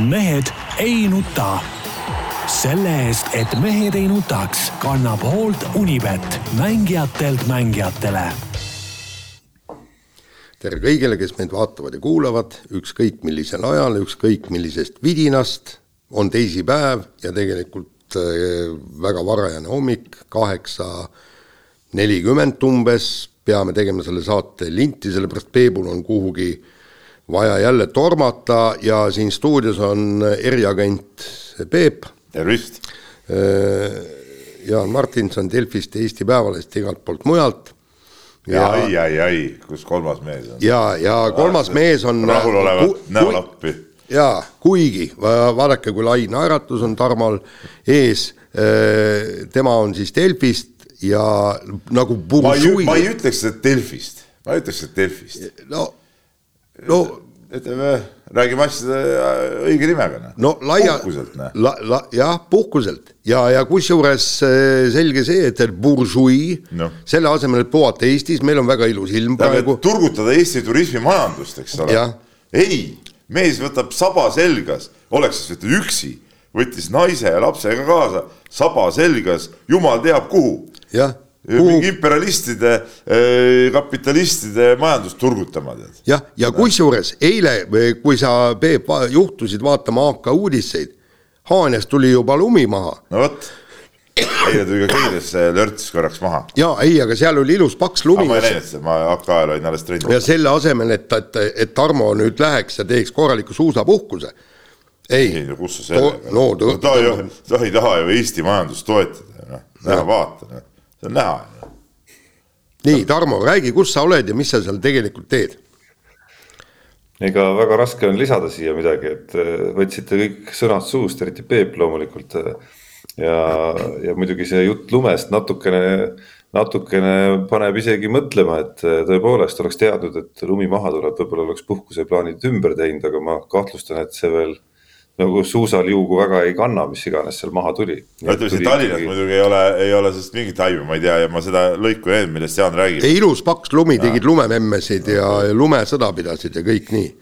mehed ei nuta. selle eest, et mehed ei nutaks, kannab hoolt Unibet, mängijatelt mängijatele. tere kõigile, kes meid vaatavad ja kuulavad, ükskõik millisel ajal, ükskõik millisest vidinast, on teisipäev ja tegelikult äh, väga varajane hommik, kaheksa nelikümmend umbes, peame tegema selle saate linti, sellepärast Peebul on kuhugi vaja jälle tormata ja siin stuudios on eriagent Peep. tervist! Äh, Jaan Martinson Delfist, Eesti Päevalehest, igalt poolt mujalt. ja ai, ai, ai, kus kolmas mees on? ja, ja kolmas ja, mees on. rahulolevat näolappi. jaa, kuigi vaadake, kui lai naeratus on Tarmol ees. Äh, tema on siis Delfist ja nagu. ma ei, ma ei ütleks, et Delfist, ma ütleks, et Delfist. no no ütleme, räägime asjade õige nimega. Noh. no laia, la, la, jah, puhkuselt ja, ja kusjuures äh, selge see, et buržui no. selle asemel, et puhata Eestis, meil on väga ilus ilm praegu. turgutada Eesti turismimajandust, eks ole. ei, mees võtab saba selgas, oleks siis üksi, võttis naise ja lapsega kaasa, saba selgas, jumal teab kuhu. jah imperialistide, eh, kapitalistide majandust turgutama, jah, ja, ja kusjuures eile, kui sa, Peep, juhtusid vaatama AK uudiseid, Haanjas tuli juba lumi maha. no vot, eile tuli ka Keides lörtsis korraks maha. ja ei, aga seal oli ilus paks lumi. ma ei näinud seda, ma AK-l olin alles trennis. ja selle asemel, et, et, et Tarmo nüüd läheks ja teeks korraliku suusapuhkuse ei, ei, no kus sa sellega no, no, ta, ta, ta ei taha ju Eesti majandust toetada, noh, näe vaata, noh see on näha. nii, Tarmo, räägi, kus sa oled ja mis sa seal tegelikult teed? ega väga raske on lisada siia midagi, et äh, võtsite kõik sõnad suust, eriti Peep loomulikult. Äh, ja, ja muidugi see jutt lumest natukene, natukene paneb isegi mõtlema, et äh, tõepoolest oleks teadnud, et lumi maha tuleb, võib-olla oleks puhkuseplaanid ümber teinud, aga ma kahtlustan, et see veel nagu suusaliugu väga ei kanna, mis iganes seal maha tuli. no ütleme siin Tallinnas mingi... muidugi ei ole, ei ole sellest mingit aimu, ma ei tea ja ma seda lõiku ei näinud, millest Jaan räägib. ilus paks lumi, tegid lumememmesid ja, lumesõda pidasid ja kõik nii.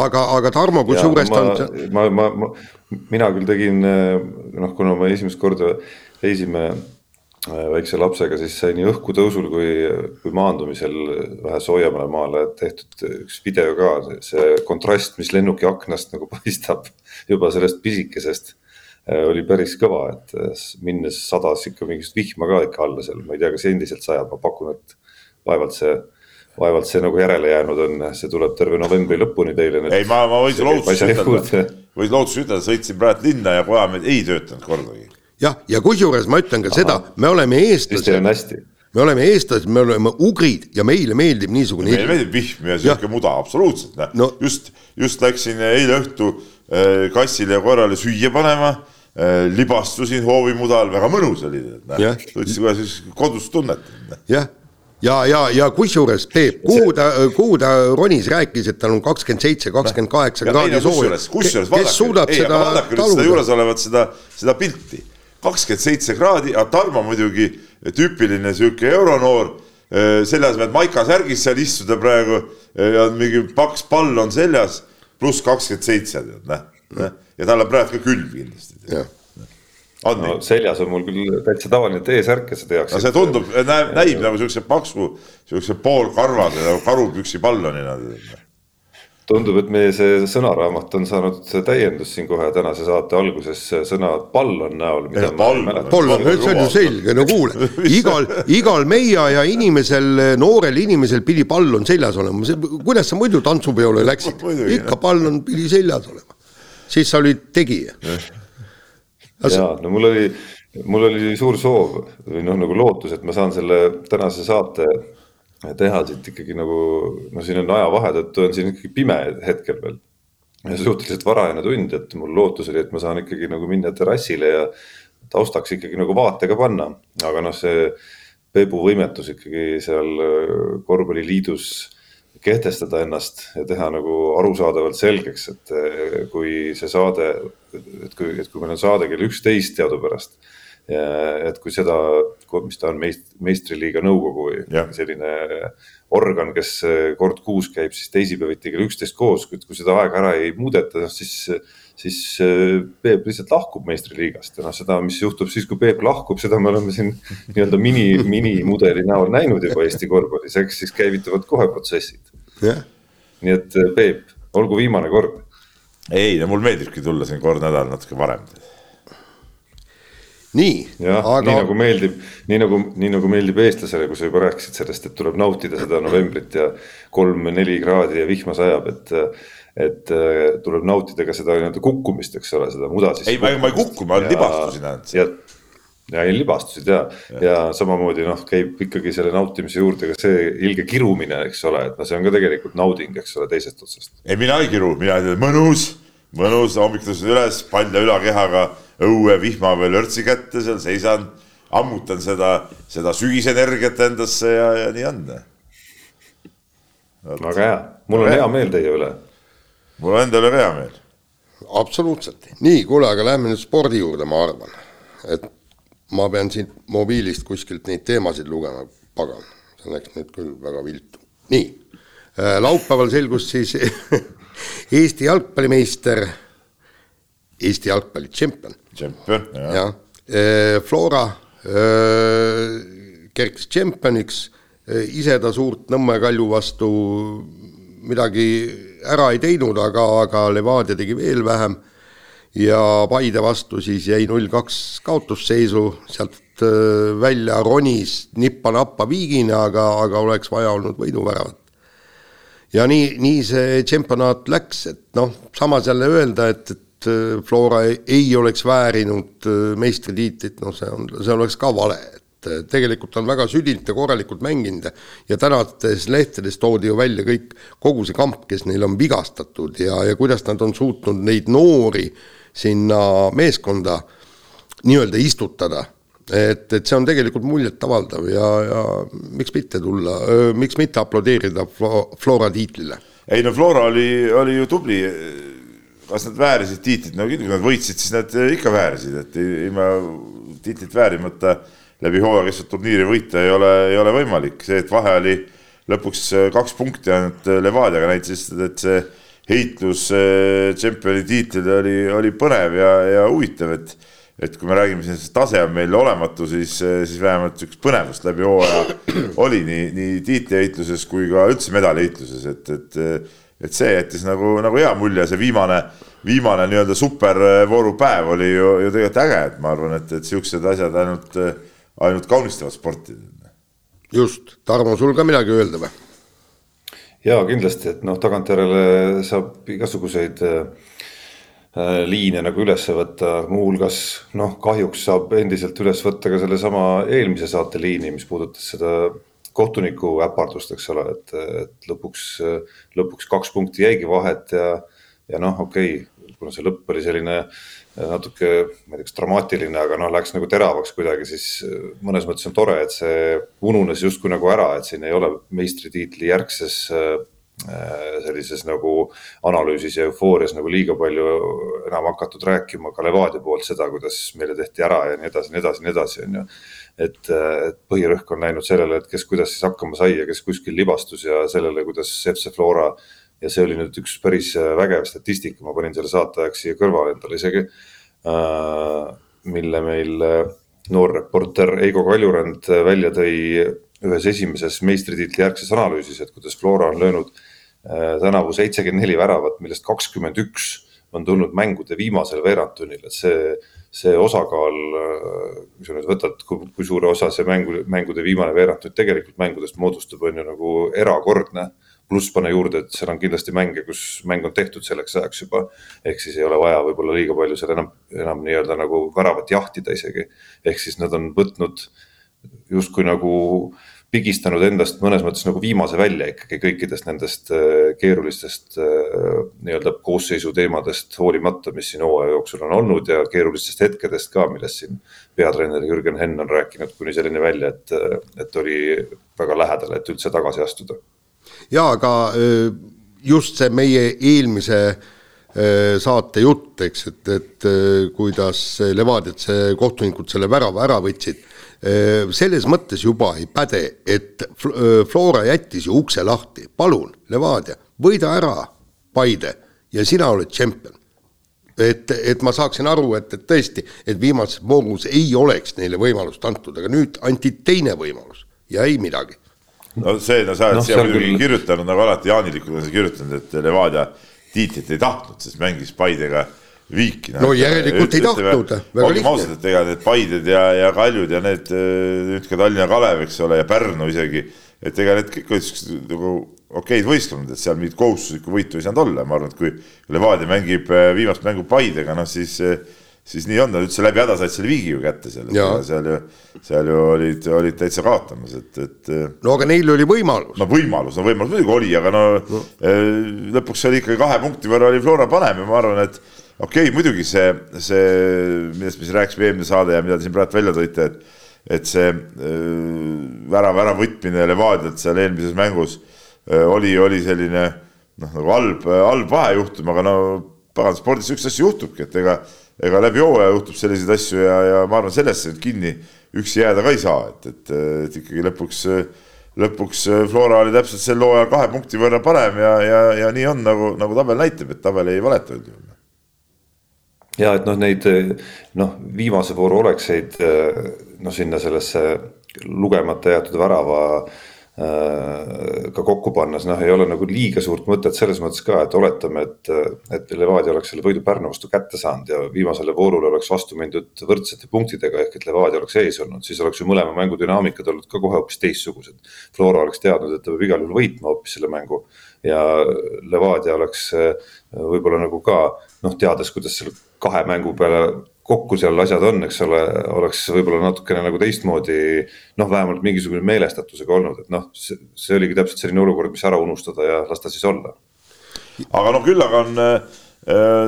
aga, aga Tarmo, kui suurest on ma, ma, ma, mina küll tegin noh, kuna me esimest korda reisime väikse lapsega, siis sai nii õhkutõusul kui, kui maandumisel vähe soojemale maale tehtud üks video ka, see kontrast, mis lennuki aknast nagu paistab juba sellest pisikesest äh, oli päris kõva, et äh, minnes sadas ikka mingit vihma ka ikka alla seal, ma ei tea, kas endiselt sajab, ma pakun, et vaevalt see, vaevalt see nagu järele jäänud on, see tuleb terve novembri lõpuni teile. ei, ma, ma võin sulle lohutuseks ütelda, võin lohutuseks ütelda, sõitsin praegu linna ja Pojamäed ei töötanud kordagi jah, ja kusjuures ma ütlen ka Aha. seda, me oleme eestlased. me oleme eestlased, me oleme ugrid ja meile meeldib niisugune. meile meeldib vihm ja sihuke muda, absoluutselt, noh no.. just, just läksin eile õhtu äh, kassile ja korrale süüa panema äh,. libastusin hoovimudal, väga mõnus oli, võtsin kohe siis kodustunnet. jah ja, ja, ja kusjuures Peep, kuhu ta, kuhu ta ronis, rääkis, et tal on kakskümmend seitse, kakskümmend kaheksa kraadi sooja. kusjuures vaadake, vaadake nüüd seda juuresolevat seda, seda pilti kakskümmend seitse kraadi, aga Tarmo muidugi tüüpiline sihuke euronoor, eh, selle asemel, et maika särgis seal istuda praegu eh, ja mingi paks pall on seljas, pluss kakskümmend seitse, tead, näh, näh, ja tal on praegu ka külm kindlasti. No, seljas on mul küll täitsa tavaline T-särk ja seda tehakse. no see tundub, näib, näib nagu siukse paksu, siukse poolkarvase nagu karupüksi pallonina tundub, et meie see sõnaraamat on saanud täiendust siin kohe tänase saate alguses. Sõna pallon näol. pallon, see on ju selge, no kuule, igal, igal meiaja inimesel, noorel inimesel pidi pallon seljas olema, kuidas sa muidu tantsupeole läksid, ikka pallon pidi seljas olema, siis sa olid tegija. ja no mul oli, mul oli suur soov või noh, nagu lootus, et ma saan selle tänase saate teha siit ikkagi nagu, no siin on ajavahe tõttu on siin ikkagi pime hetkel veel. suhteliselt varajane tund, et mul lootus oli, et ma saan ikkagi nagu minna terrassile ja taustaks ikkagi nagu vaatega panna, aga noh, see Peebu võimetus ikkagi seal äh, korvpalliliidus kehtestada ennast ja teha nagu arusaadavalt selgeks, et äh, kui see saade, et kui, et kui meil on saade kell üksteist teadupärast et kui seda, mis ta on meist, meistriliiga nõukogu või ja. selline organ, kes kord kuus käib siis teisipäeviti kell üksteist koos, kui seda aega ära ei muudeta, noh siis, siis Peep lihtsalt lahkub meistriliigast. Ja noh, seda, mis juhtub siis, kui Peep lahkub, seda me oleme siin nii-öelda mini, minimudeli näol näinud juba Eesti korvpallis, eks siis käivituvad kohe protsessid. Yeah.. nii et Peep, olgu viimane kord. ei, no mul meeldibki tulla siin kord nädal natuke varem nii. jah aga..., nii nagu meeldib, nii nagu, nii nagu meeldib eestlasele, kui sa juba rääkisid sellest, et tuleb nautida seda novembrit ja kolm-neli kraadi ja vihma sajab, et et äh, tuleb nautida ka seda nii-öelda kukkumist, eks ole, seda muda siis. ei, ma ei kukku, ma libastusin ainult. ja, ja ei libastusid ja, ja., ja samamoodi noh, käib ikkagi selle nautimise juurde ka see ilge kirumine, eks ole, et noh, see on ka tegelikult nauding, eks ole, teisest otsast. ei, mina ei kiru, mina ütlen mõnus, mõnus, hommikul tõusen üles, palla ülakehaga õue vihma või lörtsi kätte seal, seisan, ammutan seda, seda sügisenergiat endasse ja, ja nii on. väga hea, mul on hea meel teie üle. mul on enda üle ka hea meel. absoluutselt, nii, kuule, aga lähme nüüd spordi juurde, ma arvan, et ma pean siit mobiilist kuskilt neid teemasid lugema, pagan, see läks nüüd küll väga viltu. nii, äh, laupäeval selgus siis Eesti jalgpallimeister Eesti jalgpalli tšempion. tšempion, jah ja.. Eh, Flora eh, kerkis tšempioniks, eh, ise ta suurt Nõmme Kalju vastu midagi ära ei teinud, aga, aga Levadia tegi veel vähem ja Paide vastu siis jäi null kaks kaotusseisu, sealt välja ronis nippa-nappa viigina, aga, aga oleks vaja olnud võiduväravat. ja nii, nii see tšempionaat läks, et noh, samas jälle öelda, et, et Äh, Flora ei oleks väärinud äh, meistritiitlit, noh, see on, see oleks ka vale, et äh, tegelikult on väga südilt ja korralikult mänginud ja tänastes lehtedes toodi ju välja kõik, kogu see kamp, kes neil on vigastatud ja, ja kuidas nad on suutnud neid noori sinna meeskonda nii-öelda istutada et, et see on tegelikult muljetavaldav ja, ja miks mitte tulla, miks mitte aplodeerida Flora tiitlile? ei no Flora oli, oli ju tubli kas nad väärisid tiitlit, no kui nad võitsid, siis nad ikka väärisid, et ilma tiitlit väärimata läbi hooaja kestvat turniiri võita ei ole, ei ole võimalik, see, et vahe oli lõpuks kaks punkti ainult Levadiaga näitas, et see heitlus tšempioni tiitlile oli, oli põnev ja, ja huvitav, et et kui me räägime siin, see tase on meil olematu, siis, siis vähemalt niisugust põnevust läbi hooaja oli nii, nii tiitliheitluses kui ka üldse medaliheitluses, et, et et see jättis nagu, nagu hea mulje, see viimane, viimane nii-öelda supervoorupäev oli ju, ju tegelikult äge, et ma arvan, et, et siuksed asjad ainult, ainult kaunistavad sporti. just, Tarmo, sul ka midagi öelda või? ja kindlasti, et noh, tagantjärele saab igasuguseid äh, liine nagu üles võtta, muuhulgas noh, kahjuks saab endiselt üles võtta ka sellesama eelmise saate liini, mis puudutas seda kohtuniku äpardust, eks ole, et, et lõpuks, lõpuks kaks punkti jäigi vahet ja, ja noh, okei okay,, kuna see lõpp oli selline natuke, ma ei tea, kas dramaatiline, aga noh, läks nagu teravaks kuidagi, siis mõnes mõttes on tore, et see ununes justkui nagu ära, et siin ei ole meistritiitli järgses sellises nagu analüüsis ja eufoorias nagu liiga palju enam hakatud rääkima ka Levadia poolt seda, kuidas meile tehti ära ja nii edasi, nii edasi, nii edasi, on ju et, et põhirõhk on läinud sellele, et kes kuidas siis hakkama sai ja kes kuskil libastus ja sellele, kuidas FC Flora ja see oli nüüd üks päris vägev statistika, ma panin selle saateajaks siia kõrvale endale isegi äh,, mille meil noor reporter Eigo Kaljurand välja tõi ühes esimeses meistritiitli järgses analüüsis, et kuidas Flora on löönud äh, tänavu seitsekümmend neli väravat, millest kakskümmend üks on tulnud mängude viimasel veerandtunnil, et see see osakaal, kui sa nüüd võtad, kui suure osa see mängu, mängude viimane veerand nüüd tegelikult mängudest moodustab, on ju nagu erakordne. pluss pane juurde, et seal on kindlasti mänge, kus mäng on tehtud selleks ajaks juba. ehk siis ei ole vaja võib-olla liiga palju seal enam, enam nii-öelda nagu väravat jahtida isegi. ehk siis nad on võtnud justkui nagu äh, pigistanud endast mõnes mõttes nagu viimase välja ikkagi kõikidest nendest äh, keerulistest äh, nii-öelda koosseisu teemadest hoolimata, mis siin hooaja jooksul on olnud ja keerulistest hetkedest ka, millest siin peatreener Jürgen Henn on rääkinud kuni selleni välja, et, et oli väga lähedal, et üldse tagasi astuda. ja aga just see meie eelmise saatejutt, eks, et, et kuidas Levadiat see kohtunikud selle värava ära võtsid. Selles mõttes juba ei päde, et Flora jättis ju ukse lahti, palun, Levadia, võida ära Paide ja sina oled tšempion et, et ma saaksin aru, et, et tõesti, et viimases voorus ei oleks neile võimalust antud, aga nüüd anti teine võimalus ja ei midagi. no see, no sa oled no, siia muidugi küll... kirjutanud nagu alati jaanilikult on sa kirjutanud, et Levadia tiitlit ei tahtnud, sest mängis Paidega viiki. no järelikult ei tahtnud, lihtne. ausad, et ega need Paided ja, ja Kaljud ja need nüüd ka Tallinna Kalev, eks ole, ja Pärnu isegi, et ega need kõik olid siuksed nagu okeid võistkond, et seal mingit kohustuslikku võitu ei saanud olla, ma arvan, et kui Levadia mängib äh, viimast mängu Paidega, noh siis, äh, siis nii on, nad üldse läbi häda said selle viigi ju kätte seal, seal ju, seal ju olid, olid täitsa kaotamas, et, et. Äh, no aga neil oli võimalus. no võimalus, no võimalus muidugi oli, aga no, no. lõpuks oli ikkagi kahe punkti võrra oli Flora panem ja ma arvan, et okei okay,, muidugi see, see, millest me siin rääkisime eelmine saade ja mida te siin praegu välja tõite, et et see värava äravõtmine Levadialt seal eelmises mängus Äh, oli, oli selline noh, nagu halb, halb vahejuhtum, aga no pagan, spordis siukseid asju juhtubki, et ega, ega läbi hooaja juhtub selliseid asju ja, ja ma arvan, sellesse nüüd kinni üksi jääda ka ei saa, et, et, et ikkagi lõpuks, lõpuks Flora oli täpselt sel hooajal kahe punkti võrra parem ja, ja, ja nii on, nagu, nagu tabel näitab, et tabel ei valeta üldjuhul ja et noh, neid noh, viimase vooru olekseid noh, sinna sellesse lugemata jäetud värava Äh, ka kokku pannes, noh, ei ole nagu liiga suurt mõtet selles mõttes ka, et oletame, et, et Levadia oleks selle võidu Pärnu vastu kätte saanud ja viimasele voorule oleks vastu mindud võrdsete punktidega ehk et Levadia oleks ees olnud, siis oleks ju mõlema mängu dünaamikad olnud ka kohe hoopis teistsugused. Flora oleks teadnud, et ta peab igal juhul võitma hoopis selle mängu ja Levadia oleks võib-olla nagu ka noh, teades, kuidas selle kahe mängu peale kokku seal asjad on, eks ole, oleks võib-olla natukene nagu teistmoodi noh, vähemalt mingisugune meelestatusega olnud, et noh, see oligi täpselt selline olukord, mis ära unustada ja las ta siis olla. aga no küll aga on äh,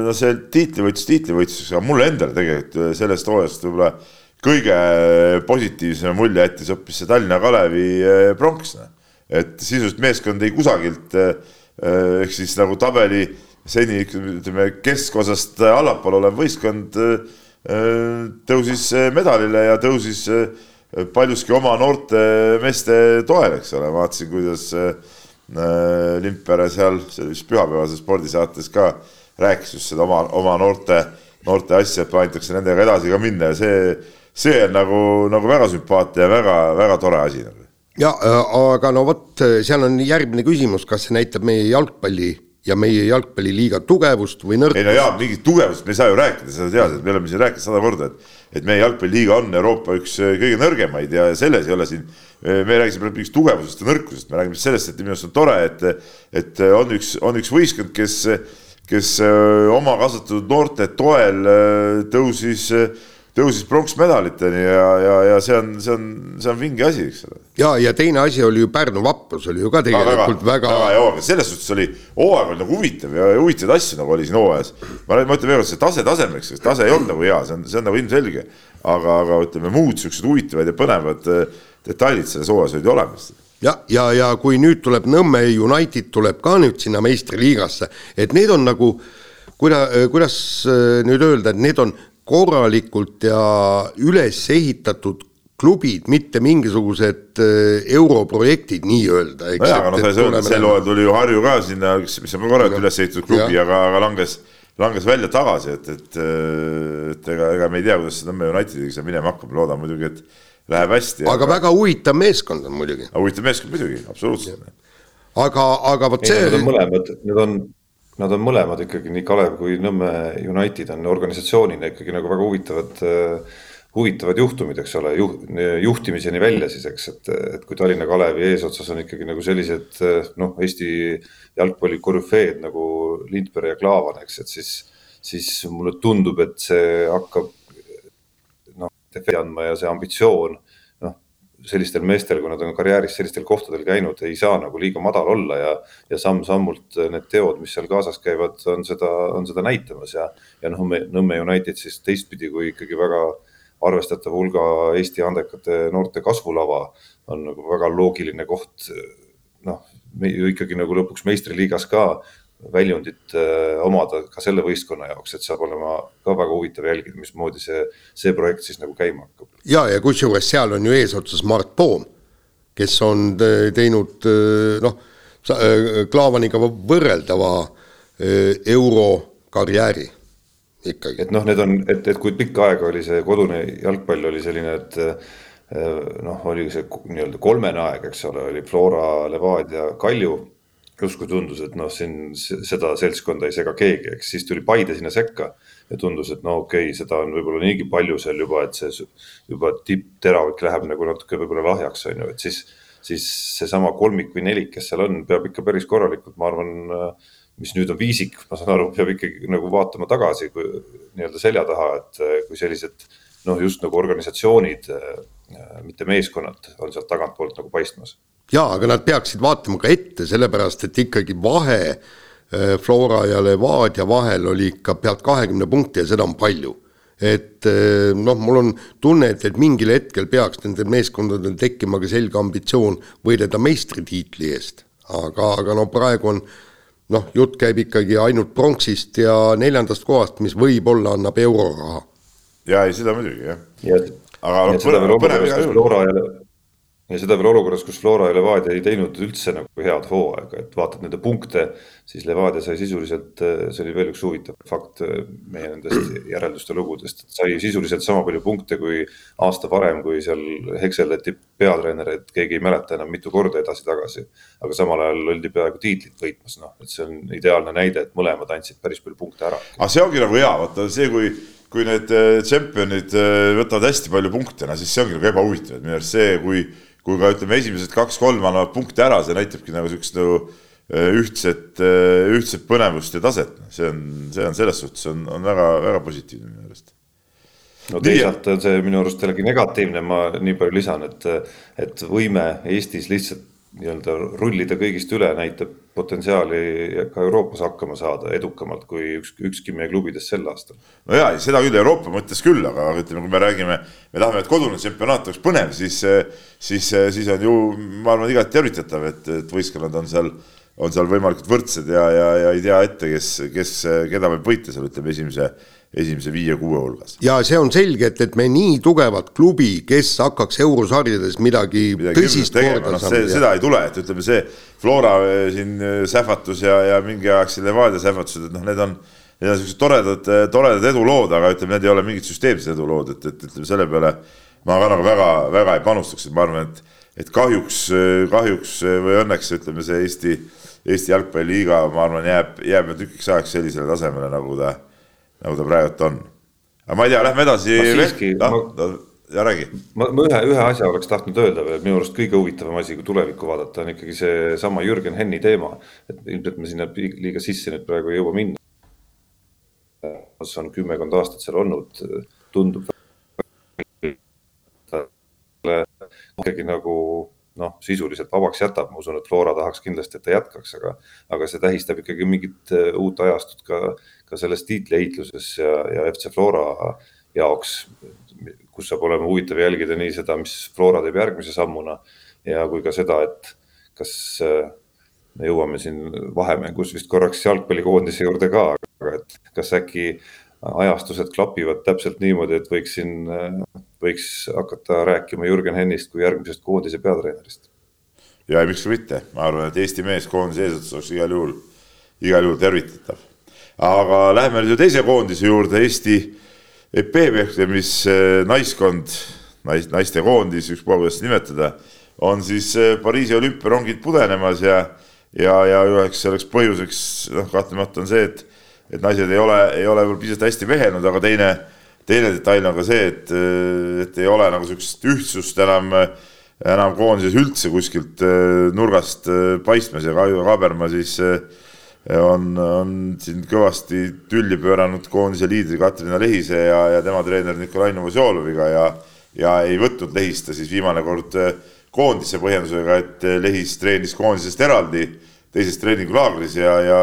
no see tiitlivõitlus tiitlivõitluseks, aga mulle endale tegelikult äh, sellest hooajast võib-olla kõige positiivsema mulje jättis hoopis see Tallinna Kalevi äh, pronks. Noh. et sisuliselt meeskond ei kusagilt ehk siis nagu tabeli seni ütleme keskosast allapool olev võistkond tõusis medalile ja tõusis paljuski oma noorte meeste toel, eks ole, vaatasin, kuidas Limpere seal selles pühapäevases spordisaates ka rääkis just seda oma, oma noorte, noorte asja, et plaanitakse nendega edasi ka minna ja see, see on nagu, nagu väga sümpaatne ja väga-väga tore asi. Nagu. ja aga no vot, seal on järgmine küsimus, kas see näitab meie jalgpalli ja meie jalgpalliliiga tugevust või nõrkust. ei no jaa, mingit tugevust me ei saa ju rääkida, sa tead, et me oleme siin rääkinud sada korda, et et meie jalgpalliliiga on Euroopa üks äh, kõige nõrgemaid ja selles ei ole siin, äh, me ei räägi siin mingist tugevusest ja nõrkusest, me räägime sellest, et minu arust on tore, et et on üks, on üks võistkond, kes, kes äh, oma kasvatatud noorte toel tõusis tõusis pronksmedaliteni ja, ja, ja see on, see on, see on vinge asi, eks ole. ja, ja teine asi oli ju Pärnu vaprus oli ju ka tegelikult väga, väga. väga hea, selles suhtes oli, hooaeg oli nagu huvitav ja huvitavaid asju nagu oli siin hooajas. ma, ma ütlen veel kord, see tase tasemeks, tase ei olnud nagu hea, see on, see on nagu ilmselge. aga, aga ütleme muud siuksed huvitavad ja põnevad äh, detailid selles hooajas olid olemas ja, ja, ja kui nüüd tuleb Nõmme United tuleb ka nüüd sinna meistriliigasse, et need on nagu kuida-, kuidas äh, nüüd öelda, et need on korralikult ja üles ehitatud klubid, mitte mingisugused äh, europrojektid nii-öelda. nojah, aga noh, sa ei saa öelda, sel hooajal tuli ju Harju ka sinna, mis on korralikult üles ehitatud klubi, aga, aga langes, langes välja tagasi, et, et, et ega, ega me ei tea, kuidas see Nõmme Unitediga seal minema hakkab, loodan muidugi, et läheb hästi. aga ja... väga huvitav meeskond on muidugi. huvitav meeskond muidugi, absoluutselt. aga, aga vot see. Mõlemad, need on Nad on mõlemad ikkagi, nii Kalev kui Nõmme United on organisatsioonina ikkagi nagu väga huvitavad, huvitavad juhtumid, eks ole, juht, juhtimiseni välja siis, eks, et, et kui Tallinna Kalevi eesotsas on ikkagi nagu sellised noh, Eesti jalgpalli korüfeed nagu Lindberg ja Klaavan, eks, et siis, siis mulle tundub, et see hakkab noh, andma ja see ambitsioon sellistel meestel, kui nad on karjääris sellistel kohtadel käinud, ei saa nagu liiga madal olla ja, ja samm-sammult need teod, mis seal kaasas käivad, on seda, on seda näitamas ja, ja noh, Nõmme United siis teistpidi, kui ikkagi väga arvestatav hulga Eesti andekate noorte kasvulava on nagu väga loogiline koht. noh, ju ikkagi nagu lõpuks meistriliigas ka väljundit äh, omada ka selle võistkonna jaoks, et saab olema ka väga huvitav jälgida, mismoodi see, see projekt siis nagu käima hakkab. ja, ja kusjuures seal on ju eesotsas Mart Poom, kes on teinud noh, Klaavaniga võrreldava eurokarjääri ikkagi. et noh, need on, et, et kui pikka aega oli see kodune jalgpall oli selline, et noh, oli see nii-öelda kolmene aeg, eks ole, oli Flora, Levadia, Kalju justkui tundus, et noh, siin seda seltskonda ei sega keegi, eks siis tuli Paide sinna sekka ja tundus, et no okei okay,, seda on võib-olla niigi palju seal juba, et see juba tippteravik läheb nagu natuke võib-olla lahjaks, on ju, et siis, siis seesama kolmik või nelik, kes seal on, peab ikka päris korralikult, ma arvan, mis nüüd on viisik, ma saan aru, peab ikkagi nagu vaatama tagasi nii-öelda selja taha, et kui sellised noh, just nagu organisatsioonid, mitte meeskonnad on sealt tagantpoolt nagu paistmas jaa, aga nad peaksid vaatama ka ette, sellepärast et ikkagi vahe äh, Flora ja Levadia vahel oli ikka pealt kahekümne punkti ja seda on palju. et äh, noh, mul on tunne, et, et mingil hetkel peaks nendel meeskondadel tekkima ka selge ambitsioon võidelda meistritiitli eest, aga, aga no praegu on noh, jutt käib ikkagi ainult pronksist ja neljandast kohast, mis võib-olla annab euroraha. jaa, ei seda muidugi jah ja, aga noh, põnev, põnev igal juhul ja seda veel olukorras, kus Flora ja Levadia ei teinud üldse nagu head hooaega, et vaatad nende punkte, siis Levadia sai sisuliselt, see oli veel üks huvitav fakt meie nendest järelduste lugudest, et sai sisuliselt sama palju punkte kui aasta varem, kui seal hekseldati peatreenereid, keegi ei mäleta enam mitu korda edasi-tagasi. aga samal ajal oldi peaaegu tiitlit võitmas, noh, et see on ideaalne näide, et mõlemad andsid päris palju punkte ära. aga see ongi nagu hea, vaata see, kui kui need äh, tšempionid äh, võtavad hästi palju punkte, no siis see ongi nagu ebahuvitav, et minu arust see, kui kui ka ütleme, esimesed kaks-kolm annavad punkte ära, see näitabki nagu siukest nagu äh, ühtset, äh, ühtset põnevust ja taset, see on, see on selles suhtes on, on väga-väga positiivne minu meelest. no teisalt on see minu arust jällegi negatiivne, ma nii palju lisan, et, et võime Eestis lihtsalt nii-öelda rullida kõigist üle, näitab potentsiaali ka Euroopas hakkama saada edukamalt kui üks, ükski meie klubidest sel aastal. no ja, seda küll Euroopa mõttes küll, aga ütleme, kui me räägime, me tahame, et kodune tsempionaat oleks põnev, siis, siis, siis on ju, ma arvan, igati tervitatav, et, et võistkonnad on seal, on seal võimalikult võrdsed ja, ja, ja ei tea ette, kes, kes, keda võib võita seal, ütleme esimese esimese viie-kuue hulgas. ja see on selge, et, et me nii tugevat klubi, kes hakkaks eurosarjades midagi, midagi tõsist korda no, saama. seda ei tule, et ütleme, see Flora eh, siin eh, sähvatus ja, ja mingi see Levadia sähvatused, et noh, need on, need on siuksed toredad, eh, toredad edulood, aga ütleme, need ei ole mingid süsteemsed edulood, et, et ütleme selle peale ma ka nagu väga-väga ei panustaks, et ma arvan, et, et kahjuks, kahjuks või õnneks ütleme, see Eesti, Eesti jalgpalliliiga, ma arvan, jääb, jääb tükiks ajaks sellisele tasemele, nagu ta nagu ta praegult on. aga ma ei tea, lähme edasi. noh, ja räägi. ma, ma ühe, ühe asja oleks tahtnud öelda veel, minu arust kõige huvitavam asi, kui tulevikku vaadata, on ikkagi seesama Jürgen Henni teema. et ilmselt me sinna liiga sisse nüüd praegu ei jõua minna. on kümmekond aastat seal olnud, tundub ikkagi nagu noh, sisuliselt vabaks jätab, ma usun, et Flora tahaks kindlasti, et ta jätkaks, aga, aga see tähistab ikkagi mingit uut ajastut ka ka selles tiitliheitluses ja, ja FC Flora jaoks, kus saab olema huvitav jälgida nii seda, mis Flora teeb järgmise sammuna ja kui ka seda, et kas äh, me jõuame siin vahemängus vist korraks jalgpallikoondise juurde ka, aga et kas äkki ajastused klapivad täpselt niimoodi, et võiks siin, äh, võiks hakata rääkima Jürgen Hennist kui järgmisest koondise peatreenerist. ja miks ka mitte, ma arvan, et Eesti mees koondise eesotsas oleks igal juhul, igal juhul tervitatav. Aga läheme nüüd teise koondise juurde, Eesti EP-vehklemis naiskond, nais, naistekoondis, ükspuha kuidas seda nimetada, on siis eh, Pariisi olümpiarongid pudenemas ja, ja, ja üheks selleks põhjuseks noh, kahtlemata on see, et, et naised ei ole, ei ole võib-olla piisavalt hästi vehelnud, aga teine, teine detail on ka see, et, eh, et ei ole nagu sihukest ühtsust enam, enam koondises üldse kuskilt eh, nurgast paistmas ja Kaido Kaaberma siis äh, on, on siin kõvasti tülli pööranud koondise liidri Katrina Lehise ja, ja tema treener Nikolai Novosjoloviga ja, ja ei võtnud Lehist siis viimane kord äh, koondise põhjendusega, et äh, Lehis treenis koondisest eraldi teises treeningulaagris ja, ja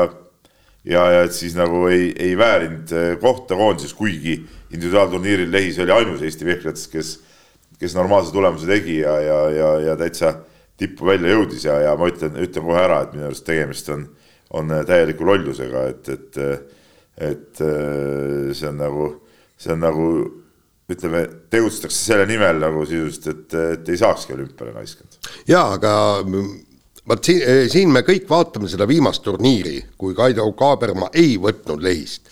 ja, ja et siis nagu ei, ei väärinud äh, kohta koondises, kuigi individuaalturniiril Lehis oli ainus Eesti vehklejas, kes, kes normaalse tulemuse tegi ja, ja, ja, ja täitsa tippu välja jõudis ja, ja ma ütlen, ütlen kohe ära, et minu arust tegemist on on täieliku lollusega, et, et, et see on nagu, see on nagu ütleme, tegutsetakse selle nimel nagu sisuliselt, et, et ei saakski olümpiale naiskond. jaa, aga vot siin, siin me kõik vaatame seda viimast turniiri, kui Kaido Kaaberma ei võtnud lehist.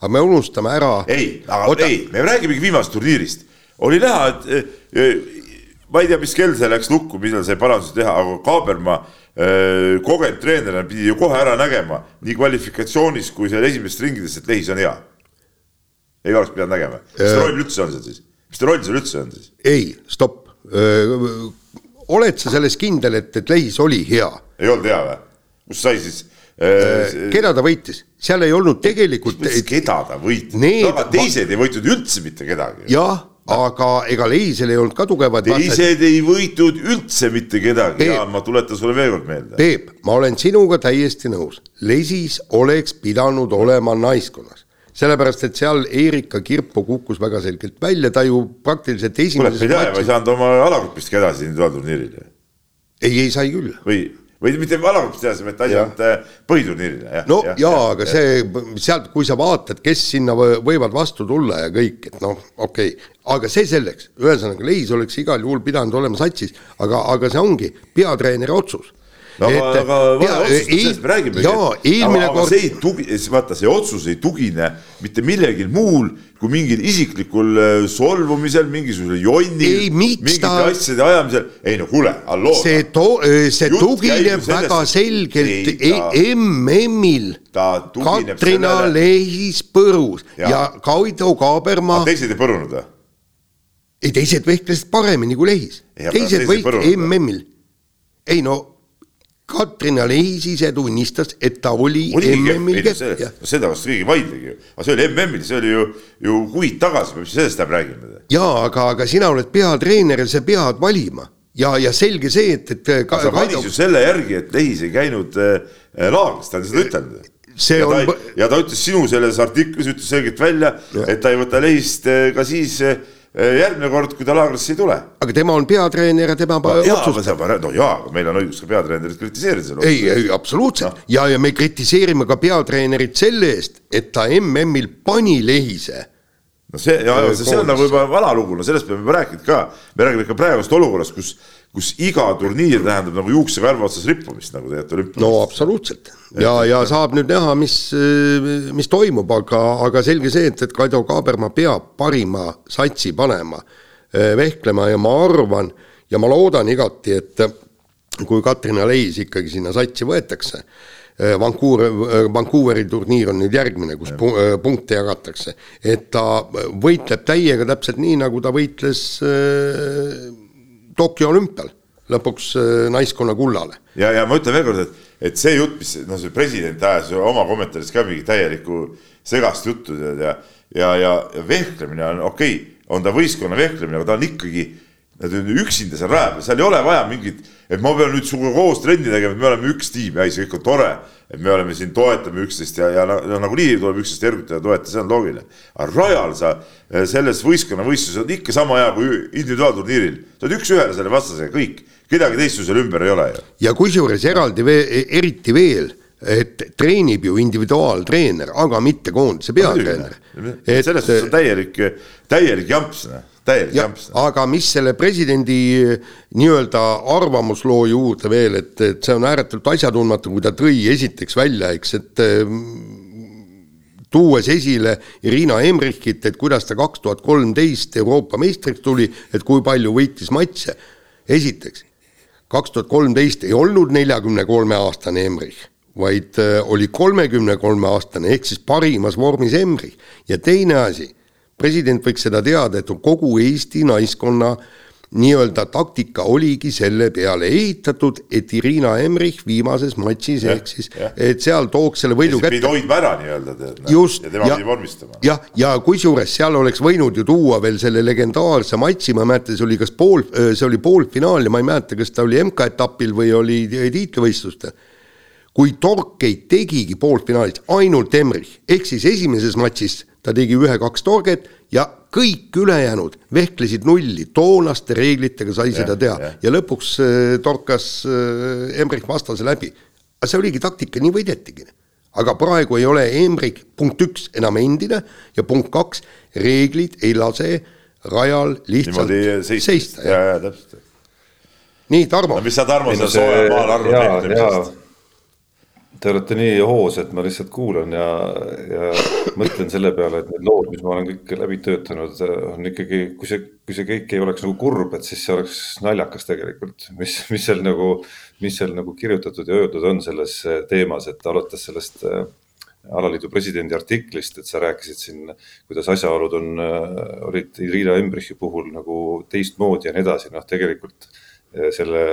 Aga me unustame ära. ei, aga Oota... ei, me räägimegi viimasest turniirist. oli näha, et ma ei tea, mis kell see läks lukku, millal sai parandusi teha, aga Kaaberma äh, kogenud treenerina pidi ju kohe ära nägema nii kvalifikatsioonis kui seal esimestes ringides, et lehis on hea. ei oleks pidanud nägema, mis ta roll üldse on seal siis, mis ta roll seal üldse on siis? ei, stopp, oled sa selles kindel, et, et lehis oli hea? ei olnud hea või? kus sai siis äh,? keda ta võitis, seal ei olnud tegelikult. keda ta võitis no,, aga teised ei võitnud üldse mitte kedagi. jah aga ega Leisel ei olnud ka tugevad teised ei võitnud üldse mitte kedagi ja ma tuletan sulle veel kord meelde. Peep, ma olen sinuga täiesti nõus, Lesis oleks pidanud olema naiskonnas sellepärast, et seal Erika Kirpo kukkus väga selgelt välja, ta ju praktiliselt esimeses kuule, ma ei saanud oma alagrupistki edasi individuaalturniirile. ei, ei sai küll. või või mitte alagrupist edasi, vaid ainult äh, põhiturniirile. no ja, jaa, aga ja, see sealt, kui sa vaatad, kes sinna võivad vastu tulla ja kõik, et noh, okei okay., aga see selleks, ühesõnaga Leis oleks igal juhul pidanud olema satsis, aga, aga see ongi peatreeneri otsus no et, aga, aga otsus, sellest me räägimegi. aga, aga see ei tugi-, vaata, see otsus ei tugine mitte millelgi muul kui mingil isiklikul äh, solvumisel, mingisugusel jonnil, mingite ta... asjade ajamisel. ei no kuule, halloo. see to-, äh, see Jutt tugineb väga selgelt ta... MM-il Katrina Lehis põrus ja, ja Kaido Kaaberma. teised ei põrunud või? ei, teised vehklesid paremini kui Lehis. teised võitlesid MM-il. ei no Katrina Lehis ise tunnistas, et ta oli MM-il keskja. seda vastu keegi ei vaidlegi ju, aga see oli MM-il, see oli ju, ju kuid tagasi, mis sellest läheb räägime. jaa, aga, aga sina oled peatreener ja sa pead valima ja, ja selge see, et, et. aga ta valis ju selle järgi, et Lehis ei käinud äh, laagris, ta on seda ütelnud see ja on. ja ta ütles sinu selles artiklis, ütles selgelt välja, et ta ei võta lehist äh, ka siis äh, Äh, järgmine kord, kui ta laagrisse ei tule. aga tema on peatreener ja tema no, otsustab. no jaa, aga meil on õigus ka peatreenerit kritiseerida. ei, ei absoluutselt no. ja, ja me kritiseerime ka peatreenerit selle eest, et ta MM-il pani lehise no see, ja see, see on nagu juba vana lugu, no sellest me oleme rääkinud ka, me räägime ikka praegust olukorrast, kus kus iga turniir tähendab nagu juuksekarva otsas rippumist, nagu tegelikult olümpias. no absoluutselt ja, ja saab nüüd näha, mis, mis toimub, aga, aga selge see, et, et Kaido Kaaberma peab parima satsi panema, eh, vehklema ja ma arvan ja ma loodan igati, et kui Katrina Leis ikkagi sinna satsi võetakse, eh, Vancouver, eh, Vancouveri turniir on nüüd järgmine, kus ja. punkte jagatakse, et ta võitleb täiega täpselt nii, nagu ta võitles äh, Tokyo olümpial lõpuks äh, naiskonna kullale. ja, ja ma ütlen veel kord, et, et see jutt, mis noh, see president ajas oma kommentaaris ka mingi täielikku segast juttu tead ja, ja, ja, ja vehklemine on okei okay,, on ta võistkonna vehklemine, aga ta on ikkagi üksinda seal raja peal, seal ei ole vaja mingit, et ma pean nüüd sinuga koos trenni tegema, et me oleme üks tiim ja ei, see kõik on tore. et me oleme siin, toetame üksteist ja, ja no nagunii tuleb üksteist ergutada ja toetada, see on loogiline. aga rajal sa eh, selles võistkonna võistluses oled ikka sama hea kui individuaalturniiril, sa oled üks-ühele selle vastasega, kõik, kedagi teist sul seal ümber ei ole ju. ja kusjuures eraldi veel, eriti veel et treenib ju individuaaltreener, aga mitte koondise peatreener. selles suhtes on täielik, täielik jamps noh täielik jamps. aga mis selle presidendi nii-öelda arvamusloo juurde veel, et, et see on ääretult asjatundmatu, kui ta tõi esiteks välja, eks, et tuues esile Irina Emrichit, et kuidas ta kaks tuhat kolmteist Euroopa meistriks tuli, et kui palju võitis matše. esiteks, kaks tuhat kolmteist ei olnud neljakümne kolme aastane Emrich, vaid äh, oli kolmekümne kolme aastane ehk siis parimas vormis Emrich ja teine asi president võiks seda teada, et kogu Eesti naiskonna nii-öelda taktika oligi selle peale ehitatud, et Irina Emrich viimases matšis ja, ehk siis, et seal tooks selle võidu kätte. pidi hoidma ära nii-öelda tead. just. ja tema pidi vormistama. jah, ja, ja kusjuures seal oleks võinud ju tuua veel selle legendaarse matši, ma ei mäleta, see oli kas pool, see oli poolfinaal ja ma ei mäleta, kas ta oli MK-etapil või oli tiitlivõistlustel kui Torkeid tegigi poolfinaalis ainult Emrich, ehk siis esimeses matšis ta tegi ühe-kaks torget ja kõik ülejäänud vehklesid nulli, toonaste reeglitega sai ja, seda teha ja, ja lõpuks äh, torkas äh, Embrich vastase läbi. aga see oligi taktika, nii võidetigi. aga praegu ei ole Emrik punkt üks enam endine ja punkt kaks, reeglid ei lase rajal lihtsalt seista, seista. ja, ja täpselt. nii, Tarmo no,. mis sa, Tarmo, seal soojal maal arvad? Te olete nii hoos, et ma lihtsalt kuulan ja, ja mõtlen selle peale, et need lood, mis ma olen kõik läbi töötanud, on ikkagi, kui see, kui see kõik ei oleks nagu kurb, et siis see oleks naljakas tegelikult, mis, mis seal nagu, mis seal nagu kirjutatud ja öeldud on selles teemas, et alates sellest äh, alaliidu presidendi artiklist, et sa rääkisid siin, kuidas asjaolud on, äh, olid Irina Embrichi puhul nagu teistmoodi ja nii edasi, noh, tegelikult äh, selle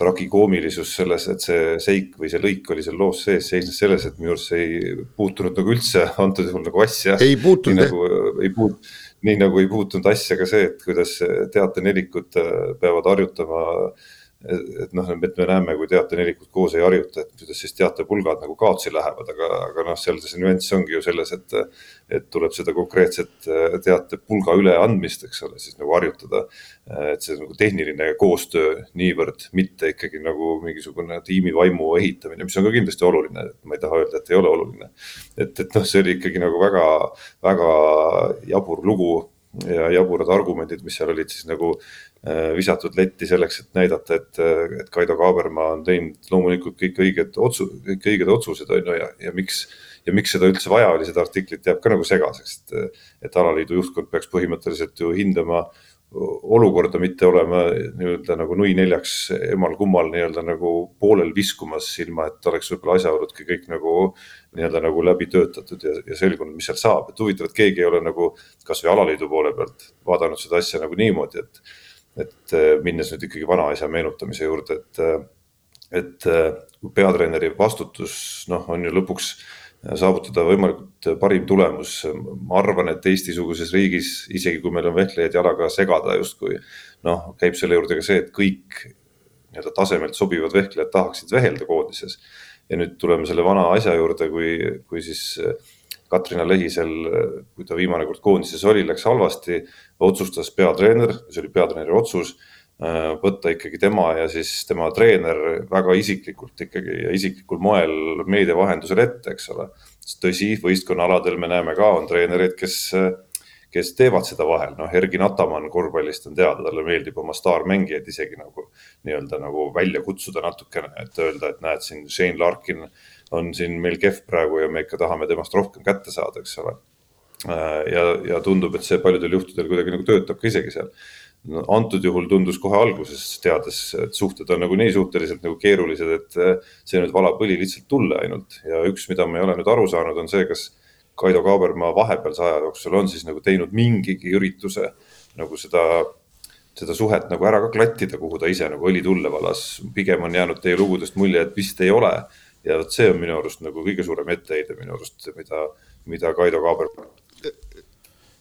tragikoomilisus selles, et see seik või see lõik oli seal loos sees, seisnes selles, et minu arust see ei puutunud nagu üldse antud juhul nagu asja. ei puutunud jah. nagu ei puut-, nii nagu ei puutunud asja ka see, et kuidas teaternelikud äh, peavad harjutama äh, et noh, et me näeme, kui teaternelikud koos ei harjuta, et kuidas siis teatepulgad nagu kaotsi lähevad, aga, aga noh, seal see nüanss ongi ju selles, et, et tuleb seda konkreetset äh, teatepulga üleandmist, eks ole, siis nagu harjutada. et see nagu tehniline koostöö niivõrd, mitte ikkagi nagu mingisugune tiimivaimu ehitamine, mis on ka kindlasti oluline, ma ei taha öelda, et ei ole oluline. et, et noh, see oli ikkagi nagu väga, väga jabur lugu ja jaburad argumendid, mis seal olid siis nagu äh, visatud letti selleks, et näidata, et, et Kaido Kaaberma on teinud loomulikult kõik õiged otsu-, kõik õiged otsused on ju ja, ja miks. ja miks seda üldse vaja oli, seda artiklit jääb ka nagu segaseks, et, et alaliidu juhtkond peaks põhimõtteliselt ju hindama olukorda, mitte olema nii-öelda nagu nui neljaks emal-kummal nii-öelda nagu poolel viskumas, ilma et oleks võib-olla asjaoludki kõik nagu nii-öelda nagu läbi töötatud ja, ja selgunud, mis sealt saab, et huvitav, et keegi ei ole nagu kasvõi alaliidu poole pealt vaadanud seda asja nagu niimoodi, et, et eh, minnes nüüd ikkagi vanaisa meenutamise juurde, et, et eh, peatreeneri vastutus, noh, on ju lõpuks saavutada võimalikult parim tulemus. ma arvan, et Eesti-suguses riigis, isegi kui meil on vehklejaid jalaga segada justkui, noh, käib selle juurde ka see, et kõik nii-öelda tasemelt sobivad vehklejad tahaksid vehelda koondises ja nüüd tuleme selle vana asja juurde, kui, kui siis äh, Katrina Lehisel, kui ta viimane kord koondises oli, läks halvasti, otsustas peatreener, see oli peatreeneri otsus, äh, võtta ikkagi tema ja siis tema treener väga isiklikult ikkagi ja isiklikul moel meedia vahendusel ette, eks ole. tõsi, võistkonnaaladel me näeme ka, on treenereid, kes äh, kes teevad seda vahel, noh, Ergin Ataman korvpallist on teada, talle meeldib oma staarmängijaid isegi nagu nii-öelda nagu välja kutsuda natukene, et öelda, et näed, siin Shane Larkin on siin meil kehv praegu ja me ikka tahame temast rohkem kätte saada, eks ole. Äh, ja, ja tundub, et see paljudel juhtudel kuidagi nagu töötab ka isegi seal no,. antud juhul tundus kohe alguses, teades, et suhted on nagu nii suhteliselt nagu keerulised, et see nüüd valab õli lihtsalt tulle ainult ja üks, mida ma ei ole nüüd aru saanud, on see, kas Kaido Kaabermaa vahepealse aja jooksul on siis nagu teinud mingigi ürituse nagu seda, seda suhet nagu ära ka klattida, kuhu ta ise nagu õli tulle valas. pigem on jäänud teie lugudest mulje, et vist ei ole. Ja vot see on minu arust nagu kõige suurem etteheide minu arust, mida, mida Kaido Kaabermaa.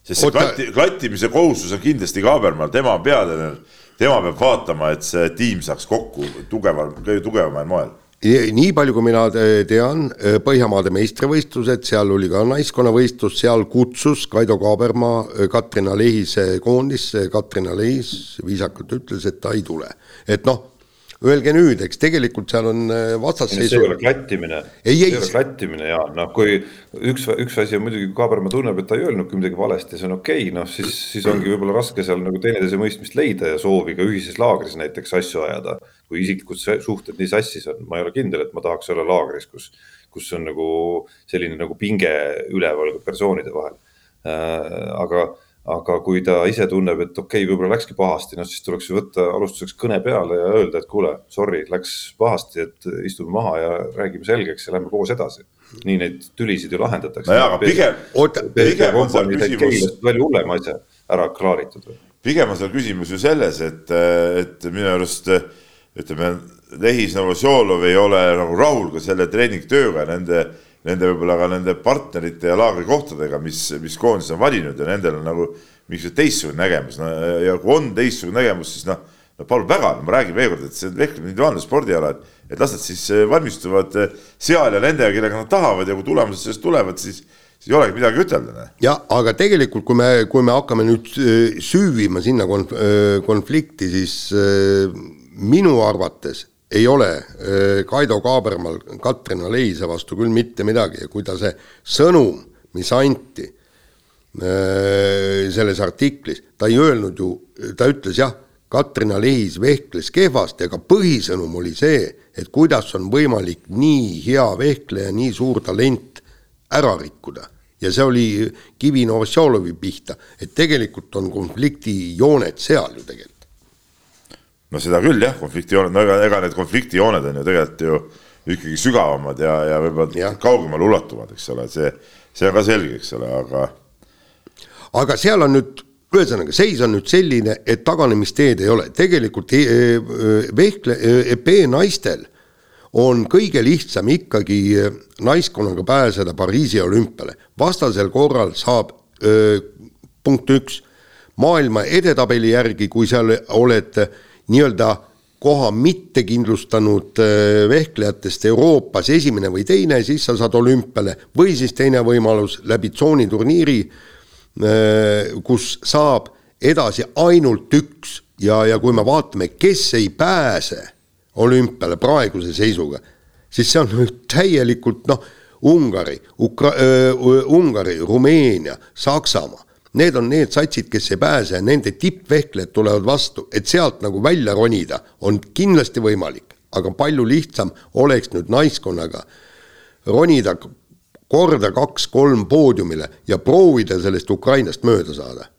sest see klatti, klattimise kohustus on kindlasti Kaabermaal, tema on peatreener, tema peab vaatama, et see tiim saaks kokku tugeval, kõige tugevamal moel nii palju, kui mina tean, Põhjamaade meistrivõistlused, seal oli ka naiskonnavõistlus, seal kutsus Kaido Kaabermaa Katrina Lehise koondisse, Katrina Lehis viisakalt ütles, et ta ei tule. et noh, öelge nüüd, eks tegelikult seal on vastasseisu. see ei ole klattimine, see ei ole klattimine ja noh, kui üks, üks asi on muidugi, kui Kaabermaa tunneb, et ta ei öelnudki midagi valesti, see on okei okay,, noh siis, siis ongi võib-olla raske seal nagu teineteise mõistmist leida ja soovi ka ühises laagris näiteks asju ajada kui isiklikud suhted nii sassis on, ma ei ole kindel, et ma tahaks olla laagris, kus, kus on nagu selline nagu pinge üleval persoonide vahel. Äh, aga, aga kui ta ise tunneb, et okei okay,, võib-olla läkski pahasti, noh siis tuleks ju võtta alustuseks kõne peale ja öelda, et kuule, sorry, läks pahasti, et istume maha ja räägime selgeks ja lähme koos edasi. nii neid tülisid ju lahendatakse. nojah, aga pigem, pigem on seal küsimus. palju hullem asja ära klaaritud. pigem on seal küsimus ju selles, et, et minu arust ütleme, Lehis Novosjolov ei ole nagu rahul ka selle treeningtööga, nende, nende võib-olla ka nende partnerite ja laagrikohtadega, mis, mis koondis on valinud ja nendel on nagu mingisugune teistsugune nägemus, no ja kui on teistsugune nägemus, siis noh, no palun väga, ma räägin veelkord, et see on ehk individuaalne spordiala, et, et las nad siis eh, valmistuvad eh, seal ja nendega, kellega nad tahavad ja kui tulemused sellest tulevad, siis siis ei olegi midagi ütelda. Jah, aga tegelikult, kui me, kui me hakkame nüüd eh, süüvima sinna konf-, konflikti, siis minu arvates ei ole. Äh, Kaido Kaabermal Katrina Leise vastu küll mitte midagi. Ja kui ta see sõnum, mis anti äh, selles artiklis, ta ei öelnud ju, ta ütles jah, Katrina Lehis vehkles kehvasti, aga põhisõnum oli see, et kuidas on võimalik nii hea vehkleja, nii suur talent ära rikkuda. ja see oli Kivi Novosjolovi pihta, et tegelikult on konfliktijooned seal ju tegelikult no seda küll jah, konfliktijooned, no ega, ega need konfliktijooned on ju tegelikult ju ikkagi sügavamad ja, ja võib-olla kaugemale ulatuvad, eks ole, see, see on ka selge, eks ole, aga. aga seal on nüüd, ühesõnaga, seis on nüüd selline, et taganemisteed ei ole, tegelikult e, e, vehkle, EP naistel on kõige lihtsam ikkagi naiskonnaga pääseda Pariisi olümpiale, vastasel korral saab öö, punkt üks, maailma edetabeli järgi, kui seal oled nii-öelda koha mitte kindlustanud äh, vehklejatest Euroopas esimene või teine, siis sa saad olümpiale. Või siis teine võimalus läbi tsooniturniiri, äh, kus saab edasi ainult üks. Ja, ja kui me vaatame, kes ei pääse olümpiale praeguse seisuga, siis see on täielikult noh, Ungari, Ukra-, äh, Ungari, Rumeenia, Saksamaa, Need on need satsid, kes ei pääse nende tippvehklejad tulevad vastu, et sealt nagu välja ronida on kindlasti võimalik, aga palju lihtsam oleks nüüd naiskonnaga ronida korda kaks-kolm poodiumile ja proovida sellest Ukrainast mööda saada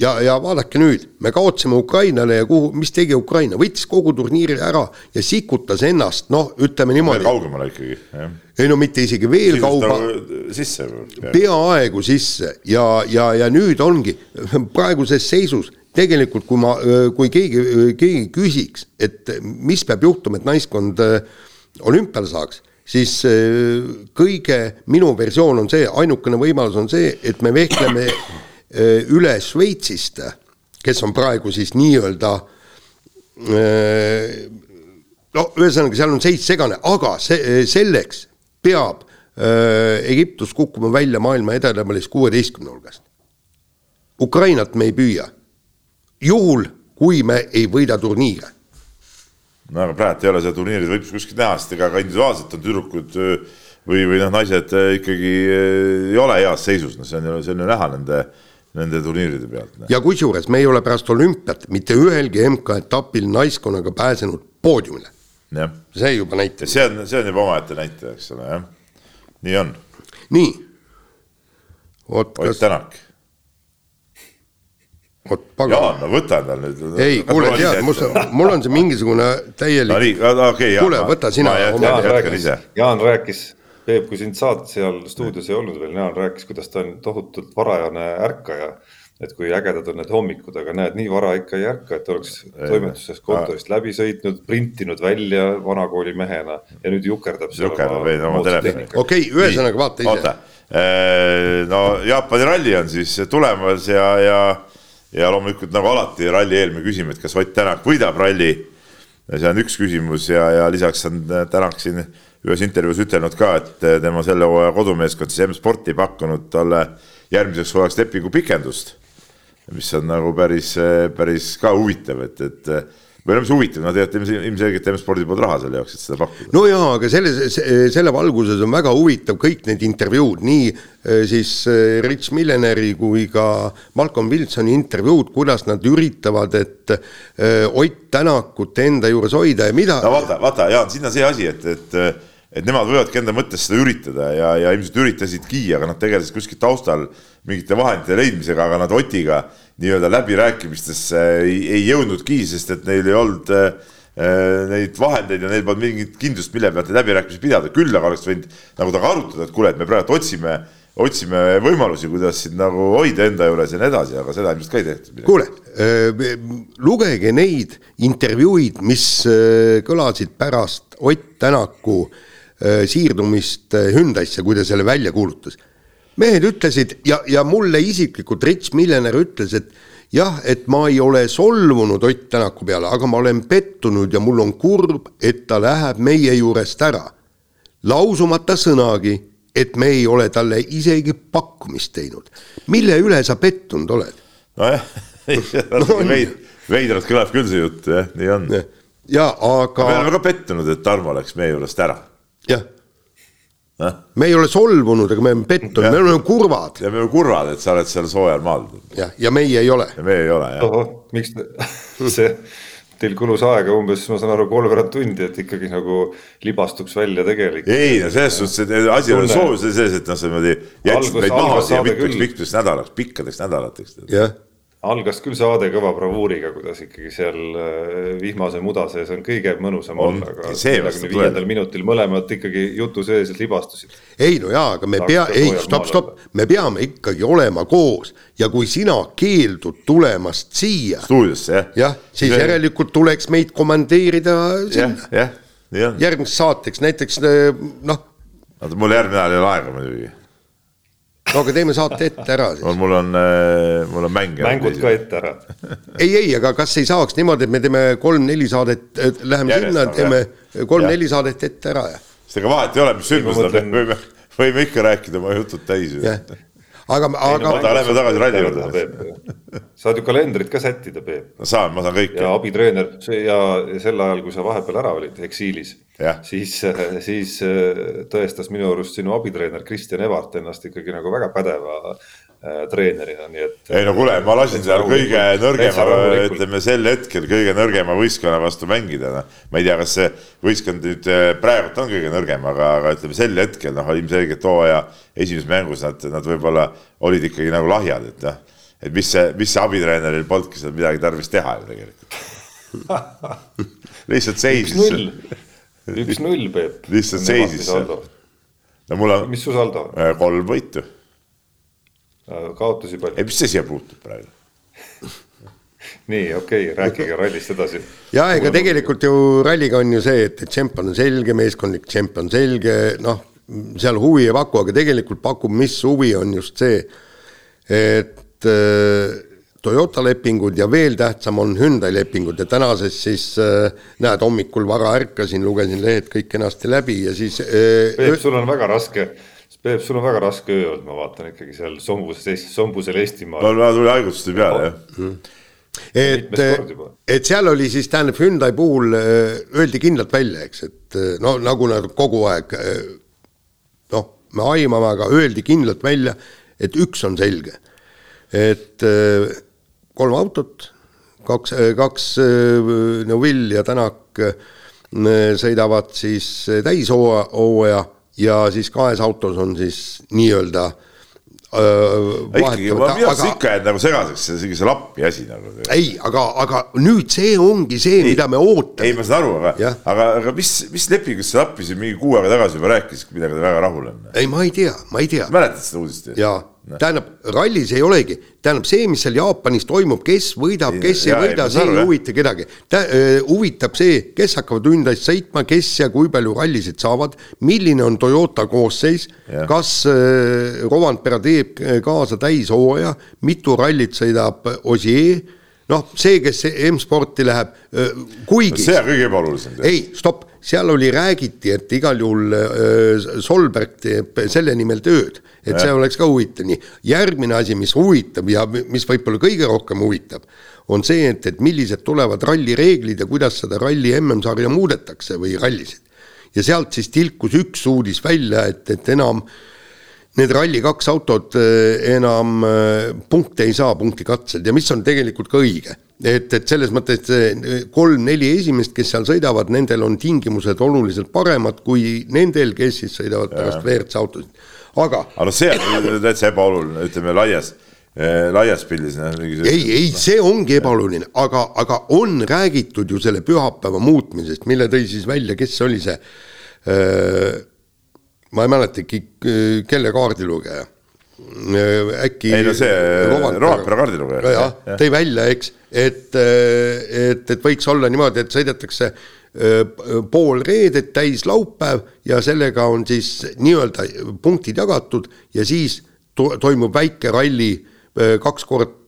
ja, ja vaadake nüüd, me kaotasime Ukrainale ja kuhu, mis tegi Ukraina, võttis kogu turniiri ära ja sikutas ennast, noh, ütleme niimoodi. kaugemale ikkagi, jah. ei no mitte isegi veel kaugemale. sisse. peaaegu sisse ja, ja, ja nüüd ongi praeguses seisus tegelikult, kui ma, kui keegi, keegi küsiks, et mis peab juhtuma, et naiskond äh, olümpiale saaks, siis äh, kõige, minu versioon on see, ainukene võimalus on see, et me vehkleme üle Šveitsist, kes on praegu siis nii-öelda äh, no ühesõnaga, seal on seis segane, aga see, selleks peab äh, Egiptus kukkuma välja maailma edetabelis kuueteistkümne hulgast. Ukrainat me ei püüa, juhul kui me ei võida turniire. no aga praegu ei ole seda turniiri võib kuskilt näha, sest ega ka individuaalselt on tüdrukud või, või noh, naised ikkagi ei ole heas seisus, no see on ju, see on ju näha nende nende turniiride pealt. ja kusjuures me ei ole pärast olümpiat mitte ühelgi MK-etapil naiskonnaga pääsenud poodiumile. see juba näitab. see on, see on juba omaette näitaja, eks ole, jah. nii on. nii. Ott kas... Tänak. vot pagan. Jaan, no võta endal nüüd. ei, kuule, tead, mul on see mingisugune täielik. no okei okay,, Jaan. kuule, võta sina. Jaan rääkis, Jaan rääkis Peep, kui sind saad seal stuudios ei olnud veel, Jaan rääkis, kuidas ta on tohutult varajane ärkaja. et kui ägedad on need hommikud, aga näed, nii vara ikka ei ärka, et oleks toimetusest kontorist läbi sõitnud, printinud välja vanakooli mehena ja nüüd jukerdab. jukerdab veidi oma telefoni. okei okay,, ühesõnaga vaata ise. no Jaapani ralli on siis tulemas ja, ja, ja loomulikult nagu alati ralli eel me küsime, et kas Ott Tänak võidab ralli. see on üks küsimus ja, ja lisaks on Tänak siin ühes intervjuus ütelnud ka, et tema selle hooaja kodumeeskond siis M-Sporti pakkunud talle järgmiseks hooajaks lepingu pikendust. mis on nagu päris, päris ka huvitav, et, et no mis huvitav, no tegelikult ilmselgelt M-spordil polnud raha selle jaoks, et seda pakkuda. no jaa, aga selle, selle valguses on väga huvitav kõik need intervjuud, nii eh, siis eh, Rich Milleneri kui ka Malcolm Wilsoni intervjuud, kuidas nad üritavad, et eh, Ott Tänakut enda juures hoida ja mida. no vaata, vaata Jaan, siin on see asi, et, et et nemad võivadki enda mõttes seda üritada ja, ja ilmselt üritasidki, aga nad tegelesid kuskil taustal mingite vahendite leidmisega, aga nad Otiga nii-öelda läbirääkimistesse ei, ei jõudnudki, sest et neil ei olnud äh, neid vahendeid ja neil polnud mingit kindlust, mille pealt neid läbirääkimisi pidada, küll aga oleks võinud nagu temaga arutada, et kuule, et me praegu otsime otsime võimalusi, kuidas sind nagu hoida enda juures ja nii edasi, aga seda ilmselt ka ei tehtud. kuule äh,, lugege neid intervjuuid, mis äh, kõlasid pärast Ott Tänaku siirdumist Hyundai'sse, kui ta selle välja kuulutas. Mehed ütlesid ja, ja mulle isiklikult Rich Millener ütles, et jah, et ma ei ole solvunud Ott Tänaku peale, aga ma olen pettunud ja mul on kurb, et ta läheb meie juurest ära. lausumata sõnagi, et me ei ole talle isegi pakkumist teinud. mille üle sa pettunud oled? nojah no, veid, veidralt kõlab küll see jutt jah, nii on. ja aga. me oleme ka pettunud, et Tarmo läks meie juurest ära. jah eh?. me ei ole solvunud, aga me oleme pettunud, me oleme kurvad. ja me oleme kurvad, et sa oled seal soojal maal. jah, ja meie ei ole. ja meie ei ole, jah. miks see teil kulus aega umbes, ma saan aru, kolmveerand tundi, et ikkagi nagu libastuks välja tegelik. ei no selles suhtes, et asi ei ole soovis selles, et noh, sa niimoodi jätsid meid maha siia mitmeks, mitmeks nädalaks, pikkadeks nädalateks. jah algas küll saade kõva bravuuriga, kuidas ikkagi seal äh, vihmase muda sees on kõige mõnusam olla, aga neljakümne viiendal minutil mõlemad ikkagi jutu sees libastusid. ei no jaa, aga me pea, ei stopp, stopp, me peame ikkagi olema koos ja kui sina keeldud tulemast siia. stuudiosse jah. jah, siis ja. järelikult tuleks meid komandeerida sinna. jah, nii on. järgmiseks saateks näiteks äh, noh. oota, mul järgmine nädal ei ole aega muidugi no aga teeme saate ette ära siis. mul on, äh, mul on mänge. mängud ka ette ära ei, ei, aga kas ei saaks niimoodi, et me teeme kolm-neli saadet, läheme Järjest, sinna, teeme kolm-neli saadet ette ära ja. sest ega vahet ei ole, mis sündmused on, võime, võime ikka rääkida oma jutud täis aga, aga. oota, lähme tagasi ralli juurde. saad ju kalendrit ka sättida, Peep. no saan, ma saan kõike. ja abitreener ja sel ajal, kui sa vahepeal ära olid eksiilis, siis, siis äh, tõestas minu arust sinu abitreener Kristjan Evart ennast ikkagi nagu väga pädeva treenerina, nii et. ei no kuule, ma lasin seal kõige nõrgema, ütleme sel hetkel kõige nõrgema võistkonna vastu mängida, noh. ma ei tea, kas see võistkond nüüd äh, praegult on kõige nõrgem, aga, aga ütleme sel hetkel noh, ilmselgelt hooaja esimeses mängus nad, nad võib-olla olid ikkagi nagu lahjad, et noh. et mis see, mis see abitreeneril polnudki seal midagi tarvis teha ju tegelikult lihtsalt seisis. üks-null, Peep. lihtsalt seisis seal. no mul on. mis su saldo on? Äh, kolm võitu kaotusi palju. ei, mis see siia puutub praegu nii, okei okay,, rääkige rallist edasi. ja ega tegelikult ju ralliga on ju see, et, et tšemp on selge, meeskondlik tšemp on selge, noh, seal huvi ei paku, aga tegelikult pakub, mis huvi on just see, et äh, Toyota lepingud ja veel tähtsam on Hyundai lepingud ja tänases siis äh, näed, hommikul vara ärkasin, lugesin lehed kõik kenasti läbi ja siis äh,. Peep, sul on väga raske Peep, sul on väga raske öö olnud, ma vaatan ikkagi seal sombuses, sombusel Eestimaal. no mul tuli haigustusi peale, jah mm. et, et seal oli siis, tähendab Hyundai puhul äh, öeldi kindlalt välja, eks, et äh, no nagu nad kogu aeg noh, me aimame, aga öeldi kindlalt välja, et üks on selge. et kolm autot, kaks, kaks Neuvill ja Tänak sõidavad siis täishooaja ja siis kahes autos on siis nii-öelda ikkagi, ma minu arust ikka jääd nagu segaseks, see, see lappi asi nagu. ei, aga, aga nüüd see ongi see, mida me ootame. ei, ma saan aru, aga, aga, aga mis, mis lepingust see lappi siin mingi kuu aega tagasi juba rääkis, millega ta väga rahul on? ei, ma ei tea, ma ei tea. mäletad seda uudist? jaa tähendab, rallis ei olegi, tähendab see, mis seal Jaapanis toimub, kes võidab, kes ja, ei võida, see ei huvita kedagi. huvitab see, kes hakkavad Hyundai's sõitma, kes ja kui palju rallisid saavad, milline on Toyota koosseis, kas äh, Rovanpera teeb kaasa täishooaja, mitu rallit sõidab Osier noh, see, kes M-sporti läheb, kuigi. see on kõige ebaolulisem. ei, stopp, seal oli, räägiti, et igal juhul äh, Solberg teeb selle nimel tööd, et ja. see oleks ka huvitav, nii. järgmine asi, mis huvitab ja mis võib-olla kõige rohkem huvitab, on see, et, et millised tulevad ralli reeglid ja kuidas seda ralli MM-sarja muudetakse või rallisid. ja sealt siis tilkus üks uudis välja, et, et enam äh, need Rally2 autod eh, enam eh, punkte ei saa punktikatsed ja mis on tegelikult ka õige. et, et selles mõttes kolm-neli esimest, kes seal sõidavad, nendel on tingimused oluliselt paremad kui nendel, kes siis sõidavad pärast WRC autosid, aga. aga no see on täitsa ebaoluline, ütleme laias eh, laias pildis. ei, ei, see ongi ebaoluline, aga, aga on räägitud ju selle pühapäeva muutmisest, mille tõi siis välja, kes oli see öö, ma ei mäletagi, kelle kaardilugeja. äkki. ei no see Roopera kaardilugeja. jah ja., tõi välja, eks, et, et, et võiks olla niimoodi, et sõidetakse pool reedet täis laupäev ja sellega on siis nii-öelda punktid jagatud ja siis to toimub väike ralli kaks korda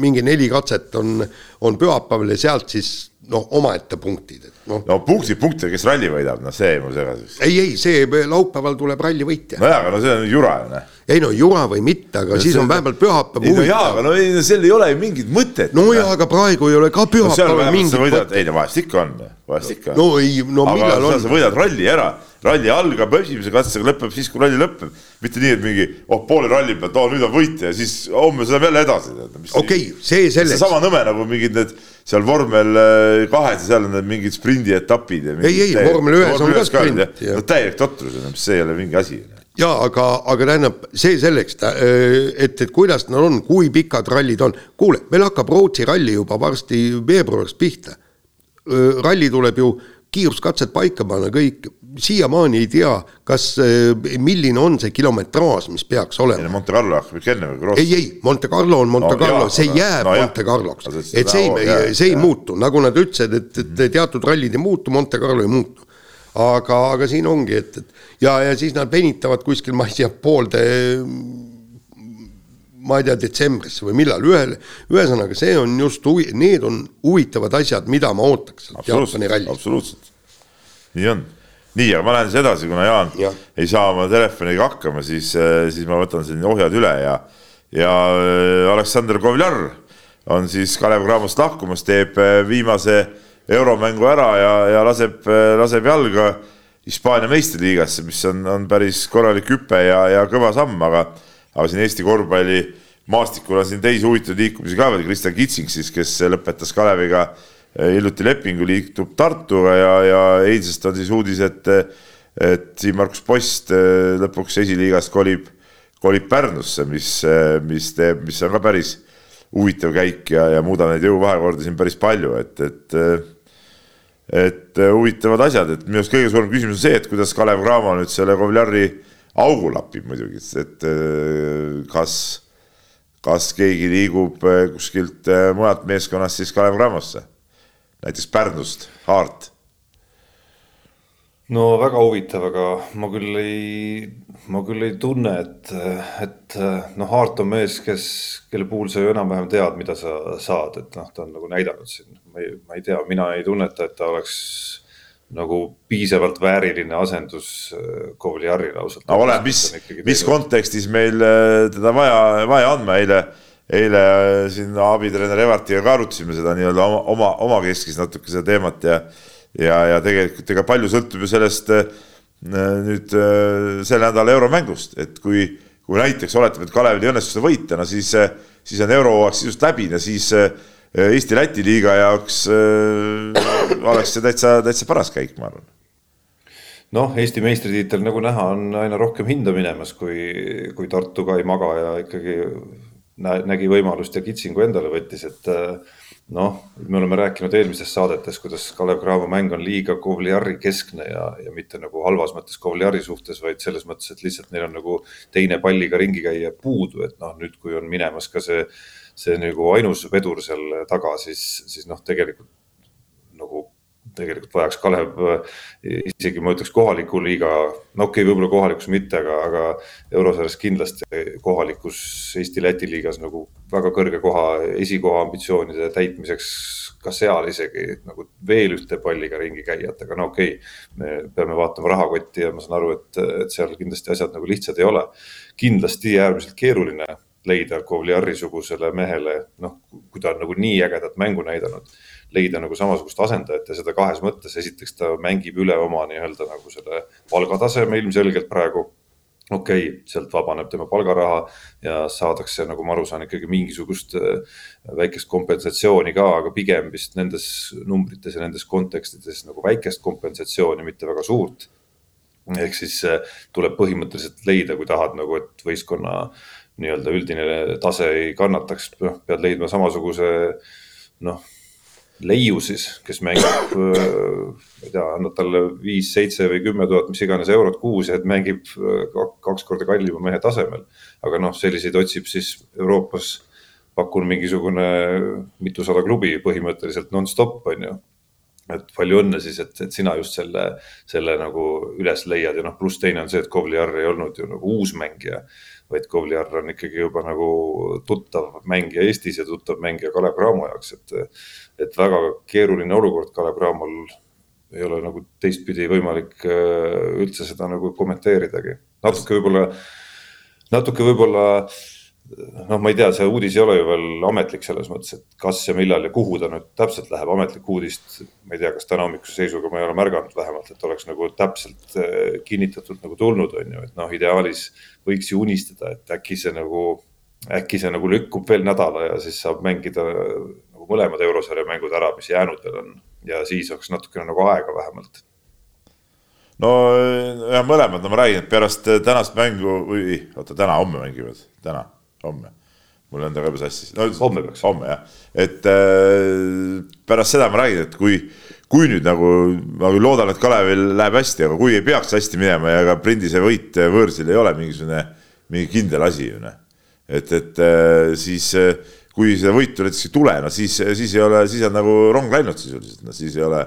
mingi neli katset on, on pühapäeval ja sealt siis noh, omaette punktid, et noh. no punktid, punkte, kes ralli võidab, noh, see jäi mul segaseks. ei, ei, see laupäeval tuleb ralli võitja. nojah, aga no see on jura ju, noh. ei no jura või mitte, aga no, siis on vähemalt pühapäev huvitav. no jaa, aga no ei, sel ei ole ju mingit mõtet. no jaa, aga praegu ei ole ka pühapäeval no, mingit mõtet. ei no vahest ikka on, vahest ikka on. no ei, no millal on. sa võidad ralli ära ralli algab esimese katsega, lõpeb siis, kui ralli lõpeb. mitte nii, et mingi, oh poole ralli pealt, oh nüüd on võitja ja siis homme sõidab jälle edasi. okei see selleks. sama nõme nagu mingid need seal vormel äh, kahes ja seal on need mingid sprindietapid. ei, ei vormel ühes on ka sprint. no täielik totrus, see ei ole mingi asi ja aga, aga tähendab see selleks, äh, et, et kuidas nad on, kui pikad rallid on. kuule, meil hakkab Rootsi ralli juba varsti veebruaris pihta. Äh, ralli tuleb ju kiiruskatsed paika panna, kõik, siiamaani ei tea, kas, eh, milline on see kilometraaž, mis peaks olema. Monte Carlo hakkab ikka enne või? ei, ei, Monte Carlo on Monte no, Carlo, see jääb no, Monte Carloks. et see ei, see ei muutu, nagu nad ütlesid, et, et teatud rallid ei muutu, Monte Carlo ei muutu. aga, aga siin ongi, et, et ja, ja siis nad venitavad kuskil, ma ei tea, poolde ma ei tea, detsembrisse või millal, ühel, ühesõnaga, see on just need on huvitavad asjad, mida ma ootaks Jaapani rallis. absoluutselt, nii on nii, aga ma lähen siis edasi, kuna Jaan ja. ei saa oma telefoniga hakkama, siis, äh, siis ma võtan siin ohjad üle ja, ja äh, Aleksandr Kovjar on siis Kalev Cramost lahkumas, teeb äh, viimase euromängu ära ja, ja laseb, laseb jalga Hispaania meistriliigasse, mis on, on päris korralik hüpe ja, ja kõva samm, aga, aga siin Eesti korvpalli maastikul on siin teisi huvitavaid liikumisi ka veel, Kristjan Kitsing siis, kes lõpetas Kaleviga hiljuti lepingu liitub Tartuga ja, ja eilsest on siis uudis, et, et Siim-Markus Post eh, lõpuks esiliigast kolib, kolib Pärnusse, mis, mis teeb, mis on ka päris huvitav käik ja, ja muudab neid jõuvahekordi siin päris palju, et, et et huvitavad asjad, et minu arust kõige suurem küsimus on see, et kuidas Kalev Cramo nüüd selle Kovljari augu lapib muidugi, et kas, kas keegi liigub kuskilt mujalt meeskonnast siis Kalev Cramosse näiteks Pärnust, Haart? no väga huvitav, aga ma küll ei, ma küll ei tunne, et, et noh, Haart on mees, kes, kelle puhul sa ju enam-vähem tead, mida sa saad, et noh, ta on nagu näidanud siin, ma ei, ma ei tea, mina ei tunneta, et ta oleks nagu piisavalt vääriline asendus Kovliarile ausalt. no oleneb, mis, mis kontekstis meil äh, teda vaja, vaja andma, eile eile äh, siin abitreener Evertiga ka arutasime seda nii-öelda oma, oma, omakeskis natuke seda teemat ja ja, ja tegelikult ega palju sõltub ju sellest äh, nüüd äh, selle nädala euromängust, et kui, kui näiteks oletame, et Kalevil ei õnnestu seda võita, no siis, siis on eurohooaeg sisust läbi ja siis Eesti-Läti liiga jaoks oleks see täitsa, täitsa paras käik, ma arvan. Noh, Eesti meistritiitel, nagu näha, on aina rohkem hinda minemas, kui, kui Tartu ka ei maga ja ikkagi nägi võimalust ja kitsingu endale võttis, et äh, noh, me oleme rääkinud eelmistes saadetes, kuidas Kalev Cramo mäng on liiga Kovliari keskne ja, ja mitte nagu halvas mõttes Kovliari suhtes, vaid selles mõttes, et lihtsalt neil on nagu teine palliga ringi käia puudu, et noh, nüüd, kui on minemas ka see, see nagu ainus vedur seal taga, siis, siis noh, tegelikult tegelikult vajaks Kalev isegi ma ütleks kohaliku liiga, no okei okay,, võib-olla kohalikus mitte, aga, aga eurosarjas kindlasti kohalikus Eesti-Läti liigas nagu väga kõrge koha, esikoha ambitsioonide täitmiseks ka seal isegi nagu veel ühte palliga ringi käijat, aga no okei okay,, me peame vaatama rahakotti ja ma saan aru, et, et seal kindlasti asjad nagu lihtsad ei ole. kindlasti äärmiselt keeruline leida Kovliari-sugusele mehele, noh, kui ta on nagu nii ägedat mängu näidanud leida nagu samasugust asendajat ja seda kahes mõttes. esiteks ta mängib üle oma nii-öelda nagu selle palgataseme ilmselgelt praegu. okei okay,, sealt vabaneb tema palgaraha ja saadakse, nagu ma aru saan, ikkagi mingisugust äh, väikest kompensatsiooni ka, aga pigem vist nendes numbrites ja nendes kontekstides nagu väikest kompensatsiooni, mitte väga suurt ehk siis äh, tuleb põhimõtteliselt leida, kui tahad nagu, et võistkonna nii-öelda üldine tase ei kannataks, noh, pead leidma samasuguse noh leiu siis, kes mängib, ma ei tea, annad talle viis, seitse või kümme tuhat, mis iganes eurot kuus ja et mängib kaks korda kallima mehe tasemel. aga noh, selliseid otsib siis Euroopas, pakun mingisugune mitusada klubi põhimõtteliselt nonstop, on ju. et palju õnne siis, et, et sina just selle, selle nagu üles leiad ja noh, pluss teine on see, et Kovliar ei olnud ju nagu uus mängija vaid Kovliar on ikkagi juba nagu tuttav mängija Eestis ja tuttav mängija Kalev Cramo jaoks, et, et väga keeruline olukord Kalev Cramol ei ole nagu teistpidi võimalik äh, üldse seda nagu kommenteeridagi. natuke võib-olla, natuke võib-olla noh, ma ei tea, see uudis ei ole ju veel ametlik selles mõttes, et kas ja millal ja kuhu ta nüüd täpselt läheb, ametlikku uudist. ma ei tea, kas täna hommikuse seisuga ma ei ole märganud vähemalt, et oleks nagu täpselt äh, kinnitatult nagu tulnud, on ju, et noh, ideaalis võiks ju unistada, et äkki see nagu, äkki see nagu lükkub veel nädala ja siis saab mängida nagu mõlemad eurosarja mängud ära, mis jäänud veel on. Ja siis oleks natukene nagu aega vähemalt. No jah, mõlemad, no ma räägin, et pärast tänast mängu või oota, täna, homme mängivad, täna homme. mul on temaga juba sassis no,. homme peaks. homme jah, et äh, pärast seda ma räägin, et kui, kui nüüd nagu, ma küll loodan, et Kalevil läheb hästi, aga kui ei peaks hästi minema ja ka Prindise võit võõrsil ei ole mingisugune, mingi kindel asi ju noh. et, et äh, siis äh, kui seda võitu näiteks ei tule, no siis, siis ei ole, siis on nagu rong läinud sisuliselt, no siis ei ole,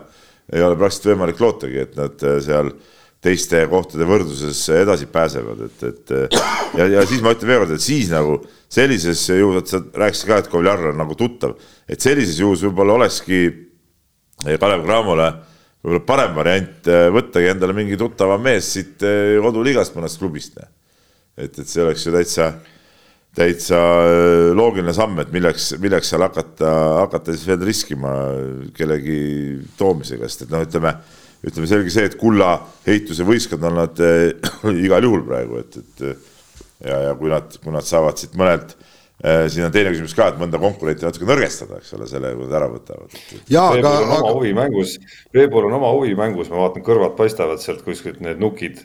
ei ole praktiliselt võimalik lootagi, et nad äh, seal äh, teiste kohtade võrdluses edasi pääsevad, et, et ja, ja siis ma ütlen veel kord, et siis nagu sellises juhus, et sa rääkisid ka, et Kovjar on nagu tuttav, et sellises juhus võib-olla olekski Kalev Cramole võib-olla parem variant eh, võttagi endale mingi tuttavam mees siit eh, koduliigast mõnest klubist. et, et see oleks ju täitsa, täitsa eh, loogiline samm, et milleks, milleks seal hakata, hakata siis veel riskima kellegi toomisega, sest et noh, ütleme ütleme selge see, et kulla heituse võistkond on nad äh, igal juhul praegu, et, et ja, ja kui nad, kui nad saavad siit mõnelt äh,, siin on teine küsimus ka, et mõnda konkurenti natuke nõrgestada, eks ole, selle, kui nad ära võtavad. aga. Veebol on oma huvimängus, Veebol on oma huvimängus, ma vaatan, kõrvad paistavad sealt kuskilt need nukid,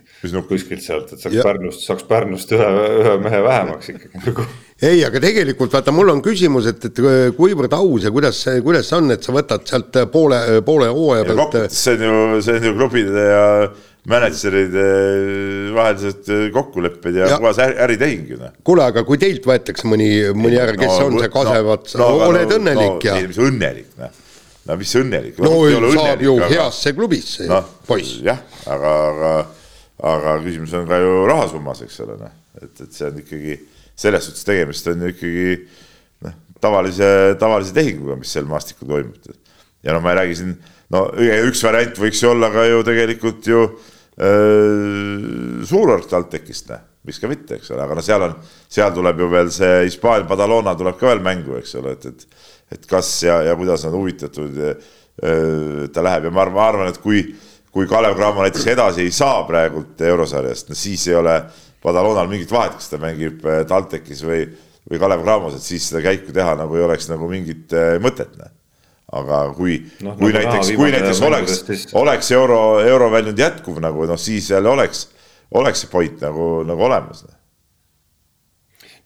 kuskilt sealt, et saaks ja. Pärnust, saaks Pärnust ühe, ühe mehe vähemaks ikkagi nagu ei, aga tegelikult vaata, mul on küsimus, et, et kuivõrd aus ja kuidas see, kuidas see on, et sa võtad sealt poole, poole hooaja pealt. see on ju, see on ju klubide ja mänedžeride vahelised kokkulepped ja, ja puhas äritehing ju noh. kuule, aga kui teilt võetakse mõni, mõni ära, kes no, on see Kasevat no, no, oled no, õnnelik no, ja. mis õnnelik, noh. no mis õnnelik. no saab õnnelik, ju aga... heasse klubisse no,, poiss. jah, aga, aga, aga küsimus on ka ju rahasummas, eks ole, noh, et, et see on ikkagi selles suhtes tegemist on ju ikkagi noh, tavalise, tavalise tehinguga, mis seal maastikul toimub. ja noh, ma ei räägi siin, no üks variant võiks ju olla ka ju tegelikult ju äh, suurorg TalTechist, miks ka mitte, eks ole, aga no seal on, seal tuleb ju veel see Hispaania Badalona tuleb ka veel mängu, eks ole, et, et et kas ja, ja kuidas nad huvitatud äh, ta läheb ja ma arvan, ma arvan, et kui, kui Kalev Cramo näiteks edasi ei saa praegult eurosarjast, no siis ei ole Badalonal mingit vahet, kas ta mängib äh, TalTechis või, või Kalev Cramos, et siis seda käiku teha nagu ei oleks nagu mingit äh, mõtet. Aga kui no,, kui nagu näiteks, kui näiteks oleks, oleks euro, euro väljund jätkuv nagu noh, siis jälle oleks, oleks see point nagu, nagu olemas noh.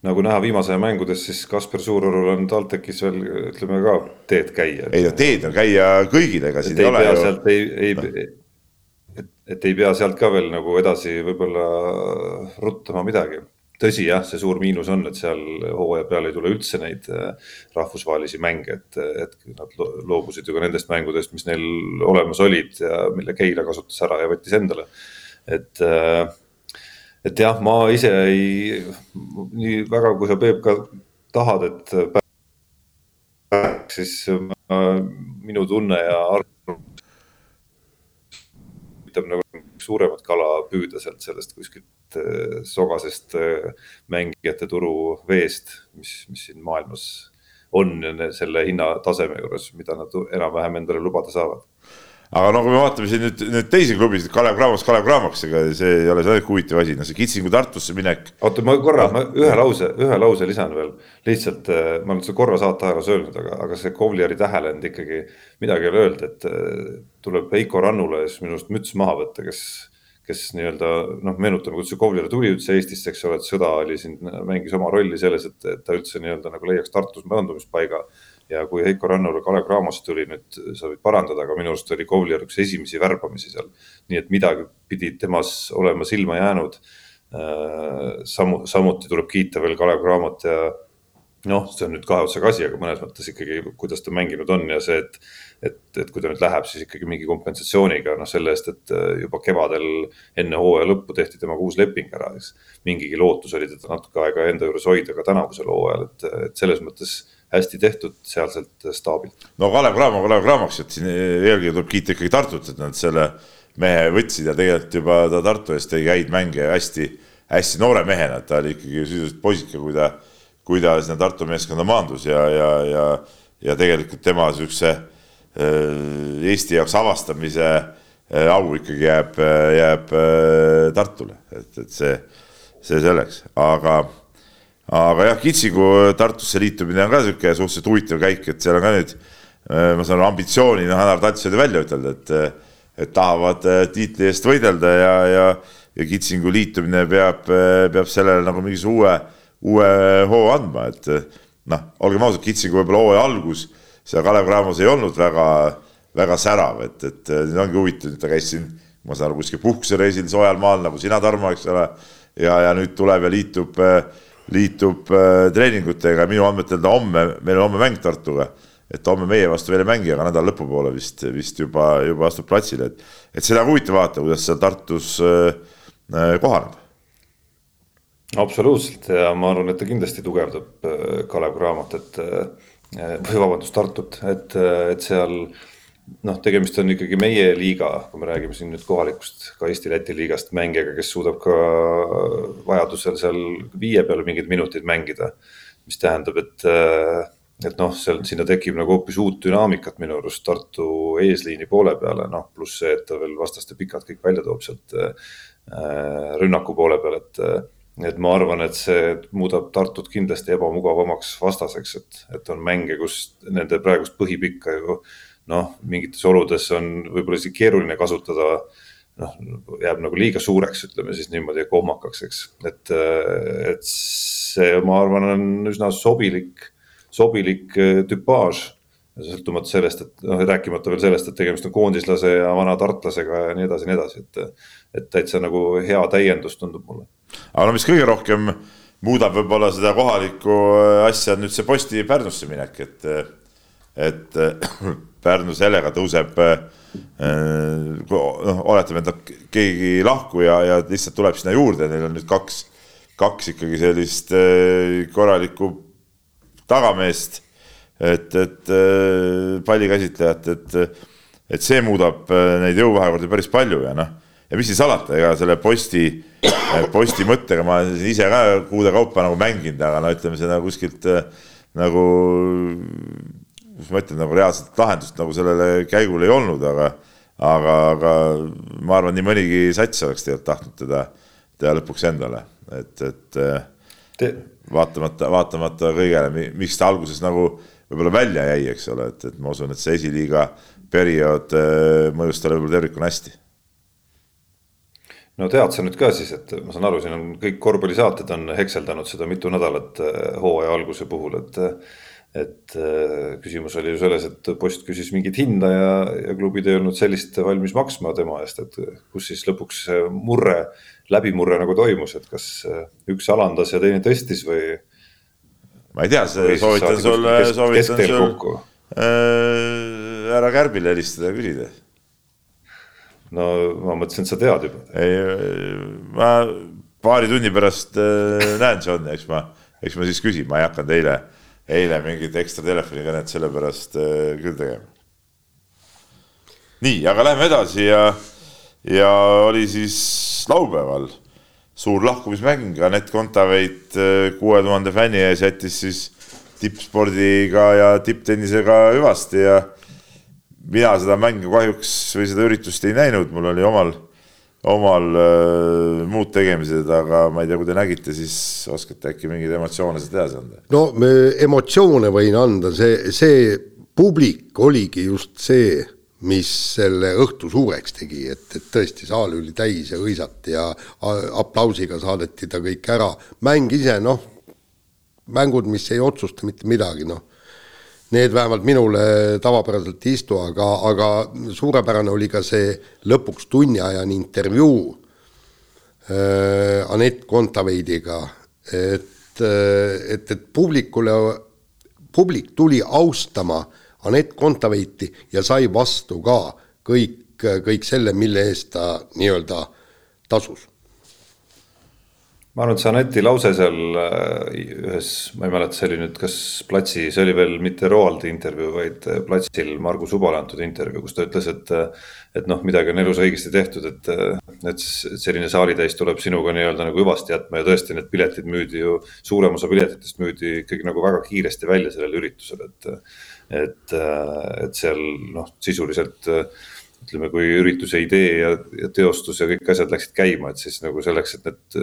nagu näha viimase aja mängudes, siis Kasper Suurorul on TalTechis veel ütleme ka teed käia. ei no teed on käia kõigil, ega siin ei ole ju. sealt ei, ei no et ei pea sealt ka veel nagu edasi võib-olla ruttama midagi. tõsi jah, see suur miinus on, et seal hooaja peale ei tule üldse neid äh, rahvusvahelisi mänge, et, et nad loobusid ju ka nendest mängudest, mis neil olemas olid ja mille Keila kasutas ära ja võttis endale. et, äh, et jah, ma ise ei, nii väga, kui sa Peep ka tahad, et siis minu tunne ja arvamus üritab nagu suuremat kala püüda sealt sellest kuskilt äh, sogasest äh, mängijate turu veest, mis, mis siin maailmas on selle hinnataseme juures, mida nad enam-vähem endale lubada saavad aga no kui me vaatame siin nüüd, nüüd teisi klubisid, Kalev Cramos, Kalev Cramoks, ega see ei ole see huvitav asi, no see Kitsingu Tartusse minek. oota, ma korra, ma ühe lause, ühe lause lisan veel. lihtsalt äh, ma olen seda korra saate ajaloos öelnud, aga, aga see Kovliari tähelend ikkagi, midagi ei ole öelda, et äh, tuleb Heiko Rannule siis minu arust müts maha võtta, kes kes nii-öelda noh, meenutame, kuidas see Kovliar tuli üldse Eestisse, eks ole, et sõda oli siin, mängis oma rolli selles, et, et ta üldse nii-öelda nagu leiaks Tartus maandumispaiga ja kui Heiko Rannula Kalev Cramos tuli nüüd, sa võid parandada, aga minu arust oli Kovliar üks esimesi värbamisi seal. nii et midagi pidi temas olema silma jäänud. Äh, samu, samuti tuleb kiita veel Kalev Cramot ja noh, see on nüüd kahe otsaga asi, aga mõnes mõttes ikkagi, kuidas ta mänginud on ja see, et et, et kui ta nüüd läheb, siis ikkagi mingi kompensatsiooniga noh, selle eest, et äh, juba kevadel enne hooaja lõppu tehti temaga uus leping ära, eks. mingigi lootus oli teda natuke aega enda juures hoida ka tänavusel hooajal, et, et selles mõttes hästi tehtud sealselt staabilt. no Kalev Cramo, Kalev Cramoks, et siin eelkõige tuleb kiita ikkagi Tartut, et nad selle mehe võtsid ja tegelikult juba ta Tartu eest tegi häid mänge hästi, hästi noore mehena, et ta oli ikkagi sisuliselt poisike, kui ta, kui ta sinna Tartu meeskonda maandus ja, ja, ja, ja tegelikult tema siukse äh, Eesti jaoks avastamise äh, au ikkagi jääb, jääb äh, Tartule, et, et see, see selleks, aga aga jah, Kitsigu Tartusse liitumine on ka niisugune suhteliselt huvitav käik, et seal on ka nüüd, ma saan aru, ambitsiooni, noh, Anar Tats oli välja ütelda, et et tahavad äh, tiitli eest võidelda ja, ja, ja Kitsingu liitumine peab, äh, peab sellele nagu mingisuguse uue, uue hoo andma, et äh, noh, olgem ausad, Kitsingu võib-olla hooaja algus seal Kalev Cramos ei olnud väga, väga särav, et, et nüüd ongi huvitav, et ta käis siin, ma saan aru, kuskil puhkusereisil soojal maal nagu sina, Tarmo, eks ole. ja, ja nüüd tuleb ja liitub, liitub treeningutega, minu andmetel ta homme, meil on homme mäng Tartuga. Et homme meie vastu veel ei mängi, aga nädala lõpupoole vist, vist juba, juba astub platsile, et, et seda on huvitav vaadata, kuidas seal Tartus äh, äh, kohaneb. absoluutselt. Ja ma arvan, et ta kindlasti tugevdab äh, Kalev Cramot, et või vabandust, Tartut, et, et seal noh, tegemist on ikkagi meie liiga, kui me räägime siin nüüd kohalikust, ka Eesti-Läti liigast mängijaga, kes suudab ka vajadusel seal viie peal mingeid minuteid mängida. mis tähendab, et et noh, seal sinna tekib nagu hoopis uut dünaamikat minu arust Tartu eesliini poole peale, noh pluss see, et ta veel vastaste pikad kõik välja toob sealt äh, rünnaku poole peal, et äh, et ma arvan, et see muudab Tartut kindlasti ebamugavamaks vastaseks, et, et on mänge, kus nende praegust põhipikka ju noh, mingites oludes on võib-olla isegi keeruline kasutada. noh, jääb nagu liiga suureks, ütleme siis niimoodi kohmakaks, eks, et, et see, ma arvan, on üsna sobilik sobilik äh, tüpaaž. sõltumata sellest, et noh, rääkimata veel sellest, et tegemist on koondislase ja vana tartlasega ja nii edasi ja nii edasi, et. et täitsa nagu hea täiendus tundub mulle. aga no mis kõige rohkem muudab võib-olla seda kohalikku äh, asja on nüüd see posti Pärnusse minek, et, et Pärnu sellega tõuseb noh, oletame, et keegi ei lahku ja, ja lihtsalt tuleb sinna juurde, neil on nüüd kaks, kaks ikkagi sellist äh, korralikku tagameest, et, et äh, pallikäsitlejat, et, et see muudab äh, neid jõuvahekordi päris palju ja noh, ja mis siis salata, ega selle posti, äh, posti mõttega ma ise ka kuude kaupa nagu mänginud, aga no ütleme, seda kuskilt nagu, mis ma ütlen, nagu reaalset lahendust nagu sellele käigule ei olnud, aga aga, aga ma arvan, nii mõnigi sats oleks tegelikult tahtnud teda teha lõpuks endale, et, et Te vaatamata, vaatamata kõigele, miks ta alguses nagu võib-olla välja jäi, eks ole, et, et ma usun, et see esiliiga periood äh, mõjus talle võib-olla tervikuna hästi. no tead sa nüüd ka siis, et ma saan aru, siin on kõik korvpallisaated on hekseldanud seda mitu nädalat äh, hooaja alguse puhul, et et äh, küsimus oli ju selles, et post küsis mingit hinda ja, ja klubid ei olnud sellist valmis maksma tema eest, et kus siis lõpuks murre, läbimurre nagu toimus, et kas äh, üks alandas ja teine tõstis või? ma ei tea, soovitan sulle, soovitan sul äh, härra Kärbile helistada ja küsida. no ma mõtlesin, et sa tead juba. ei, ma paari tunni pärast äh, näen Johni, eks ma, eks ma siis küsin, ma ei hakanud eile eile mingit ekstra telefonikõnet sellepärast äh, küll tegema. nii, aga lähme edasi ja, ja oli siis laupäeval suur lahkumismäng, Anett Kontaveit äh, kuue tuhande fänni ees jättis siis tippspordiga ja tipptennisega hüvasti ja mina seda mängu kahjuks või seda üritust ei näinud, mul oli omal omal äh, muud tegemised, aga ma ei tea, kui te nägite, siis oskate äkki mingeid emotsioone sealt edasi anda? no emotsioone võin anda, see, see publik oligi just see, mis selle õhtu suureks tegi, et, et tõesti, saal oli täis ja hõisati ja aplausiga saadeti ta kõik ära. mäng ise, noh, mängud, mis ei otsusta mitte midagi, noh need vähemalt minule tavapäraselt ei istu, aga, aga suurepärane oli ka see lõpuks tunniajane intervjuu äh, Anett Kontaveidiga, et et, et publikule, publik tuli austama Anett Kontaveiti ja sai vastu ka kõik, kõik selle, mille eest ta nii-öelda tasus ma arvan, et see Aneti lause seal äh, ühes, ma ei mäleta, see oli nüüd kas platsi, see oli veel mitte Roaldi intervjuu, vaid äh, platsil Margus Ubale antud intervjuu, kus ta ütles, et. Äh, et noh, midagi on elus õigesti tehtud, et, et selline saalitäis tuleb sinuga nii-öelda nagu hüvasti jätma ja tõesti need piletid müüdi ju. suurem osa piletitest müüdi ikkagi nagu väga kiiresti välja sellel üritusel, et, et, et seal noh, sisuliselt ütleme, kui ürituse idee ja, ja teostus ja kõik asjad läksid käima, et siis nagu selleks, et need,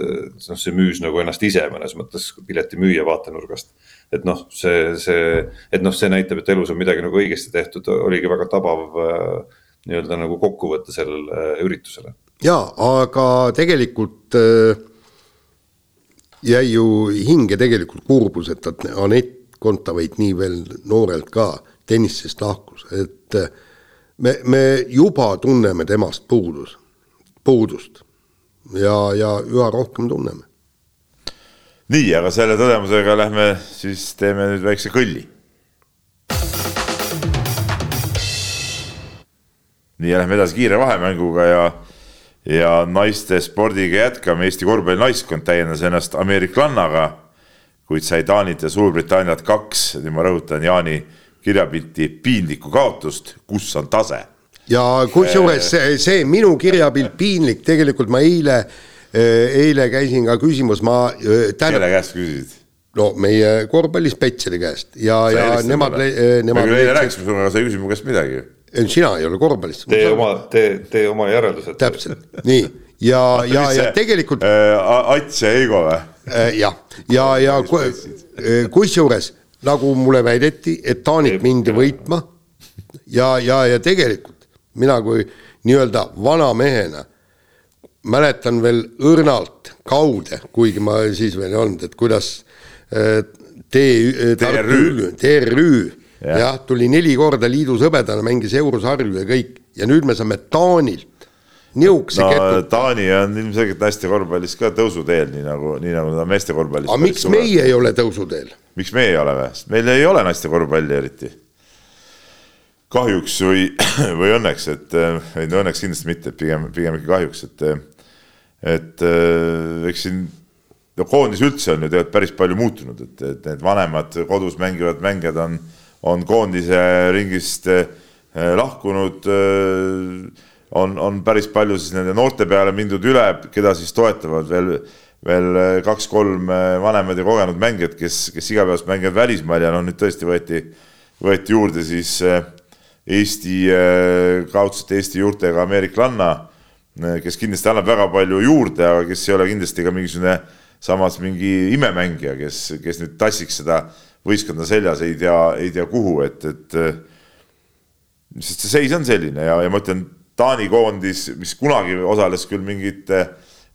noh, see müüs nagu ennast ise mõnes mõttes piletimüüja vaatenurgast. et noh, see, see, et noh, see näitab, et elus on midagi nagu õigesti tehtud, oligi väga tabav äh, nii-öelda nagu kokkuvõte sellele äh, üritusele. ja, aga tegelikult äh, jäi ju hinge tegelikult kurbus, et Anett Kontaveit nii veel noorelt ka tennisest lahkus, et äh, me, me juba tunneme temast puudus, puudust ja, ja üha rohkem tunneme. nii, aga selle tõdemusega lähme siis teeme nüüd väikse kõlli. nii ja lähme edasi kiire vahemänguga ja, ja naiste spordiga jätkame. Eesti korvpallinaiskond täiendas ennast ameeriklannaga, kuid sai Taanit ja Suurbritanniat kaks, nüüd ma rõhutan, Jaani kirjapilti piinlikku kaotust, kus on tase. ja kusjuures see, see minu kirjapilt piinlik, tegelikult ma eile, eh, eile käisin ka küsimas, ma eh, täna.... kelle käest küsisid? no meie korvpallispetsiali käest ja, ja nemad, eh, nemad. me küll eile rääkisime sinuga, aga sa ei küsinud mu käest midagi. sina ei ole korvpallist. tee oma, tee, tee oma järeldused. täpselt, nii ja, ja, ja tegelikult äh,. Ats ja Heigo või jah, ja, ja, ja kusjuures nagu mulle väideti, et Taanit mindi võitma. Ja, ja, ja tegelikult mina kui nii-öelda vana mehena mäletan veel õrnalt kaude, kuigi ma siis veel ei olnud, et kuidas tee, TRÜ, TRÜ jah. Ja, tuli neli korda liidus hõbedana, mängis eurosarju ja kõik. Ja nüüd me saame Taanilt niukse no, ketuta. Taani on ilmselgelt naiste korvpallis ka tõusuteel, nii nagu, nii nagu on meeste korvpallis. aga miks suure. meie ei ole tõusuteel? miks meie ei ole või, sest meil ei ole naiste korvpalli eriti. kahjuks või, või õnneks, et, ei no õnneks kindlasti mitte, pigem, pigem ikka kahjuks, et, et eks siin no koondis üldse on ju tegelikult päris palju muutunud, et, et need vanemad kodus mängivad mängijad on, on koondise ringist lahkunud äh, on, on päris palju siis nende noorte peale mindud üle, keda siis toetavad veel, veel kaks-kolm vanemad ja kogenud mängijad, kes, kes igapäevaselt mängivad välismaal ja noh, nüüd tõesti võeti, võeti juurde siis eh, Eesti, kaudselt Eesti juurtega ameeriklanna, kes kindlasti annab väga palju juurde, aga kes ei ole kindlasti ka mingisugune samas mingi imemängija, kes, kes nüüd tassiks seda võistkonda seljas, ei tea, ei tea kuhu, et, et sest see seis on selline ja, ja ma ütlen Taani koondis, mis kunagi osales küll mingite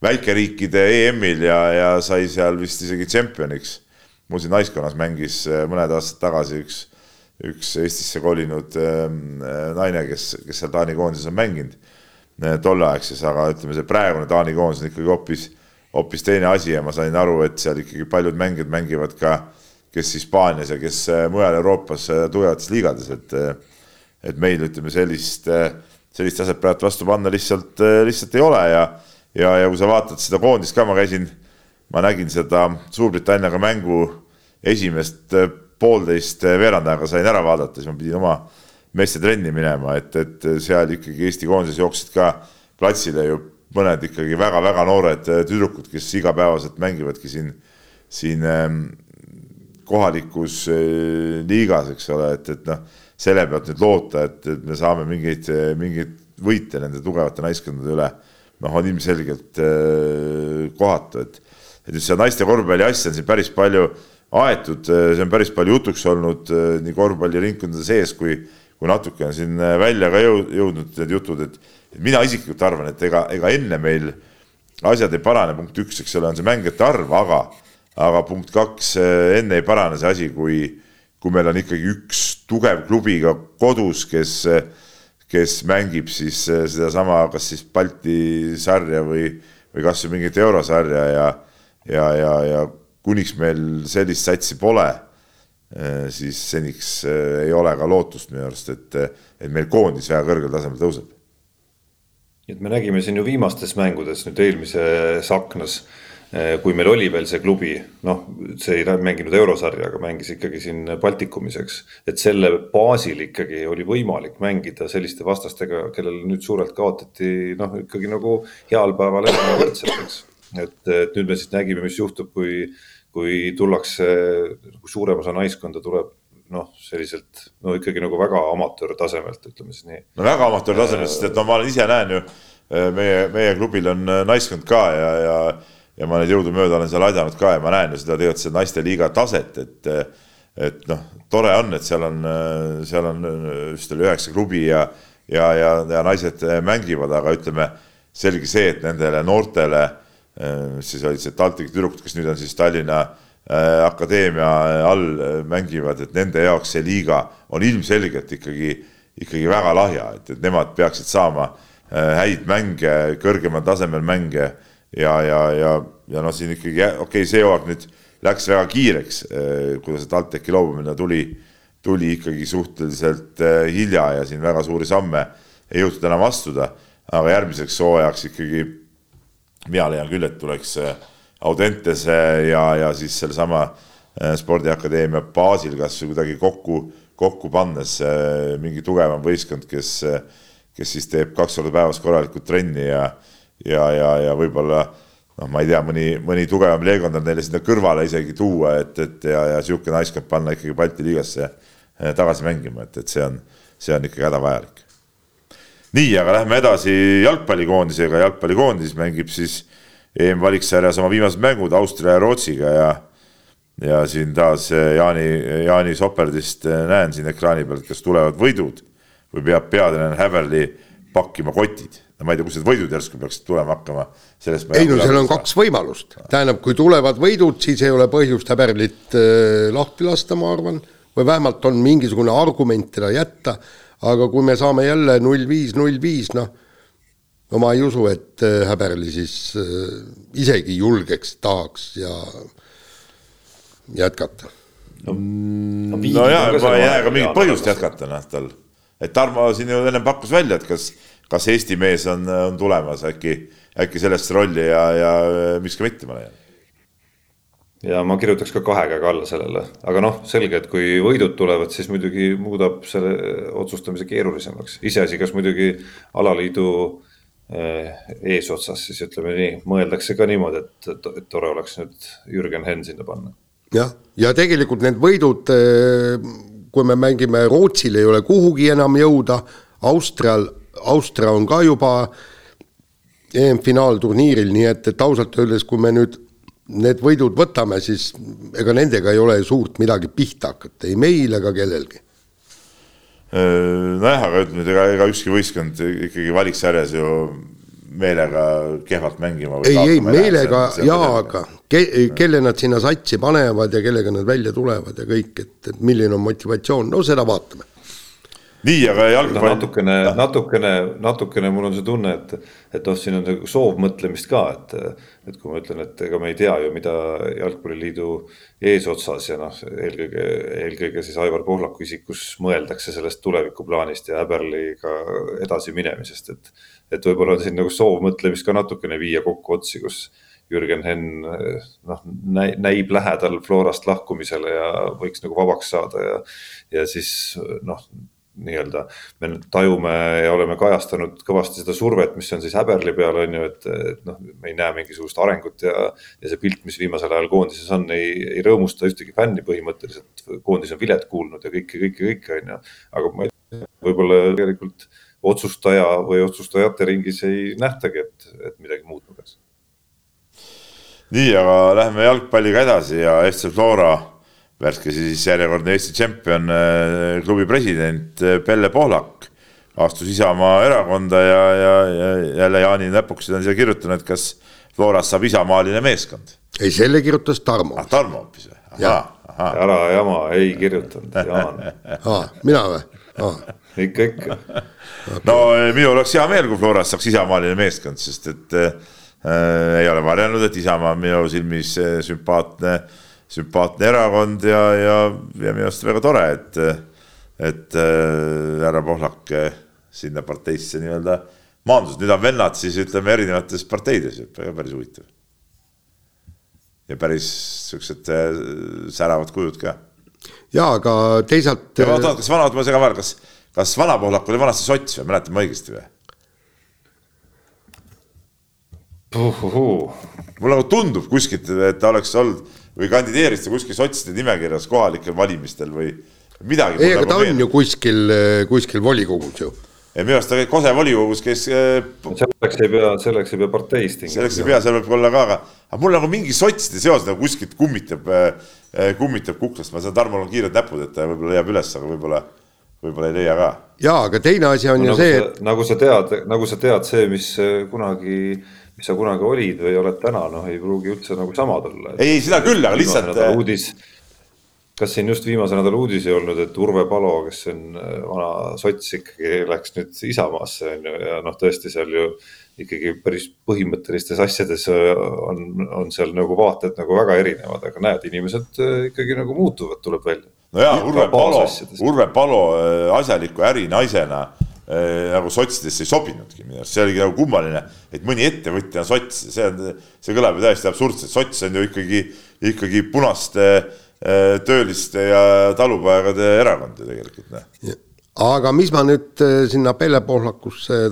väikeriikide EM-il ja, ja sai seal vist isegi tšempioniks. siin naiskonnas mängis äh, mõned aastad tagasi üks, üks Eestisse kolinud äh, naine, kes, kes seal Taani koondises on mänginud äh, tolleaegses, aga ütleme, see praegune Taani koondis on ikkagi hoopis, hoopis teine asi ja ma sain aru, et seal ikkagi paljud mängijad mängivad ka, kes Hispaanias ja kes mujal Euroopas tugevates liigades, et et meil ütleme sellist äh, sellist taset praegu vastu panna lihtsalt, äh, lihtsalt ei ole ja, ja, ja kui sa vaatad seda koondist ka, ma käisin, ma nägin seda Suurbritanniaga mängu esimest äh, poolteist äh, veerand aega sain ära vaadata, siis ma pidin oma meeste trenni minema, et, et seal ikkagi Eesti koondises jooksid ka platsile ju mõned ikkagi väga-väga noored tüdrukud, kes igapäevaselt mängivadki siin, siin ähm, kohalikus liigas, eks ole, et, et noh selle pealt nüüd loota, et, et me saame mingeid, mingeid võite nende tugevate naiskondade üle, noh, on ilmselgelt äh, kohatu, et, et nüüd seda naiste korvpalli asja on siin päris palju aetud, see on päris palju jutuks olnud äh, nii korvpalliringkondade sees kui, kui natuke on siin välja ka jõud, jõudnud need jutud, et mina isiklikult arvan, et ega, ega enne meil asjad ei parane, punkt üks, eks ole, on see mängijate arv, aga, aga punkt kaks, enne ei parane see asi, kui kui meil on ikkagi üks tugev klubi ka kodus, kes, kes mängib siis eh, sedasama, kas siis Balti sarja või, või kasvõi mingit eurosarja ja, ja, ja, ja kuniks meil sellist satsi pole, siis seniks ei ole ka lootust minu arust, et, et meil koondis väga kõrgel tasemel tõuseb. et me nägime siin ju viimastes mängudes nüüd eelmises aknas Eh, kui meil oli veel see klubi, noh, see ei mänginud eurosarja, aga mängis ikkagi siin Baltikumiseks. et selle baasil ikkagi oli võimalik mängida selliste vastastega, kellele nüüd suurelt kaotati, noh, ikkagi nagu heal päeval enam võrdselt, eks. et, et nüüd me siis nägime, mis juhtub, kui, kui tullakse, kui suurem osa naiskonda tuleb noh, selliselt no ikkagi nagu väga amatöörtasemelt, ütleme siis nii. no väga amatöörtasemelt, sest et no ma ise näen ju, eh, meie, meie klubil on eh, naiskond ka ja, ja ja ma nüüd jõudumööda olen seal aidanud ka ja ma näen ju seda tegelikult seda naisteliiga taset, et et noh, tore on, et seal on, seal on vist oli üheksa klubi ja ja, ja, ja naised mängivad, aga ütleme, selge see, et nendele noortele, siis olid see TalTechi tüdrukud, kes nüüd on siis Tallinna äh, Akadeemia all mängivad, et nende jaoks see liiga on ilmselgelt ikkagi, ikkagi väga lahja, et, et nemad peaksid saama äh, häid mänge, kõrgemal tasemel mänge ja, ja, ja, ja noh, siin ikkagi okei okay,, see hooaeg nüüd läks väga kiireks, eh, kuidas see TalTechi loobumine tuli, tuli ikkagi suhteliselt eh, hilja ja siin väga suuri samme ei jõutud enam astuda, aga järgmiseks hooajaks ikkagi mina leian küll, et tuleks eh, Audentese ja, ja siis sellesama spordiakadeemia baasil kas kuidagi kokku, kokku pannes mingi tugevam võistkond, kes, kes siis teeb kaks korda päevas korralikult trenni ja ja, ja, ja võib-olla noh, ma ei tea, mõni, mõni tugevam leekond on neile sinna kõrvale isegi tuua, et, et ja, ja niisugune naiskond panna ikkagi Balti liigasse eh, tagasi mängima, et, et see on, see on ikkagi hädavajalik. nii, aga lähme edasi jalgpallikoondisega, jalgpallikoondis mängib siis EM-valiksarjas oma viimased mängud Austria ja Rootsiga ja ja siin taas eh, Jaani, Jaani Soperdist eh, näen siin ekraani peal, kas tulevad võidud või peab peatreener Häverli pakkima kotid no ma ei tea, kust need võidud järsku peaksid tulema hakkama, sellest ei no seal on kaks võimalust, tähendab, kui tulevad võidud, siis ei ole põhjust häberlit äh, lahti lasta, ma arvan, või vähemalt on mingisugune argument teda jätta, aga kui me saame jälle null viis, null viis, noh, no ma ei usu, et äh, häberli siis äh, isegi julgeks, tahaks ja jätkata. no, no, no jaa, ei näe ka mingit põhjust jätkata, noh, tal, et Tarmo siin ju ennem pakkus välja, et kas kas Eesti mees on, on tulemas äkki, äkki sellesse rolli ja, ja miks ka mitte, ma leian. ja ma kirjutaks ka kahe käega alla sellele, aga noh, selge, et kui võidud tulevad, siis muidugi muudab selle otsustamise keerulisemaks. iseasi, kas muidugi alaliidu eh, eesotsas siis ütleme nii, mõeldakse ka niimoodi, et, et, tore oleks nüüd Jürgen Henn sinna panna. jah, ja tegelikult need võidud, kui me mängime Rootsil ei ole kuhugi enam jõuda, Austrial Austria on ka juba EM-finaalturniiril, nii et, et ausalt öeldes, kui me nüüd need võidud võtame, siis ega nendega ei ole suurt midagi pihta hakata, ei meil ega kellelgi. nojah, aga ütleme, ega, ega ükski võistkond ikkagi valiksarjas ju meelega kehvalt mängima. ei, ei meelega jaa, aga ke, kelle nad sinna satsi panevad ja kellega nad välja tulevad ja kõik, et, et milline on motivatsioon, no seda vaatame nii, aga jalgpall. natukene, natukene, natukene mul on see tunne, et, et noh, siin on nagu soovmõtlemist ka, et, et kui ma ütlen, et ega me ei tea ju, mida jalgpalliliidu eesotsas ja noh, eelkõige, eelkõige siis Aivar Pohlaku isikus mõeldakse sellest tulevikuplaanist ja Häberliga edasi minemisest, et. et võib-olla on siin nagu soovmõtlemist ka natukene viia kokku otsi, kus Jürgen Henn noh, näib lähedal Florast lahkumisele ja võiks nagu vabaks saada ja, ja siis noh nii-öelda me tajume ja oleme kajastanud kõvasti seda survet, mis on siis häberli peal, on ju, et, et noh, me ei näe mingisugust arengut ja, ja see pilt, mis viimasel ajal koondises on, ei, ei rõõmusta ühtegi fänni põhimõtteliselt. koondis on vilet kuulnud ja kõike, kõike, kõike on ju, aga ma ei tea, võib-olla tegelikult otsustaja või otsustajate ringis ei nähtagi, et, et midagi muutma peaks. nii, aga läheme jalgpalliga edasi ja FC Flora värske siis järjekordne Eesti tšempion, äh, klubi president äh, Pelle Pohlak astus Isamaa erakonda ja, ja, ja jälle Jaani näpukesed on siia kirjutanud, et kas Florast saab isamaaline meeskond. ei, selle kirjutas Tarmo. ah, Tarmo hoopis või? ära jama, ei kirjutanud, Jaan aa, mina või? ikka, ikka okay.. no minul oleks hea meel, kui Florast saaks isamaaline meeskond, sest et äh, ei ole varjanud, et Isamaa on minu silmis sümpaatne, sümpaatne erakond ja, ja, ja minu arust väga tore, et, et härra Pohlak sinna parteisse nii-öelda maandus, nüüd on vennad siis ütleme erinevates parteides, päris huvitav. ja päris siuksed säravad kujud ka. ja aga teisalt. oota, kas vana, ma segan vahele, kas, kas vana Pohlak oli vanasti sots või mäletan ma õigesti või? mulle nagu tundub kuskilt, et ta oleks olnud või kandideeris ta kuskil sotside nimekirjas kohalikel valimistel või midagi. ei, aga nagu ta on ju kuskil, kuskil volikogus ju. ja minu arust ta Kose volikogus käis äh,. selleks ei pea, selleks ei pea parteis tingimata. selleks ei pea, seal võib olla ka, aga, aga mul nagu mingi sotside seos nagu kuskilt kummitab äh,, kummitab kuklast, ma saan, Tarmol on kiired näpud, et ta võib-olla leiab üles, aga võib-olla võib-olla ei leia ka. jaa, aga teine asi on no, ju nagu see, et. nagu sa tead, nagu sa tead, see, mis kunagi äh, mis sa kunagi olid või oled täna, noh, ei pruugi üldse nagu samad olla. ei, seda küll, aga lihtsalt. Äh, uudis, kas siin just viimase nädala uudis ei olnud, et Urve Palo, kes on äh, vana sots ikkagi läks nüüd Isamaasse on ju ja noh, tõesti seal ju ikkagi päris põhimõttelistes asjades äh, on, on seal nagu vaated nagu väga erinevad, aga näed, inimesed ikkagi nagu muutuvad, tuleb välja. no jaa, Urve Palo, Urve Palo asjaliku ärinaisena nagu sotsidesse ei sobinudki minu arust, see oligi nagu kummaline, et mõni ettevõtja on sots, see on, see kõlab ju täiesti absurdselt, sots on ju ikkagi, ikkagi punaste äh, tööliste ja talupoegade erakond ju tegelikult, noh. Aga mis ma nüüd äh, sinna Pelle Pohlakusse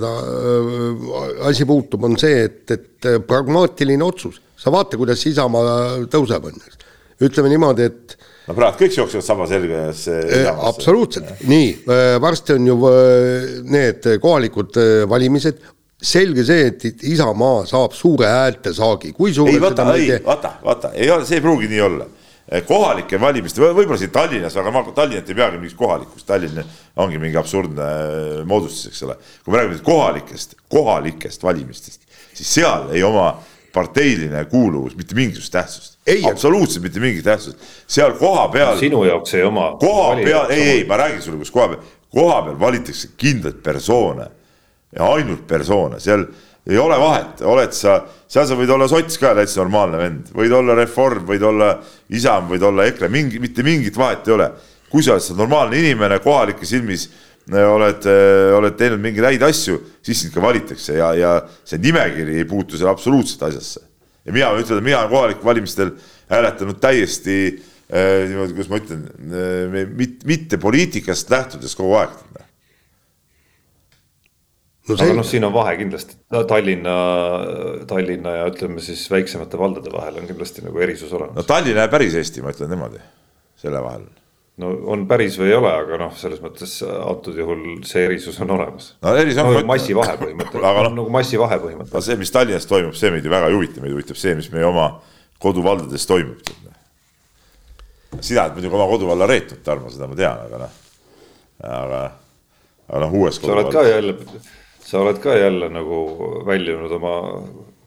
asi puutub, on see, et, et pragmaatiline otsus, sa vaata, kuidas Isamaa tõuseb õnneks. ütleme niimoodi, et no praegu kõik jooksevad saba selga ees. Äh, absoluutselt, nii, äh, varsti on ju äh, need kohalikud valimised, selge see, et Isamaa saab suure häältesaagi, kui suure. ei vaata, ei vaata, vaata, ei ole, see ei pruugi nii olla kohalike valimiste, võib-olla siin Tallinnas, aga ma Tallinnat ei peagi mingiks kohalikuks, Tallinn ongi mingi absurdne moodustus, eks ole. kui me räägime nüüd kohalikest, kohalikest valimistest, siis seal ei oma parteiline kuuluvus mitte mingisugust tähtsust absoluutselt mitte mingit tähtsust, seal kohapeal. sinu jaoks ei oma. koha peal, ei, ei, ma räägin sulle, kus koha peal, koha peal valitakse kindlaid persoone ja ainult persoone, seal ei ole vahet, oled sa, seal sa võid olla sots ka täitsa normaalne vend, võid olla Reform, võid olla Isamaa, võid olla EKRE, mingi, mitte mingit vahet ei ole. kui sa oled seal normaalne inimene kohalike silmis oled, äh, oled teinud mingeid häid asju, siis sind ka valitakse ja, ja see nimekiri ei puutu seal absoluutselt asjasse. Ja mina võin ütelda, mina olen kohalikel valimistel hääletanud täiesti äh, niimoodi, kuidas ma ütlen äh,, mitte, mitte poliitikast lähtudes kogu aeg. No see... aga noh, siin on vahe kindlasti. Tallinna, Tallinna ja ütleme siis väiksemate valdade vahel on kindlasti nagu erisus olemas. no Tallinna ja päris Eesti, ma ütlen niimoodi, selle vahel no on päris või ei ole, aga noh, selles mõttes antud juhul see erisus on olemas. no erisus on no,. massivahe põhimõte, no, nagu massivahe põhimõte. aga see, mis Tallinnas toimub, see meid ju väga ei huvita, meid huvitab see, mis meie oma koduvaldades toimub. sina oled muidugi oma koduvalla reetnud, Tarmo, seda ma tean, aga noh, aga, aga noh, uues sa oled ka jälle, sa oled ka jälle nagu väljunud oma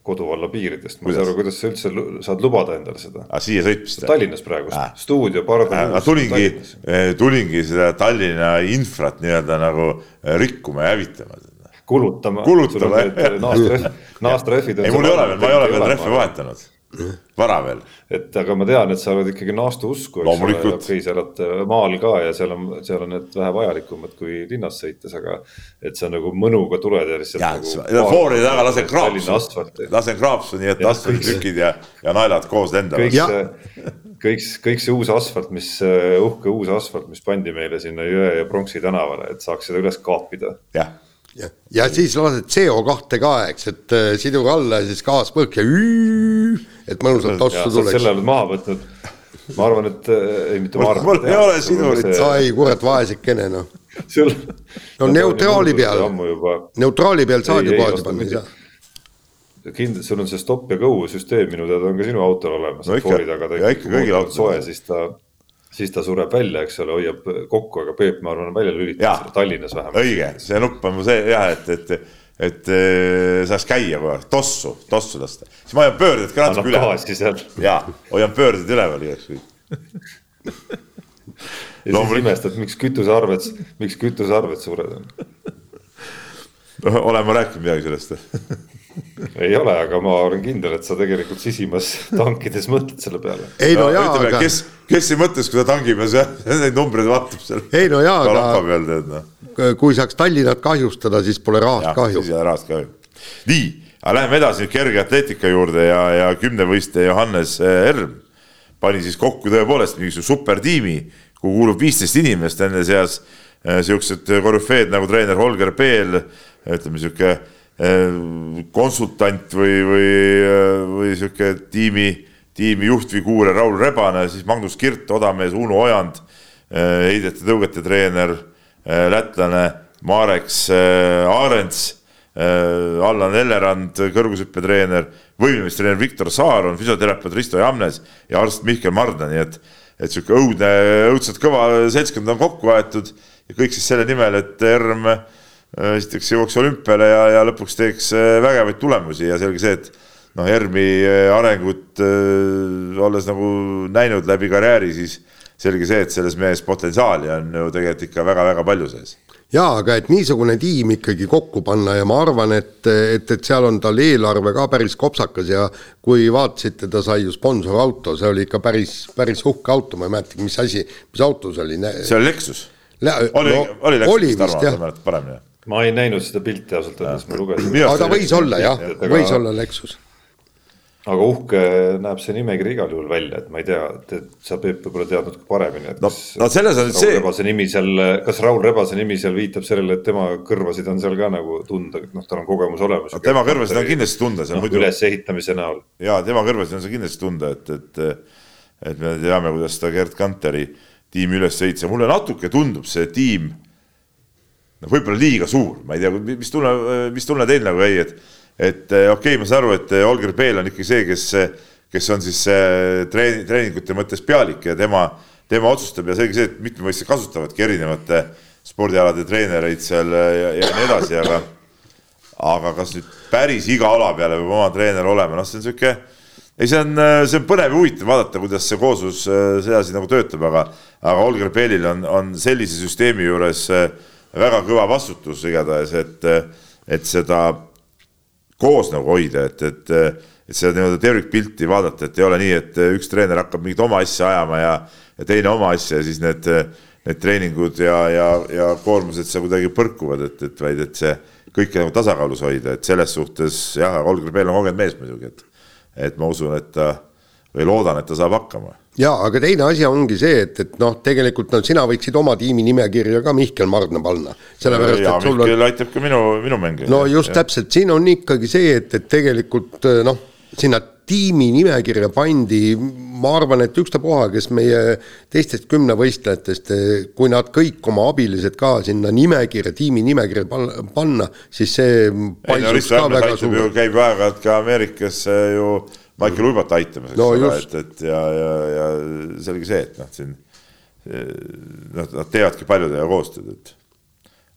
koduvalla piiridest, ma ei saa aru, kuidas sa üldse saad lubada endale seda. aga siia sõitmist? Tallinnas praegu äh., stuudio, pardon äh,. tulingi, eh, tulingi seda Tallinna infrat nii-öelda nagu eh, rikkuma ja hävitama. kulutama. kulutama, jah. naastrehvid. ei, mul ei ole veel, ma ei ole veel rehve vahetanud vara veel. et aga ma tean, et sa oled ikkagi naastu usku, eks ole, okei, sa elad äh, maal ka ja seal on, seal on need vähe vajalikumad kui linnas sõites, aga et sa nagu mõnuga tuled ja lihtsalt. nagu. foori taga lasen kraapsu, lasen kraapsu, nii et asfalttükid ja, ja naelad koos lendavad. kõik see, kõik, kõik see uus asfalt, mis, äh, uhke uus asfalt, mis pandi meile sinna Jõe ja Pronksi tänavale, et saaks seda üles kaapida. jah ja, ja siis lased CO2 ka, eks, et äh, siduge alla ja siis gaas põhk ja üü, et mõnusalt tossu tuleks. selle oled maha võtnud. ma arvan, et äh, ei, mitte ma arvan. mul ei ole sidurit. ai, kurat, vaesekene noh. sul. no neutraali peal, neutraali peal saad ju gaasi panna, ei saa kindlasti, sul on see stopp ja go süsteem minu teada on ka sinu autol olemas. no ja ikka kõigil autodel. soe, siis ta siis ta sureb välja, eks ole, hoiab kokku, aga Peep, ma arvan, on välja lülitanud Tallinnas vähemalt. õige, see nupp on see jah, et, et, et äh, saaks käia kogu aeg, tossu, tossu lasta. siis ma hoian pöörded ka natuke üleval. ja, hoian pöörded üleval igaks juhuks ja Loomulik... siis imestad, miks kütusearved, miks kütusearved suured on olen ma rääkinud midagi sellest ei ole, aga ma olen kindel, et sa tegelikult sisimas tankides mõtled selle peale. ei no, no jaa, aga. kes, kes ei mõtleks, kui ta tangimas neid numbreid vaatab seal. ei no jaa, aga no. kui saaks Tallinnat kahjustada, siis pole rahast kahju. siis ei ole rahast kahju. nii, aga läheme edasi nüüd kerge atleetika juurde ja, ja kümnevõistleja Johannes eh, Erm pani siis kokku tõepoolest mingisuguse supertiimi, kuhu kuulub viisteist inimest, nende seas eh, siuksed korüfeed nagu treener Holger Peel, ütleme sihuke eh, konsultant või, või, või sihuke tiimi, tiimijuhtfiguur Raul Rebane, siis Magnus Kirt, odamees Uno Ojand, heidete-tõugete treener, lätlane Mareks Arends Äh, Allan Ellerand, kõrgushüppetreener, võimlemistreener Viktor Saar on füsioterapeut Risto Jamnes ja arst Mihkel Mardna, nii et, et sihuke õudne, õudselt kõva seltskond on kokku aetud ja kõik siis selle nimel, et ERM esiteks jõuaks olümpiale ja, ja lõpuks teeks vägevaid tulemusi ja selge see, et noh, ERM-i arengut äh, olles nagu näinud läbi karjääri, siis selge see, et selles mees potentsiaali on ju tegelikult ikka väga-väga palju sees jaa, aga et niisugune tiim ikkagi kokku panna ja ma arvan, et, et, et seal on tal eelarve ka päris kopsakas ja kui vaatasite, ta sai ju sponsorauto, see oli ikka päris, päris uhke auto, ma ei mäletagi, mis asi, mis auto see oli. see oli Lexus. oli no,, oli Lexus, Tarmo, sa mäletad paremini? ma ei näinud seda pilti ausalt öeldes, ma lugesin. aga ta võis olla jah, võis olla Lexus aga uhke näeb see nimekiri igal juhul välja, et ma ei tea, sa Peep võib-olla tead natuke paremini, et no, no selles on see. Rebase nimi seal, kas Raul Rebase nimi seal viitab sellele, et tema kõrvasid on seal ka nagu tunda, noh, tal on kogemus olemas no,. tema kõrvasid on kindlasti tunda. No, muidu... ülesehitamise näol. ja tema kõrvasid on see kindlasti tunda, et, et, et me teame, kuidas ta Gerd Kanteri tiimi üles ehitas ja mulle natuke tundub see tiim noh, võib-olla liiga suur, ma ei tea, mis tunne, mis tunne teil nagu jäi, et et eh, okei okay,, ma saan aru, et eh, Olger Peel on ikkagi see, kes, kes on siis eh, treeni-, treeningute mõttes pealik ja tema, tema otsustab ja selge see, et mitmevõistlused kasutavadki erinevate spordialade treenereid seal ja, ja nii edasi, aga aga kas nüüd päris iga ala peale peab oma treener olema, noh, see on niisugune ei, see on, see on põnev ja huvitav vaadata, kuidas see kooslus sedasi nagu töötab, aga, aga Olger Peelil on, on sellise süsteemi juures väga kõva vastutus igatahes, et, et seda koos nagu hoida, et, et, et seda nii-öelda tervikpilti vaadata, et ei ole nii, et üks treener hakkab mingit oma asja ajama ja, ja teine oma asja ja siis need, need treeningud ja, ja, ja koormused seal kuidagi põrkuvad, et, et vaid, et see kõike nagu tasakaalus hoida, et selles suhtes jah, Holger Peel on kogenud mees muidugi, et, et ma usun, et ta või loodan, et ta saab hakkama jaa, aga teine asi ongi see, et, et noh, tegelikult no sina võiksid oma tiimi nimekirja ka Mihkel Margna panna. sellepärast, et sul Mihkel on. aitab ka minu, minu mänge. no just ja. täpselt, siin on ikkagi see, et, et tegelikult noh, sinna tiimi nimekirja pandi, ma arvan, et ükstapuha, kes meie teistest kümnevõistlejatest, kui nad kõik oma abilised ka sinna nimekirja, tiimi nimekirja panna, siis see suur. käib aeg-ajalt ka Ameerikas ju Michael Uibat aitamas, eks no, et, et ja, ja, ja selge see, et noh, siin noh, nad teevadki paljudega koostööd, et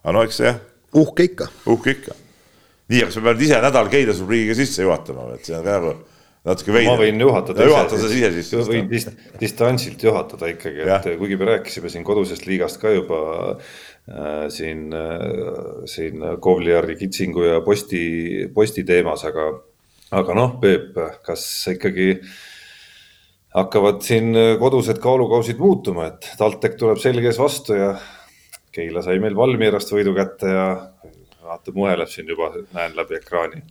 aga no eks see jah. uhke ikka. uhke ikka. nii, kas ma pean ise nädal Keilas rubriigiga sisse juhatama, et see on ka nagu natuke veider. ma võin juhatada. juhata sa ise sisse. võin dist, distantsilt juhatada ikkagi, et ja. kuigi me rääkisime siin kodusest liigast ka juba äh, siin äh,, siin Kovliari, Kitsingu ja Posti, Posti teemas, aga aga noh, Peep, kas ikkagi hakkavad siin kodused kaalukausid muutuma, et TalTech tuleb selge ees vastu ja Keila sai meil Valmierast võidu kätte ja vaata, muheleb siin juba, näen läbi ekraani.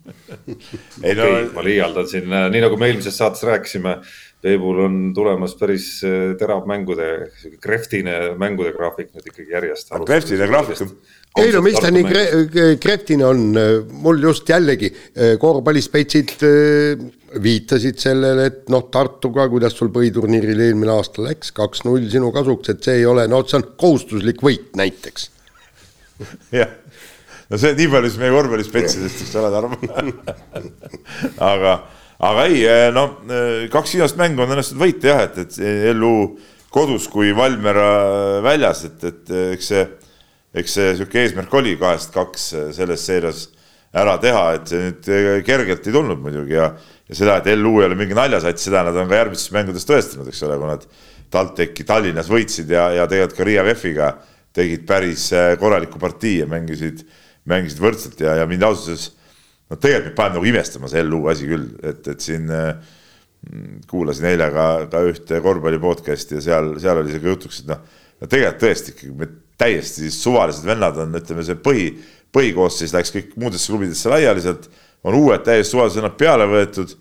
ei no okay, ma liialdan siin, nii nagu me eelmises saates rääkisime, Peebul on tulemas päris terav mängude, sihuke kreftine mängude graafik nüüd ikkagi järjest. kreftine graafik on ei no mis ta nii kre-, kreftine on, mul just jällegi eh, korvpallispetsid eh, viitasid sellele, et noh, Tartuga, kuidas sul põhiturniiril eelmine aasta läks, kaks-null sinu kasuks, et see ei ole, no see on kohustuslik võit näiteks. jah, no see nii palju siis meie korvpallispetsidest, eks ole, Tarmo aga, aga ei, no kaks viimast mängu on õnnestunud võita jah, et, et LU kodus kui Valmiera väljas, et, et eks see eks see sihuke eesmärk oli kahest kaks selles seerias ära teha, et see nüüd eh, kergelt ei tulnud muidugi ja, ja seda, et LU ei ole mingi naljasats, seda nad on ka järgmistes mängudes tõestanud, eks ole, kui nad TalTechi Tallinnas võitsid ja, ja tegelikult ka Riia VEF-iga tegid päris eh, korraliku partii ja mängisid, mängisid võrdselt ja, ja mind ausalt öeldes no tegelikult mind paneb nagu imestama see LU asi küll, et, et siin äh, kuulasin eile ka, ka ühte korvpalli podcast'i ja seal, seal oli see ka jutuks, et noh, no tegelikult tõesti ikkagi me täiesti suvalised vennad on, ütleme see põhi, põhikoosseis läks kõik muudesse klubidesse laiali sealt, on uued täiesti suvalised vennad peale võetud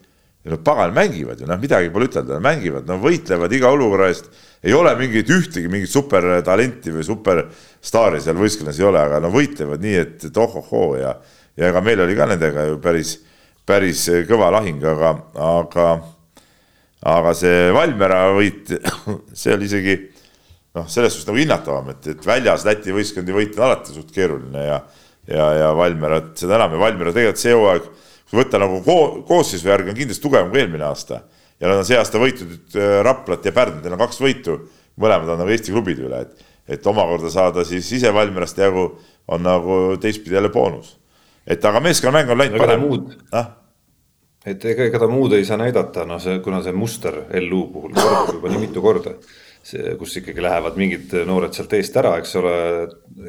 ja no pagan mängivad ju, noh, midagi pole ütelda, mängivad, no võitlevad iga olukorra eest. ei ole mingit ühtegi mingit supertalenti või superstaari seal võistkonnas ei ole, aga no võitlevad nii, et, et ohohoo ja, ja ega meil oli ka nendega ju päris, päris kõva lahing, aga, aga, aga see Valmiera võit, see oli isegi noh, selles suhtes nagu hinnatavam, et, et väljas Läti võistkondi võita on alati suht keeruline ja, ja, ja Valmierat seda enam ja Valmiera tegelikult see hooaeg kui võtta nagu ko koosseisu järgi on kindlasti tugevam kui eelmine aasta ja nad on see aasta võitnud äh, Raplat ja Pärnut, neil on kaks võitu, mõlemad on nagu Eesti klubide üle, et, et omakorda saada siis ise Valmierast jagu on nagu teistpidi jälle boonus. et aga meeskonnamäng on läinud parem. Ah? et ega, ega ta muud ei saa näidata, noh, see, kuna see muster LU puhul kordub juba nii mitu korda kus ikkagi lähevad mingid noored sealt eest ära, eks ole.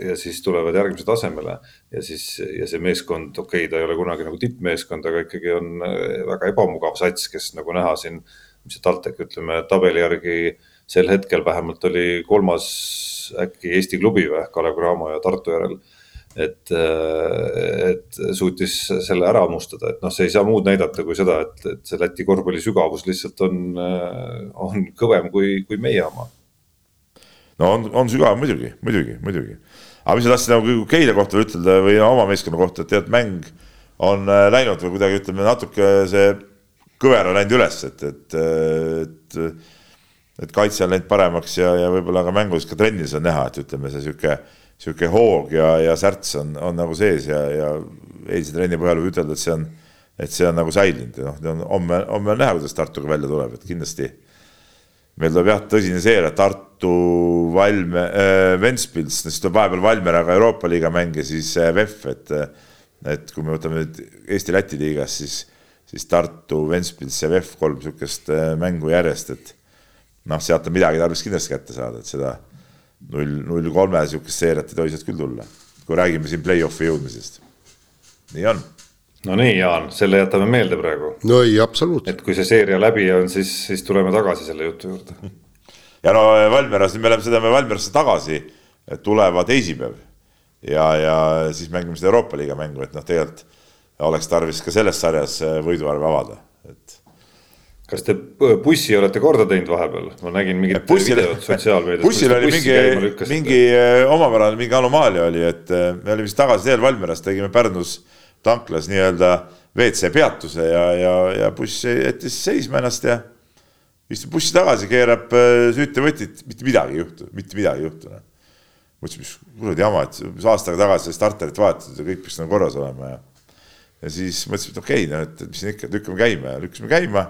ja siis tulevad järgmise tasemele ja siis, ja see meeskond, okei okay,, ta ei ole kunagi nagu tippmeeskond, aga ikkagi on äh, väga ebamugav sats, kes nagu näha siin. mis see TalTech, ütleme tabeli järgi sel hetkel vähemalt oli kolmas äkki Eesti klubi või Kalev Cramo ja Tartu järel et, äh, et suutis selle ära hammustada, et noh, see ei saa muud näidata kui seda, et, et see Läti korvpalli sügavus lihtsalt on, äh, on kõvem kui, kui meie oma. no on, on sügav muidugi, muidugi, muidugi. aga mis ma tahtsin nagu Keila kohta ütelda või oma meeskonna kohta, et tead, mäng on äh, läinud või kuidagi ütleme natuke see kõver on läinud üles, et, et, et et kaitse on läinud paremaks ja, ja võib-olla ka mängus ka trennis on näha, et ütleme, see sihuke sihuke hoog ja, ja särts on, on nagu sees ja, ja eilse trenni põhjal võib ütelda, et see on, et see on nagu säilinud ja noh, homme, homme on näha, kuidas Tartuga välja tuleb, et kindlasti meil tuleb jah, tõsine seeria, Tartu, Valme äh,, Ventspils, siis tuleb vahepeal Valmieraga Euroopa liiga mäng ja siis äh, VEF, et et kui me võtame nüüd Eesti-Läti liigas, siis, siis Tartu, Ventspils ja VEF kolm niisugust äh, mängu järjest, et noh, sealt on midagi tarvis kindlasti kätte saada, et seda null, null kolme sihukest seeriat ei tohi sealt küll tulla, kui räägime siin play-off'i jõudmisest. nii on. no nii, Jaan, selle jätame meelde praegu. no ei, absoluutselt. et kui see seeria läbi on, siis, siis tuleme tagasi selle jutu juurde. ja no Valmieras, me oleme, sõidame Valmierasse tagasi tuleva teisipäev ja, ja siis mängime seda Euroopa liiga mängu, et noh, tegelikult oleks tarvis ka selles sarjas võiduarve avada, et kas te bussi olete korda teinud vahepeal, ma nägin mingit bussil, videot sotsiaalmeedias. bussil oli mingi, mingi äh, omapärane, mingi anomaalia oli, et äh, me olime siis tagasi teel Valmieras, tegime Pärnus tanklas nii-öelda WC peatuse ja, ja, ja buss jättis seisma ennast ja istub bussi tagasi, keerab äh, süütevõtit, mitte midagi ei juhtu, mitte midagi ei juhtu. Noh. mõtlesin, mis kuradi jama, et mis aasta aega tagasi starterit vahetatud ja kõik peaks nagu korras olema ja. ja siis mõtlesime, et okei okay,, no et mis siin ikka, lükkame käima ja lükkasime käima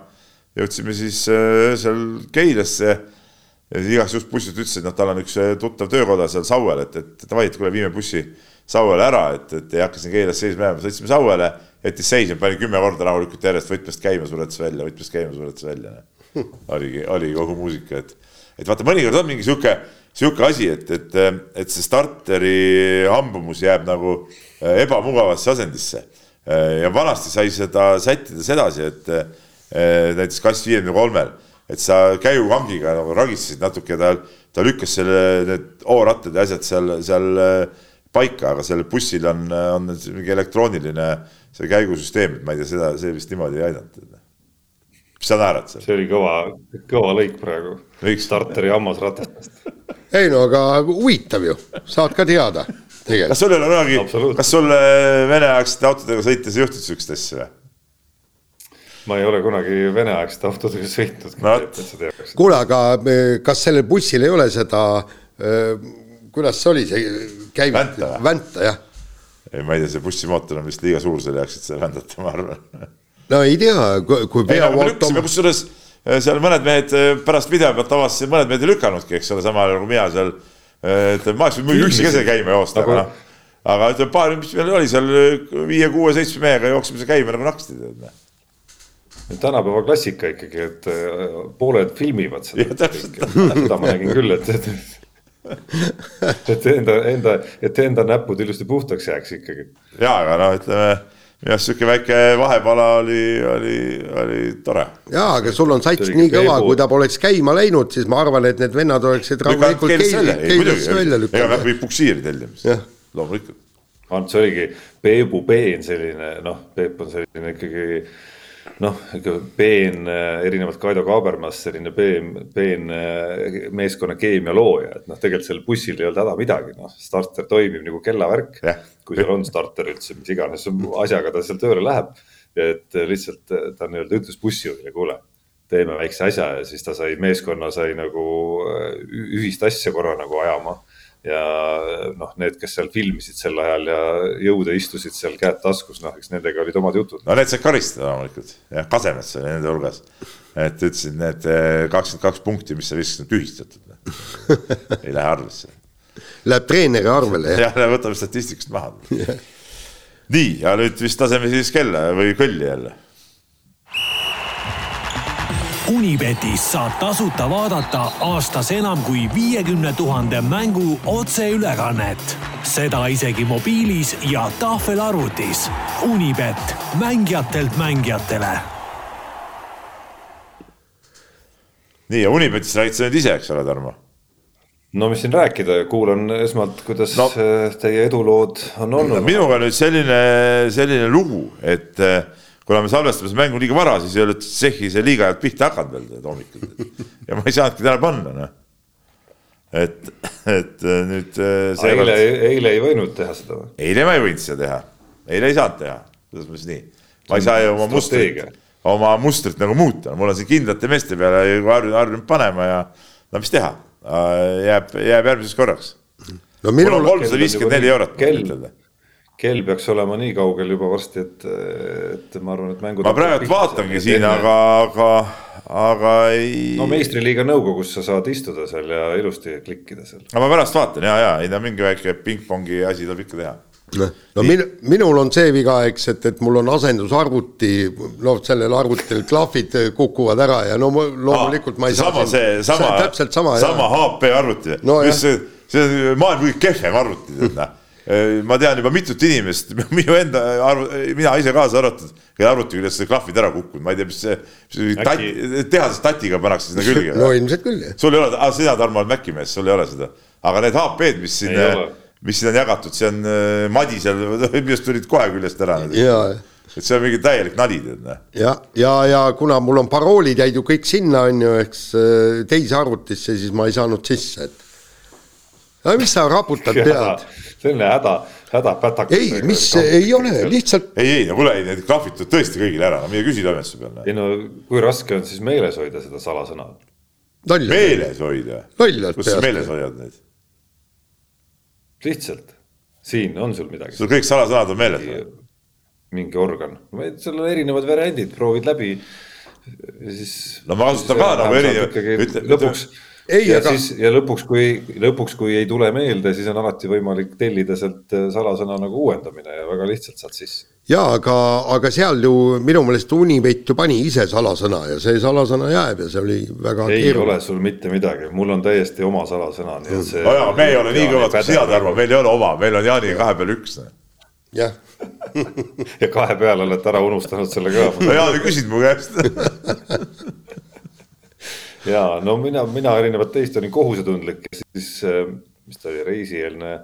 jõudsime siis äh, seal Keilasse ja siis igaks juhuks bussist ütles, et noh, tal on üks äh, tuttav töökoda seal Sauel, et, et davai, et kuule, viime bussi Sauele ära, et, et ei hakka siin Keilas seisma jääma, sõitsime Sauele, jättis seisma, pani kümme korda rahulikult järjest võtmest käima, suretas välja, võtmest käima, suretas välja. oligi, oligi kogu muusika, et, et vaata, mõnikord on mingi sihuke, sihuke asi, et, et, et see starteri hambumus jääb nagu äh, ebamugavasse asendisse. ja vanasti sai seda sättida sedasi, et Eh, näiteks kass viiekümne kolmel, et sa käigukangiga nagu ragistasid natuke, ta, ta lükkas selle, need O-rattad ja asjad seal, seal eh, paika, aga sellel bussil on, on mingi elektrooniline see käigusüsteem, et ma ei tea, seda, see vist niimoodi ei aidanud. mis sa naerad seal? see oli kõva, kõva lõik praegu. starteri hammasratastest ei no aga huvitav ju, saad ka teada. kas sul ei ole kunagi, kas sul veneaegsete autodega sõites ei juhtunud sihukest asja või? Ma ei ole kunagi veneaegsete autodega sõitnud no.. kuule, aga eh, kas sellel bussil ei ole seda, eh, kuidas see oli, see käib? vänta, vänta, jah. ei, ma ei tea, see bussimootor on vist liiga suur selle jaoks, et seda vändata, ma arvan. no ei tea, kui veoauto. kusjuures eh, seal mõned mehed pärast video pealt avastasid, mõned mehed ei lükkanudki, eks ole, samal ajal kui mina seal. ütleme, ma oleks võinud üksi kese käima joosta nagu..., aga noh aga ütleme, paar, mis meil oli seal viie-kuue-seitsme mehega jooksime seal käima nagu naksti tead noh tänapäeva klassika ikkagi, et äh, pooled filmivad seda. seda ma nägin küll, et, et, et enda, enda, et enda näpud ilusti puhtaks jääks ikkagi. ja, aga noh, ütleme jah, sihuke väike vahepala oli, oli, oli tore. jaa, aga sul on sats nii kõva, kui ta poleks käima läinud, siis ma arvan, et need vennad oleksid rahulikult keilisse välja lükanud. ega peab puksiiri tellima, loomulikult. Ants oligi Peebu peen selline, noh, Peep on selline ikkagi noh, peen, erinevalt Kaido Kaabermast, selline peen, peen meeskonna keemia looja, et noh, tegelikult sellel bussil ei olnud häda midagi, noh, starter toimib nagu kellavärk yeah.. kui seal on starter üldse, mis iganes asjaga ta seal tööle läheb. et lihtsalt ta nii-öelda ütles bussijuhile, kuule, teeme väikse asja ja siis ta sai, meeskonna sai nagu ühist asja korra nagu ajama ja noh, need, kes seal filmisid sel ajal ja jõude istusid seal käed taskus, noh, eks nendega olid omad jutud. no need said karistada loomulikult, jah, Kasemets oli nende hulgas. et ütlesid need eh, kakskümmend kaks punkti, mis sa viskasid, tühistatud ei lähe arvesse. Läheb treeneri arvele, jah? jah, võtame statistikast maha nii, ja nüüd vist laseme siis kella või kõlli jälle Unibetis saab tasuta vaadata aastas enam kui viiekümne tuhande mängu otseülekannet. seda isegi mobiilis ja tahvelarvutis. Unibet, mängijatelt mängijatele. nii ja Unibetis räägid sa nüüd ise, eks ole, Tarmo? no mis siin rääkida, kuulan esmalt, kuidas no, teie edulood on olnud. minuga nüüd selline, selline lugu, et äh, kuna me salvestame seda mängu liiga vara, siis ei ole Tšehhi see liiga ajalt pihta hakanud veel tead hommikul. ja ma ei saanudki täna panna, noh. et, et äh, nüüd äh, eile, eile ei võinud teha seda või? eile ma ei võinud seda teha, eile ei saanud teha, selles mõttes nii. ma ei saa ju oma mustrit, oma mustrit nagu muuta, mul on siin kindlate meeste peale harjunud, harjunud panema ja no mis teha, äh, jääb, jääb järgmiseks korraks no,. mul on kolmsada viiskümmend neli eurot. kell, kell peaks olema nii kaugel juba varsti, et, et ma arvan, et mängud. ma praegu vaatangi siin, aga, aga, aga ei. no meistriliiga nõukogus sa saad istuda seal ja ilusti klikkida seal. no ma pärast vaatan ja, ja ei no mingi väike pingpongi asi tuleb ikka teha noh, no min, minul on see viga, eks, et, et mul on asendusarvuti, noh, sellel arvutil klahvid kukuvad ära ja no loomulikult ma ei sama, saa. see sama, täpselt sama, sama HP arvuti no,, mis see, see on maailma kõige kehvem arvuti, tead näe Äh, ma tean juba mitut inimest, minu enda arv-, mina ise kaasa arvatud, kelle arvuti küljes see klahvid ära kukkunud, ma ei tea, mis see, mis tati, tehases tatiga pannakse sinna külge. no ilmselt küll, jah. sul ei ole, sina, Tarmo, oled Maci mees, sul ei ole seda. aga need HP-d, mis siin, mis siin on jagatud, see on äh, Madisel, millest tulid kohe küljest ära. et see on mingi täielik nali, tead. Noh. ja, ja, ja kuna mul on paroolid jäid ju kõik sinna, on ju, eks äh, teise arvutisse, siis ma ei saanud sisse, et aga mis sa raputad pead? selline häda, hädapätakas. ei, mis ei ole, lihtsalt. ei, ei, no kuule, need klahvid tuleb tõesti kõigile ära, mine küsi toimetuse peale. ei no kui raske on siis meeles hoida seda salasõna? meeles hoida? kus sa meeles hoiad neid? lihtsalt, siin on sul midagi. sul kõik salasõnad on meeles või? mingi organ, seal on erinevad variandid, proovid läbi. siis. no ma kasutan ka nagu erinevaid. lõpuks ei, ja aga... siis ja lõpuks, kui lõpuks, kui ei tule meelde, siis on alati võimalik tellida sealt äh, salasõna nagu uuendamine ja väga lihtsalt saad sisse. ja aga, aga seal ju minu meelest Unibet ju pani ise salasõna ja see salasõna jääb ja see oli väga. ei keeruline. ole sul mitte midagi, mul on täiesti oma salasõna, nii et see. no jaa, me ei ole nii kõvad kui sina, Tarmo, meil ei ole oma, meil on Jaani kahe peale üks. jah ja kahe peale olete ära unustanud selle ka. no Jaan ei küsinud mu käest ja no mina, mina erinevalt teist olin kohusetundlik ja siis, äh, mis ta oli, reisieelne,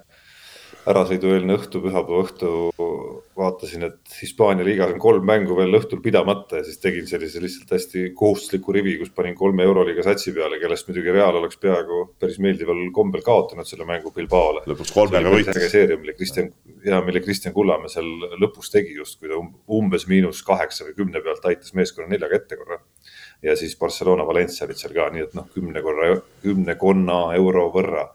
ärasõidueelne õhtu, pühapäeva õhtu vaatasin, et Hispaania liigas on kolm mängu veel õhtul pidamata ja siis tegin sellise lihtsalt hästi kohustusliku rivi, kus panin kolme euroliiga satsi peale, kellest muidugi Real oleks peaaegu päris meeldival kombel kaotanud selle mängu Bilbaole. lõpuks kolmega võitis. mille Kristjan, ja mille Kristjan Kullamäe seal lõpus tegi just, kui ta umbes miinus kaheksa või kümne pealt aitas meeskonna neljaga ette korra ja siis Barcelona, Valencia olid seal ka, nii et noh, kümne korra, kümnekonna euro võrra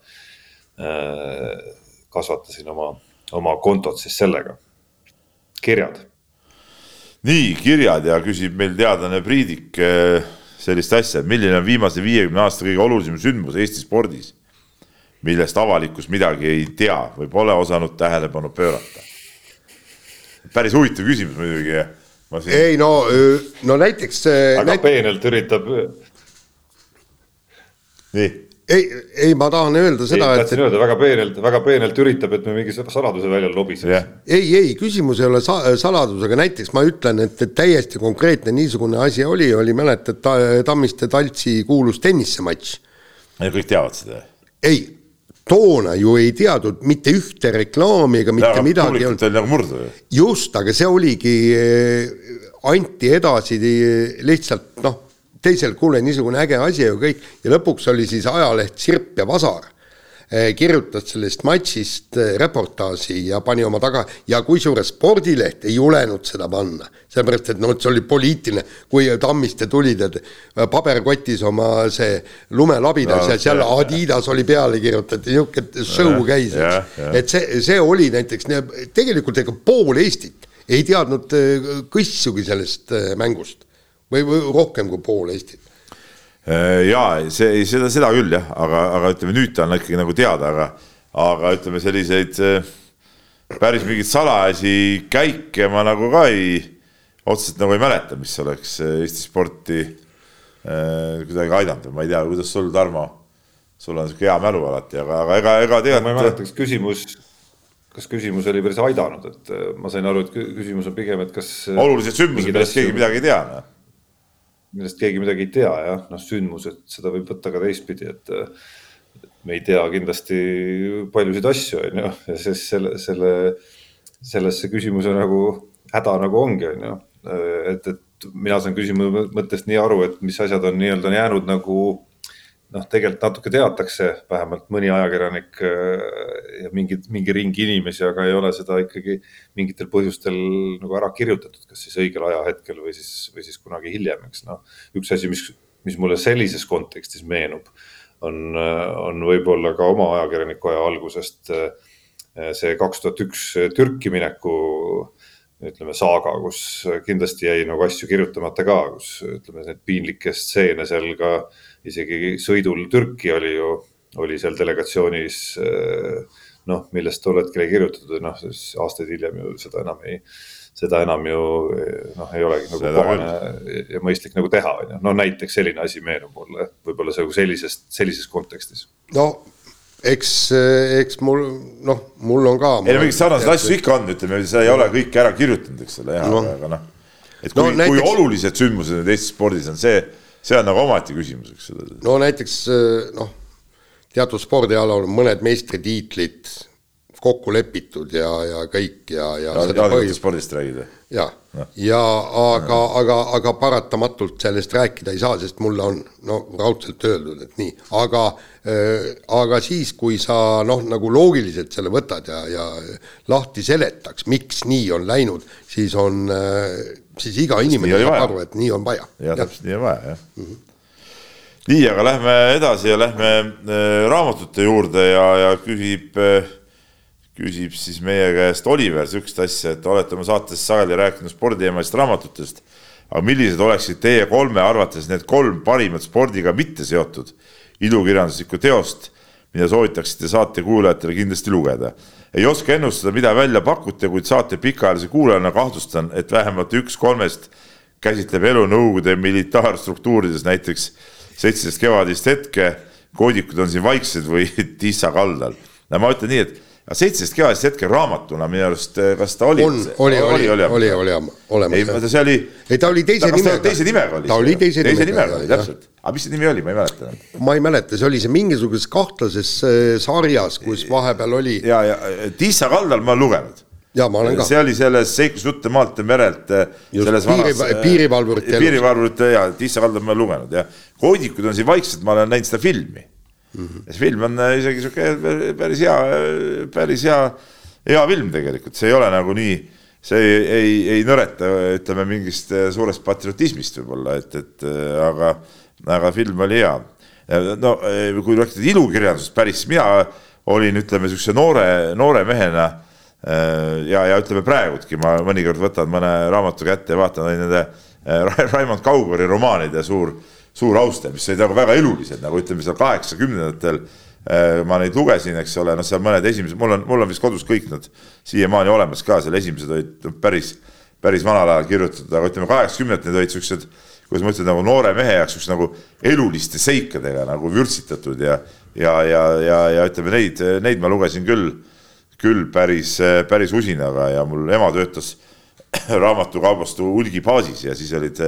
äh, kasvatasin oma, oma kontot siis sellega. kirjad. nii, kirjad ja küsib meil teadlane Priidik äh, sellist asja, milline on viimase viiekümne aasta kõige olulisem sündmus Eesti spordis, millest avalikkus midagi ei tea või pole osanud tähelepanu pöörata? päris huvitav küsimus muidugi Siin... ei no, no näiteks. aga näit... peenelt üritab. nii. ei, ei, ma tahan öelda seda, et. tahtsin öelda väga peenelt, väga peenelt üritab, et me mingi saladuse välja lobiseks yeah.. ei, ei, küsimus ei ole sa saladusega, näiteks ma ütlen, et, täiesti konkreetne niisugune asi oli, oli mäletad ta, Tammiste Taltsi kuulus tennisematš. kõik teavad seda? ei, toona ju ei teadnud mitte ühte reklaami ega mitte ja, midagi. publikut oli nagu murdu ju. just, aga see oligi, anti edasi lihtsalt noh teisel, kuule, niisugune äge asi ja kõik, ja lõpuks oli siis ajaleht Sirp ja Vasar eh, kirjutas sellest matšist eh, reportaaži ja pani oma taga ja kusjuures spordileht ei julenud seda panna, sellepärast et noh, et see oli poliitiline, kui Tammiste tulid, et eh, paberkotis oma see lumelabidas no, ja seal jah, Adidas oli peale kirjutatud, niisugune show käis, et see, see oli näiteks, tegelikult ega pool Eestit ei teadnud kõssugi sellest mängust või, või rohkem kui pool Eestit? Äh, ja see, seda, seda küll jah, aga, aga ütleme nüüd ta on ikkagi nagu teada, aga, aga ütleme, selliseid äh, päris mingeid salajasi käike ma nagu ka ei, otseselt nagu ei mäleta, mis oleks äh, Eesti sporti kuidagi aidanud, ma ei tea, kuidas sul, Tarmo, sul on sihuke hea mälu alati, aga, aga ega, ega tegelikult. ma ei mäleta, kas küsimus, kas küsimus oli päris aidanud, et ma sain aru, et küsimus on pigem, et kas. olulised sündmused, millest keegi midagi ei tea, noh millest keegi midagi ei tea jah, noh sündmused, seda võib võtta ka teistpidi, et me ei tea kindlasti paljusid asju, on ju, ja siis selle, selle, selles see küsimuse nagu häda nagu ongi, on ju. et, et mina saan küsimuse mõttest nii aru, et mis asjad on nii-öelda jäänud nagu noh, tegelikult natuke teatakse, vähemalt mõni ajakirjanik äh, ja mingi, mingi ring inimesi, aga ei ole seda ikkagi mingitel põhjustel nagu ära kirjutatud, kas siis õigel ajahetkel või siis, või siis kunagi hiljem, eks noh. üks asi, mis, mis mulle sellises kontekstis meenub, on, on võib-olla ka oma ajakirjaniku aja algusest äh, see kaks tuhat üks Türki mineku ütleme saaga, kus kindlasti jäi nagu asju kirjutamata ka, kus ütleme, neid piinlikke stseene seal ka isegi sõidul Türki oli ju, oli seal delegatsioonis eh, noh, millest tol hetkel ei kirjutatud, noh siis aastaid hiljem ju seda enam ei, seda enam ju noh, ei olegi nagu seda kohane ja mõistlik nagu teha, on ju. no näiteks selline asi meenub mulle võib-olla see sellisest, sellises kontekstis. no eks, eks mul noh, mul on ka. ei no mingeid sarnaseid asju ikka on, ütleme, sa ei ole kõike ära kirjutanud, eks ole, jah no., aga noh. et kui no,, näiteks... kui olulised sündmused nüüd Eesti spordis on see see on nagu omaette küsimus, eks ole. no näiteks noh, teatud spordialal mõned meistritiitlid kokku lepitud ja, ja kõik ja, ja, ja. jalgrattaspordist räägid või? ja no., ja aga, aga, aga paratamatult sellest rääkida ei saa, sest mulle on no raudselt öeldud, et nii, aga äh,, aga siis, kui sa noh, nagu loogiliselt selle võtad ja, ja lahti seletaks, miks nii on läinud, siis on äh, siis iga inimene saab aru, et nii on vaja. jah, täpselt nii on vaja, jah mm. -hmm nii, aga lähme edasi ja lähme äh, raamatute juurde ja, ja küsib äh, küsib siis meie käest Oliver sihukest asja, et olete oma saates sageli rääkinud sporditeemalistest raamatutest, aga millised oleksid teie kolme arvates need kolm parimat spordiga mitte seotud ilukirjanduslikku teost, mida soovitaksite saate kuulajatele kindlasti lugeda? ei oska ennustada, mida välja pakute, kuid saate pikaajalise kuulajana kahtlustan, et vähemalt üks kolmest käsitleb elu Nõukogude militaarstruktuurides, näiteks seitseteist kevadist hetke, koodikud on siin vaiksed või tissa kaldal. no ma ütlen nii, et aga seitseteist kevadist hetke raamatuna minu arust, eh, kas ta oli? on, oli, oli, oli, oli, oli olemas. ei, see oli. ei, ta oli teise nimega. teise nimega oli. ta oli teise nimega. teise nimega oli, täpselt. aga mis see nimi oli, ma ei mäleta enam. ma ei mäleta, see oli see mingisuguses kahtlases äh, sarjas, kus vahepeal oli. ja, ja Tissa kaldal ma lugenud ja ma olen ka. see oli selles seiklusjutte maalt ja merelt. piiri, piirivalvurite. piirivalvurite ja Tissa kaldal ma lugenud ja koodikud on siin vaikselt, ma olen näinud seda filmi mm. -hmm. see film on äh, isegi sihuke päris hea, päris hea, hea film tegelikult, see ei ole nagu nii, see ei, ei, ei nõreta, ütleme mingist äh, suurest patriotismist võib-olla, et, et äh, aga, aga film oli hea. no kui rääkida ilukirjandusest päris, mina olin, ütleme sihukese noore, noore mehena ja, ja ütleme praegudki ma mõnikord võtan mõne raamatu kätte ja vaatan nende Raimond Kaugori romaanide suur suur austaja, mis olid nagu väga elulised, nagu ütleme seal kaheksakümnendatel äh, ma neid lugesin, eks ole, noh, seal mõned esimesed, mul on, mul on vist kodus kõik nad siiamaani olemas ka, seal esimesed olid päris, päris vanal ajal kirjutatud, aga ütleme, kaheksakümnendatel need olid siuksed, kuidas ma ütlen, nagu noore mehe jaoks üks nagu eluliste seikadega nagu vürtsitatud ja, ja, ja, ja, ja ütleme neid, neid ma lugesin küll, küll päris, päris usinaga ja mul ema töötas raamatukaubastu hulgibaasis ja siis olid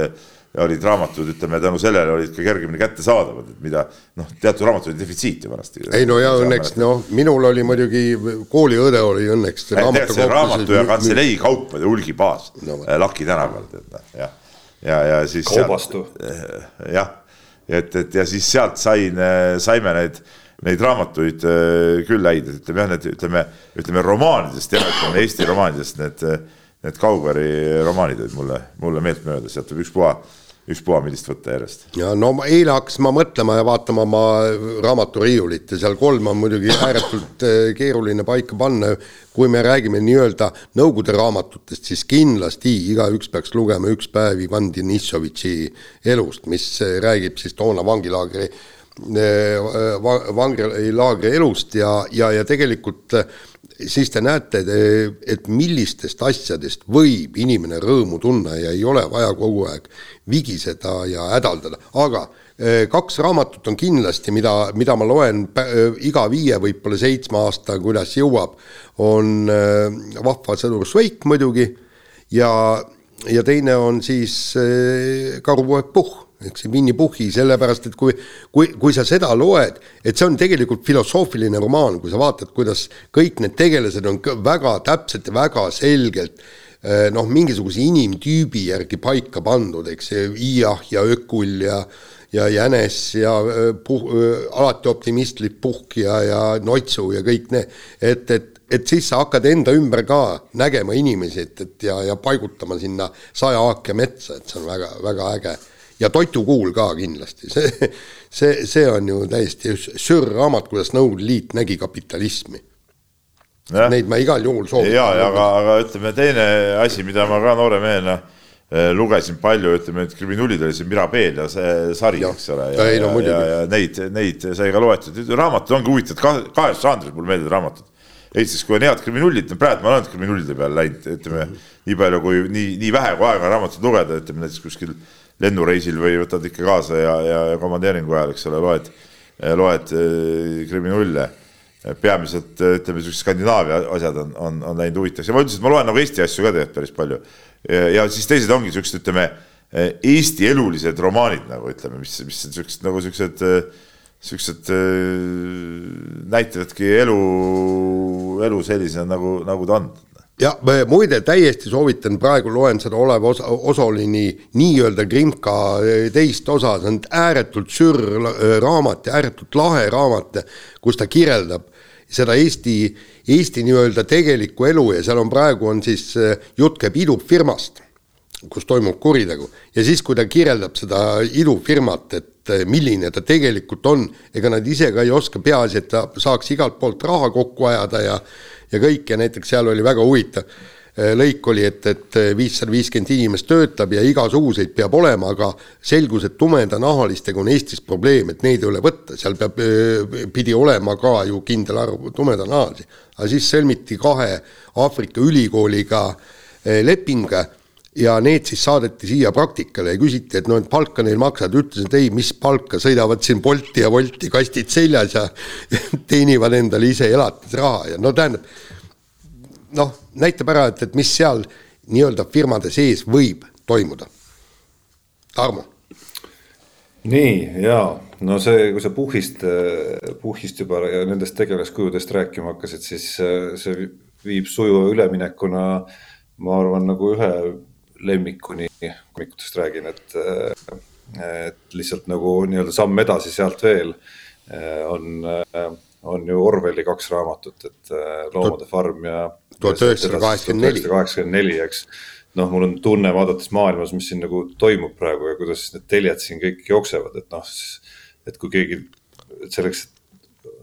olid raamatud, ütleme tänu sellele olid ka kergemini kättesaadavad, et mida noh, teatud raamatud oli defitsiiti vanasti. ei no ja õnneks noh, minul oli muidugi kooliõde oli õnneks. raamatu ja kantselei kaupade hulgibaas no, Laki tänaval, tead noh, jah ja, ja siis. kaubastu. jah, et, et ja siis sealt sain, saime neid, neid raamatuid äh, küll häid, et ütleme jah, need ütleme, ütleme romaanidest ütleme Eesti romaanidest need, need Kaugari romaanid olid mulle, mulle meeltmööda, sealt võib ükspuha ükspuha, millist võtta järjest. ja no eile hakkasin ma mõtlema ja vaatama oma raamaturiiulit ja seal kolm on muidugi ääretult eh, keeruline paika panna. kui me räägime nii-öelda Nõukogude raamatutest, siis kindlasti igaüks peaks lugema Üks päev Ivan Denissovitši elust, mis räägib siis toona vangilaagri eh, vangilaagri elust ja, ja, ja tegelikult siis te näete, et millistest asjadest võib inimene rõõmu tunda ja ei ole vaja kogu aeg vigiseda ja hädaldada, aga eh, kaks raamatut on kindlasti, mida, mida ma loen iga viie, võib-olla seitsme aasta, kuidas jõuab, on eh, Vahva sõdur Šveik muidugi ja, ja teine on siis eh, Karupoeg Puhh eks see Winny Puhhi, sellepärast et kui, kui, kui sa seda loed, et see on tegelikult filosoofiline romaan, kui sa vaatad, kuidas kõik need tegelased on väga täpselt ja väga selgelt eh, noh, mingisuguse inimtüübi järgi paika pandud, eks see Iah ja Ökul ja ja Jänes ja eh, puh, eh, alati optimistlik Puhk ja, ja Noitsu ja kõik need, et, et et siis sa hakkad enda ümber ka nägema inimesi, et, et ja, ja paigutama sinna saja aake metsa, et see on väga, väga äge ja toidukuul ka kindlasti, see, see, see on ju täiesti sürr raamat, kuidas Nõukogude Liit nägi kapitalismi. Neid ma igal juhul soovitan. ja, aga, aga ütleme teine asi, mida ma ka noore mehena eh, lugesin palju, ütleme, et kriminulid oli see Mirabel ja see sari, eks ole, ja, ja, no, ja, ja neid, neid sai ka loetud, raamatud ongi huvitavad, kahest žanrist mulle meeldivad raamatud. Eestis, kui on head kriminulid, praegu ma olen kriminulide peale läinud, ütleme mm -hmm. nii palju kui nii, nii vähe kui aega on raamatut lugeda, ütleme näiteks kuskil lennureisil või võtad ikka kaasa ja, ja, ja komandeeringu ajal, eks ole, loed, loed äh, kriminulle. peamiselt ütleme, siuksed Skandinaavia asjad on, on, on läinud huvitavaks ja ma et ma loen nagu Eesti asju ka tegelikult päris palju. ja siis teised ongi siuksed, ütleme Eesti elulised romaanid nagu ütleme, mis, mis on siuksed nagu siuksed, siuksed näitavadki elu, elu sellisena nagu, nagu ta on ja muide, täiesti soovitan, praegu loen seda Olev Osa, Osolini nii-öelda Krimka eh, teist osa, see on ääretult sürr eh, raamat ja ääretult lahe raamat, kus ta kirjeldab seda Eesti, Eesti nii-öelda tegelikku elu ja seal on praegu on siis, eh, jutt käib idufirmast, kus toimub kuritegu. Ja siis, kui ta kirjeldab seda idufirmat, et milline ta tegelikult on, ega nad ise ka ei oska, peaasi, et ta saaks igalt poolt raha kokku ajada ja ja kõik ja näiteks seal oli väga huvitav äh, lõik oli, et, et viissada viiskümmend inimest töötab ja igasuguseid peab olema, aga selgus, et tumedanahalistega on Eestis probleem, et neid ei ole võtta, seal peab, äh, pidi olema ka ju kindel arv tumedanahalisi. aga siis sõlmiti kahe Aafrika ülikooliga leping ja need siis saadeti siia praktikale ja küsiti, et no et palka neil maksad, ütlesid ei, mis palka, sõidavad siin Bolti ja Wolti kastid seljas ja teenivad endale ise elatisraha ja no tähendab, noh, näitab ära, et, et mis seal nii-öelda firmade sees võib toimuda. Tarmo. nii, jaa, no see, kui sa Puhhist, Puhhist juba ja nendest tegelaskujudest rääkima hakkasid, siis see viib sujuva üleminekuna ma arvan, nagu ühe lemmikuni koomikutest räägin, et, et lihtsalt nagu nii-öelda samm edasi sealt veel on, on ju Orwelli kaks raamatut, et Loomade farm ja. tuhat üheksasada kaheksakümmend neli. kaheksakümmend neli, eks. noh, mul on tunne vaadates maailmas, mis siin nagu toimub praegu ja kuidas need teljed siin kõik jooksevad, et noh, et kui keegi selleks,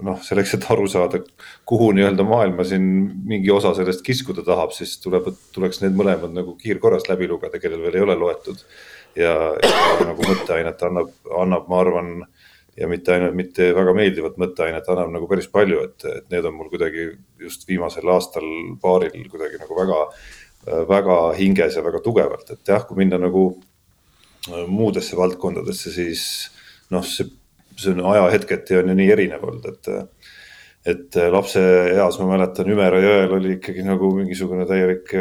noh, selleks, et aru saada, kuhu nii-öelda maailma siin mingi osa sellest kiskuda tahab, siis tuleb, tuleks need mõlemad nagu kiirkorras läbi lugeda, kellel veel ei ole loetud. ja, ja nagu mõtteainet annab, annab, ma arvan, ja mitte ainult, mitte väga meeldivat mõtteainet, annab nagu päris palju, et, et need on mul kuidagi just viimasel aastal, paaril kuidagi nagu väga, väga hinges ja väga tugevalt, et jah, kui minna nagu muudesse valdkondadesse, siis noh, see, see on ajahetketi on ju nii erinev olnud, et. Et lapse eas ma mäletan, Ümera jõel oli ikkagi nagu mingisugune täielik,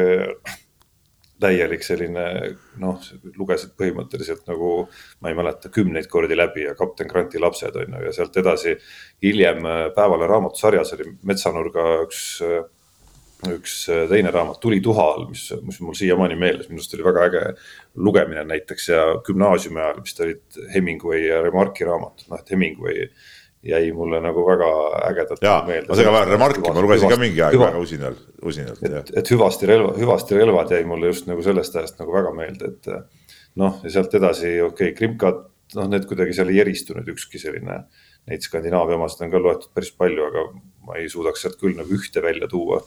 täielik selline noh, lugesid põhimõtteliselt nagu. ma ei mäleta, kümneid kordi läbi ja kapten Granti lapsed on ju ja sealt edasi. hiljem Päevale raamatusarjas oli Metsanurga üks üks äh, teine raamat Tuli tuha all, mis, mis mul siiamaani meeles, minu arust oli väga äge lugemine näiteks ja gümnaasiumi ajal vist olid Hemingway ja Remarki raamatud, noh et Hemingway jäi mulle nagu väga ägedalt ja, meelde. ma segan vahele Remarki, ma lugesin hüvasti, ka mingi aeg hüva, väga usinalt, usinalt. et, et hüvasti relva, hüvasti relvad jäi mulle just nagu sellest ajast nagu väga meelde, et noh, ja sealt edasi, okei okay,, Krimkat, noh, need kuidagi seal ei eristu nüüd ükski selline, neid Skandinaavia omasid on ka loetud päris palju, aga ma ei suudaks sealt küll nagu ühte välja tuua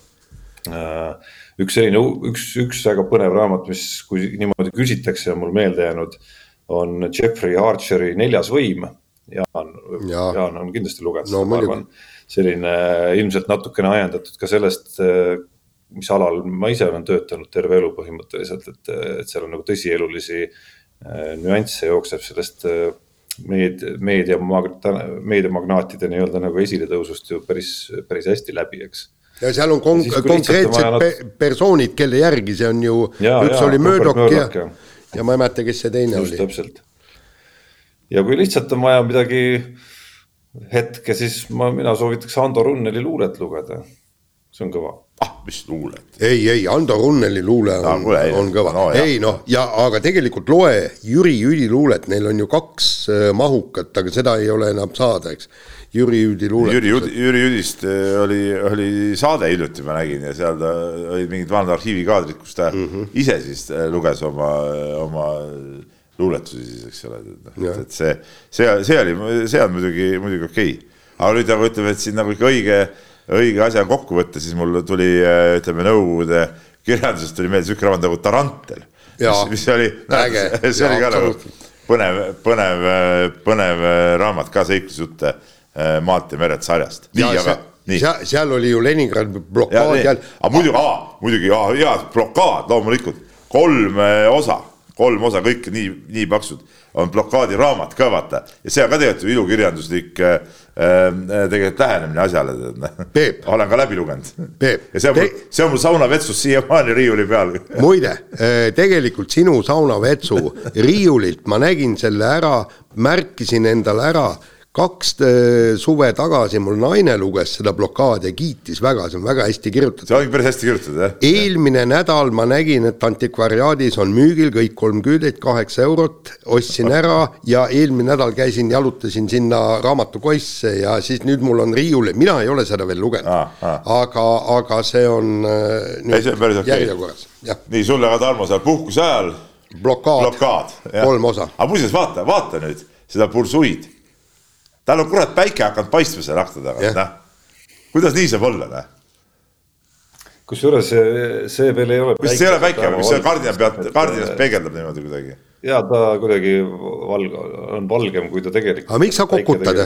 Äh, üks selline, üks, üks väga põnev raamat, mis, kui niimoodi küsitakse, on mul meelde jäänud, on Jeffrey Archeri Neljas võim. Jaan ja., Jaan on kindlasti lugenud no, seda, ma arvan. selline ilmselt natukene ajendatud ka sellest, äh, mis alal ma ise olen töötanud terve elu põhimõtteliselt, et, et seal on nagu tõsielulisi äh, nüansse jookseb sellest meedia, meedia, meediamagnaatide nii-öelda nagu esiletõusust ju päris, päris hästi läbi, eks ja seal on kon konkreetsed pe persoonid, kelle järgi see on ju, üks ja, oli Murdoch ja, ja, ja ma ei mäleta, kes see teine Just, oli. täpselt. Ja kui lihtsalt on vaja midagi hetke, siis ma, mina soovitaks Ando Runneli luulet lugeda. see on kõva. ah, mis luulet? ei, ei, Ando Runneli luule on no,, on kõva no,. ei noh, ja aga tegelikult loe Jüri Jüli luulet, neil on ju kaks äh, mahukat, aga seda ei ole enam saada, eks Jüri Jüdi luuletus. Jüri, Jüri Jüdist äh, oli, oli saade hiljuti, ma nägin ja seal ta olid mingid vanad arhiivikaadrid, kus ta mm -hmm. ise siis äh, luges oma, oma luuletusi siis, eks ole, et, et see, see, see oli, see on muidugi, muidugi okei okay.. aga nüüd nagu ütleme, et siin nagu ikka õige, õige asja kokku võtta, siis mul tuli äh, ütleme Nõukogude kirjandusest tuli meelde sihuke raamat nagu Tarantel. mis, mis oli, see oli ka nagu põnev, põnev, põnev raamat ka seiklusjutte Äh, maalt ja meret sarjast. nii, aga nii. seal, seal oli ju Leningradi blokaad ja. aga muidugi, muidugi hea blokaad loomulikult, kolm äh, osa, kolm osa, kõik nii, nii paksud on blokaadiraamat ka vaata ja see on ka tegelikult ju ilukirjanduslik äh, äh, tegelikult lähenemine asjale. olen ka läbi lugenud. ja see on mul, see on mul saunavetsus siiamaani riiuli peal. muide, tegelikult sinu saunavetsu riiulilt ma nägin selle ära, märkisin endale ära kaks äh, suve tagasi mul naine luges seda blokaadi ja kiitis väga, see on väga hästi kirjutatud. see ongi päris hästi kirjutatud, jah. eelmine nädal ma nägin, et antikvariaadis on müügil kõik kolm küüdet, kaheksa eurot, ostsin ära ja eelmine nädal käisin, jalutasin sinna raamatukoisse ja siis nüüd mul on riiul, mina ei ole seda veel lugenud ah,, ah. aga, aga see on äh, nüüd ei, see on päris okei okay.. nii, sulle ka Tarmo seal puhkuse ajal. blokaad, blokaad, kolm osa. aga muuseas, vaata, vaata nüüd seda bursuid tal on kurat päike hakanud paistma seal akna taga, noh. kuidas nii saab olla, noh? kusjuures see, see veel ei ole. mis see ei ole päike, mis see kardina pealt, kardinast peegeldab niimoodi kuidagi? ja ta kuidagi valge, on valgem, kui ta tegelikult. aga miks sa kokutad,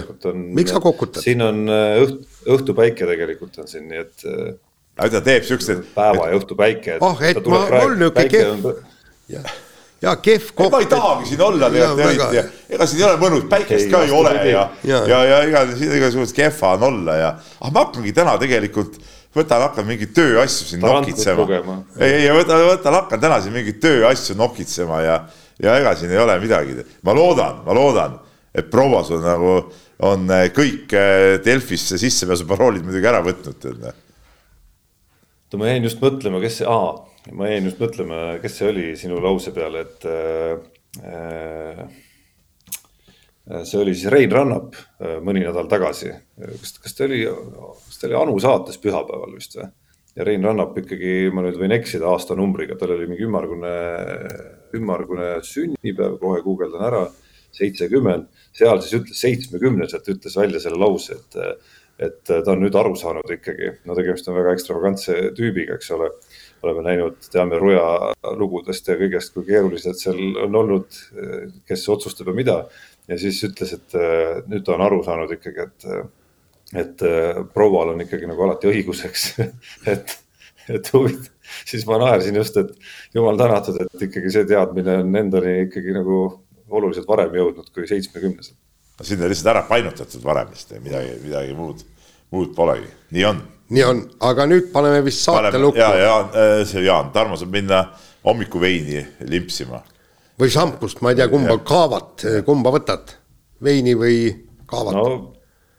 miks sa kokutad? siin on äh, õht, õhtupäike tegelikult on siin, nii et. Äh, aga ta teeb siukseid. päeva ja õhtupäike. oh, et ma, mul niuke kehv ja kehv koht. ma ei tahagi siin olla tegelikult eriti ja ega siin ei ole mõnus, päikest ka ei ole ja, ja, ja, ja ega siin igasugust kehva on olla ja, ah ma hakkangi täna tegelikult võtan, hakkan mingeid tööasju siin nokitsema. ei, ei võtan, võtan, hakkan täna siin mingeid tööasju nokitsema ja, ja ega siin ei ole midagi. ma loodan, ma loodan, et prouas on nagu, on kõik eh, Delfisse sissepääsuparoolid muidugi ära võtnud. ma jäin just mõtlema, kes see, aa ma jäin just mõtlema, kes see oli sinu lause peale, et äh, äh, see oli siis Rein Rannap äh, mõni nädal tagasi. kas, kas ta oli, kas ta oli Anu saates pühapäeval vist või? ja Rein Rannap ikkagi, ma nüüd võin eksida aastanumbriga, tal oli mingi ümmargune, ümmargune sünnipäev, kohe guugeldan ära, seitsekümmend. seal siis ütles seitsmekümneselt, ütles välja selle lause, et, et ta on nüüd aru saanud ikkagi, no tegemist on väga ekstravagantse tüübiga, eks ole oleme näinud, teame Ruja lugudest ja kõigest, kui keerulised seal on olnud, kes otsustab ja mida. ja siis ütles, et äh, nüüd ta on aru saanud ikkagi, et, et äh, proual on ikkagi nagu alati õigus, eks et, et huvitav, siis ma naersin just, et jumal tänatud, et ikkagi see teadmine on endani ikkagi nagu oluliselt varem jõudnud kui seitsmekümnesed. no sind on lihtsalt ära painutatud varem vist, midagi, midagi muud, muud polegi, nii on. Nii on, aga nüüd paneme vist saate paneme, lukku. ja, Jaan, äh, see Jaan, Tarmo saab minna hommikuveini limpsima. või šampust, ma ei tea, kumba kaavat, kumba võtad, veini või kaavat no.?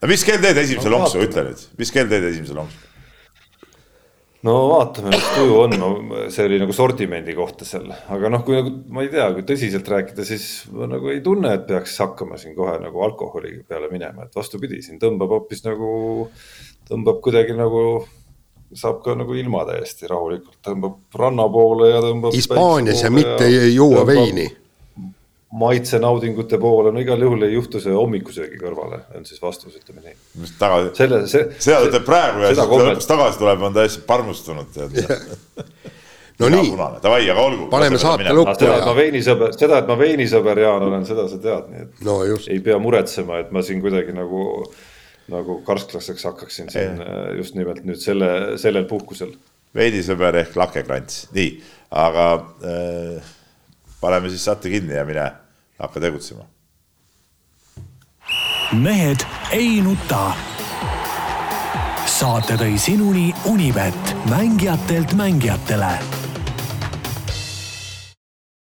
no mis kell teed esimese no, lonksu, ütle nüüd, mis kell teed esimese lonksu? No vaatame, mis tuju on, no see oli nagu sortimendi kohta seal, aga noh, kui nagu ma ei tea, kui tõsiselt rääkida, siis ma nagu ei tunne, et peaks hakkama siin kohe nagu alkoholi peale minema, et vastupidi, siin tõmbab hoopis nagu, tõmbab kuidagi nagu saab ka nagu ilma täiesti rahulikult, tõmbab ranna poole ja tõmbab. Hispaanias ja mitte ei juua veini maitsenaudingute poole, no igal juhul ei juhtu see hommikusöögi kõrvale, on siis vastus, ütleme nii. mis tagasi, selle, see. seda ütleb praegu ja siis kui lõpuks tagasi tuleb, on täiesti parmustunud tead no Mina nii. Davai, aga olgu. paneme saate lukku. seda, et ma veinisõber, seda, et ma veinisõber, Jaan, olen, seda sa tead, nii et no, ei pea muretsema, et ma siin kuidagi nagu, nagu karsklaseks hakkaksin siin ei. Äh, just nimelt nüüd selle, sellel puhkusel. veinisõber ehk lakekrants, nii, aga äh, paneme siis saate kinni ja mine hakka tegutsema. mehed ei nuta. saate tõi sinuni Unibet, mängijatelt mängijatele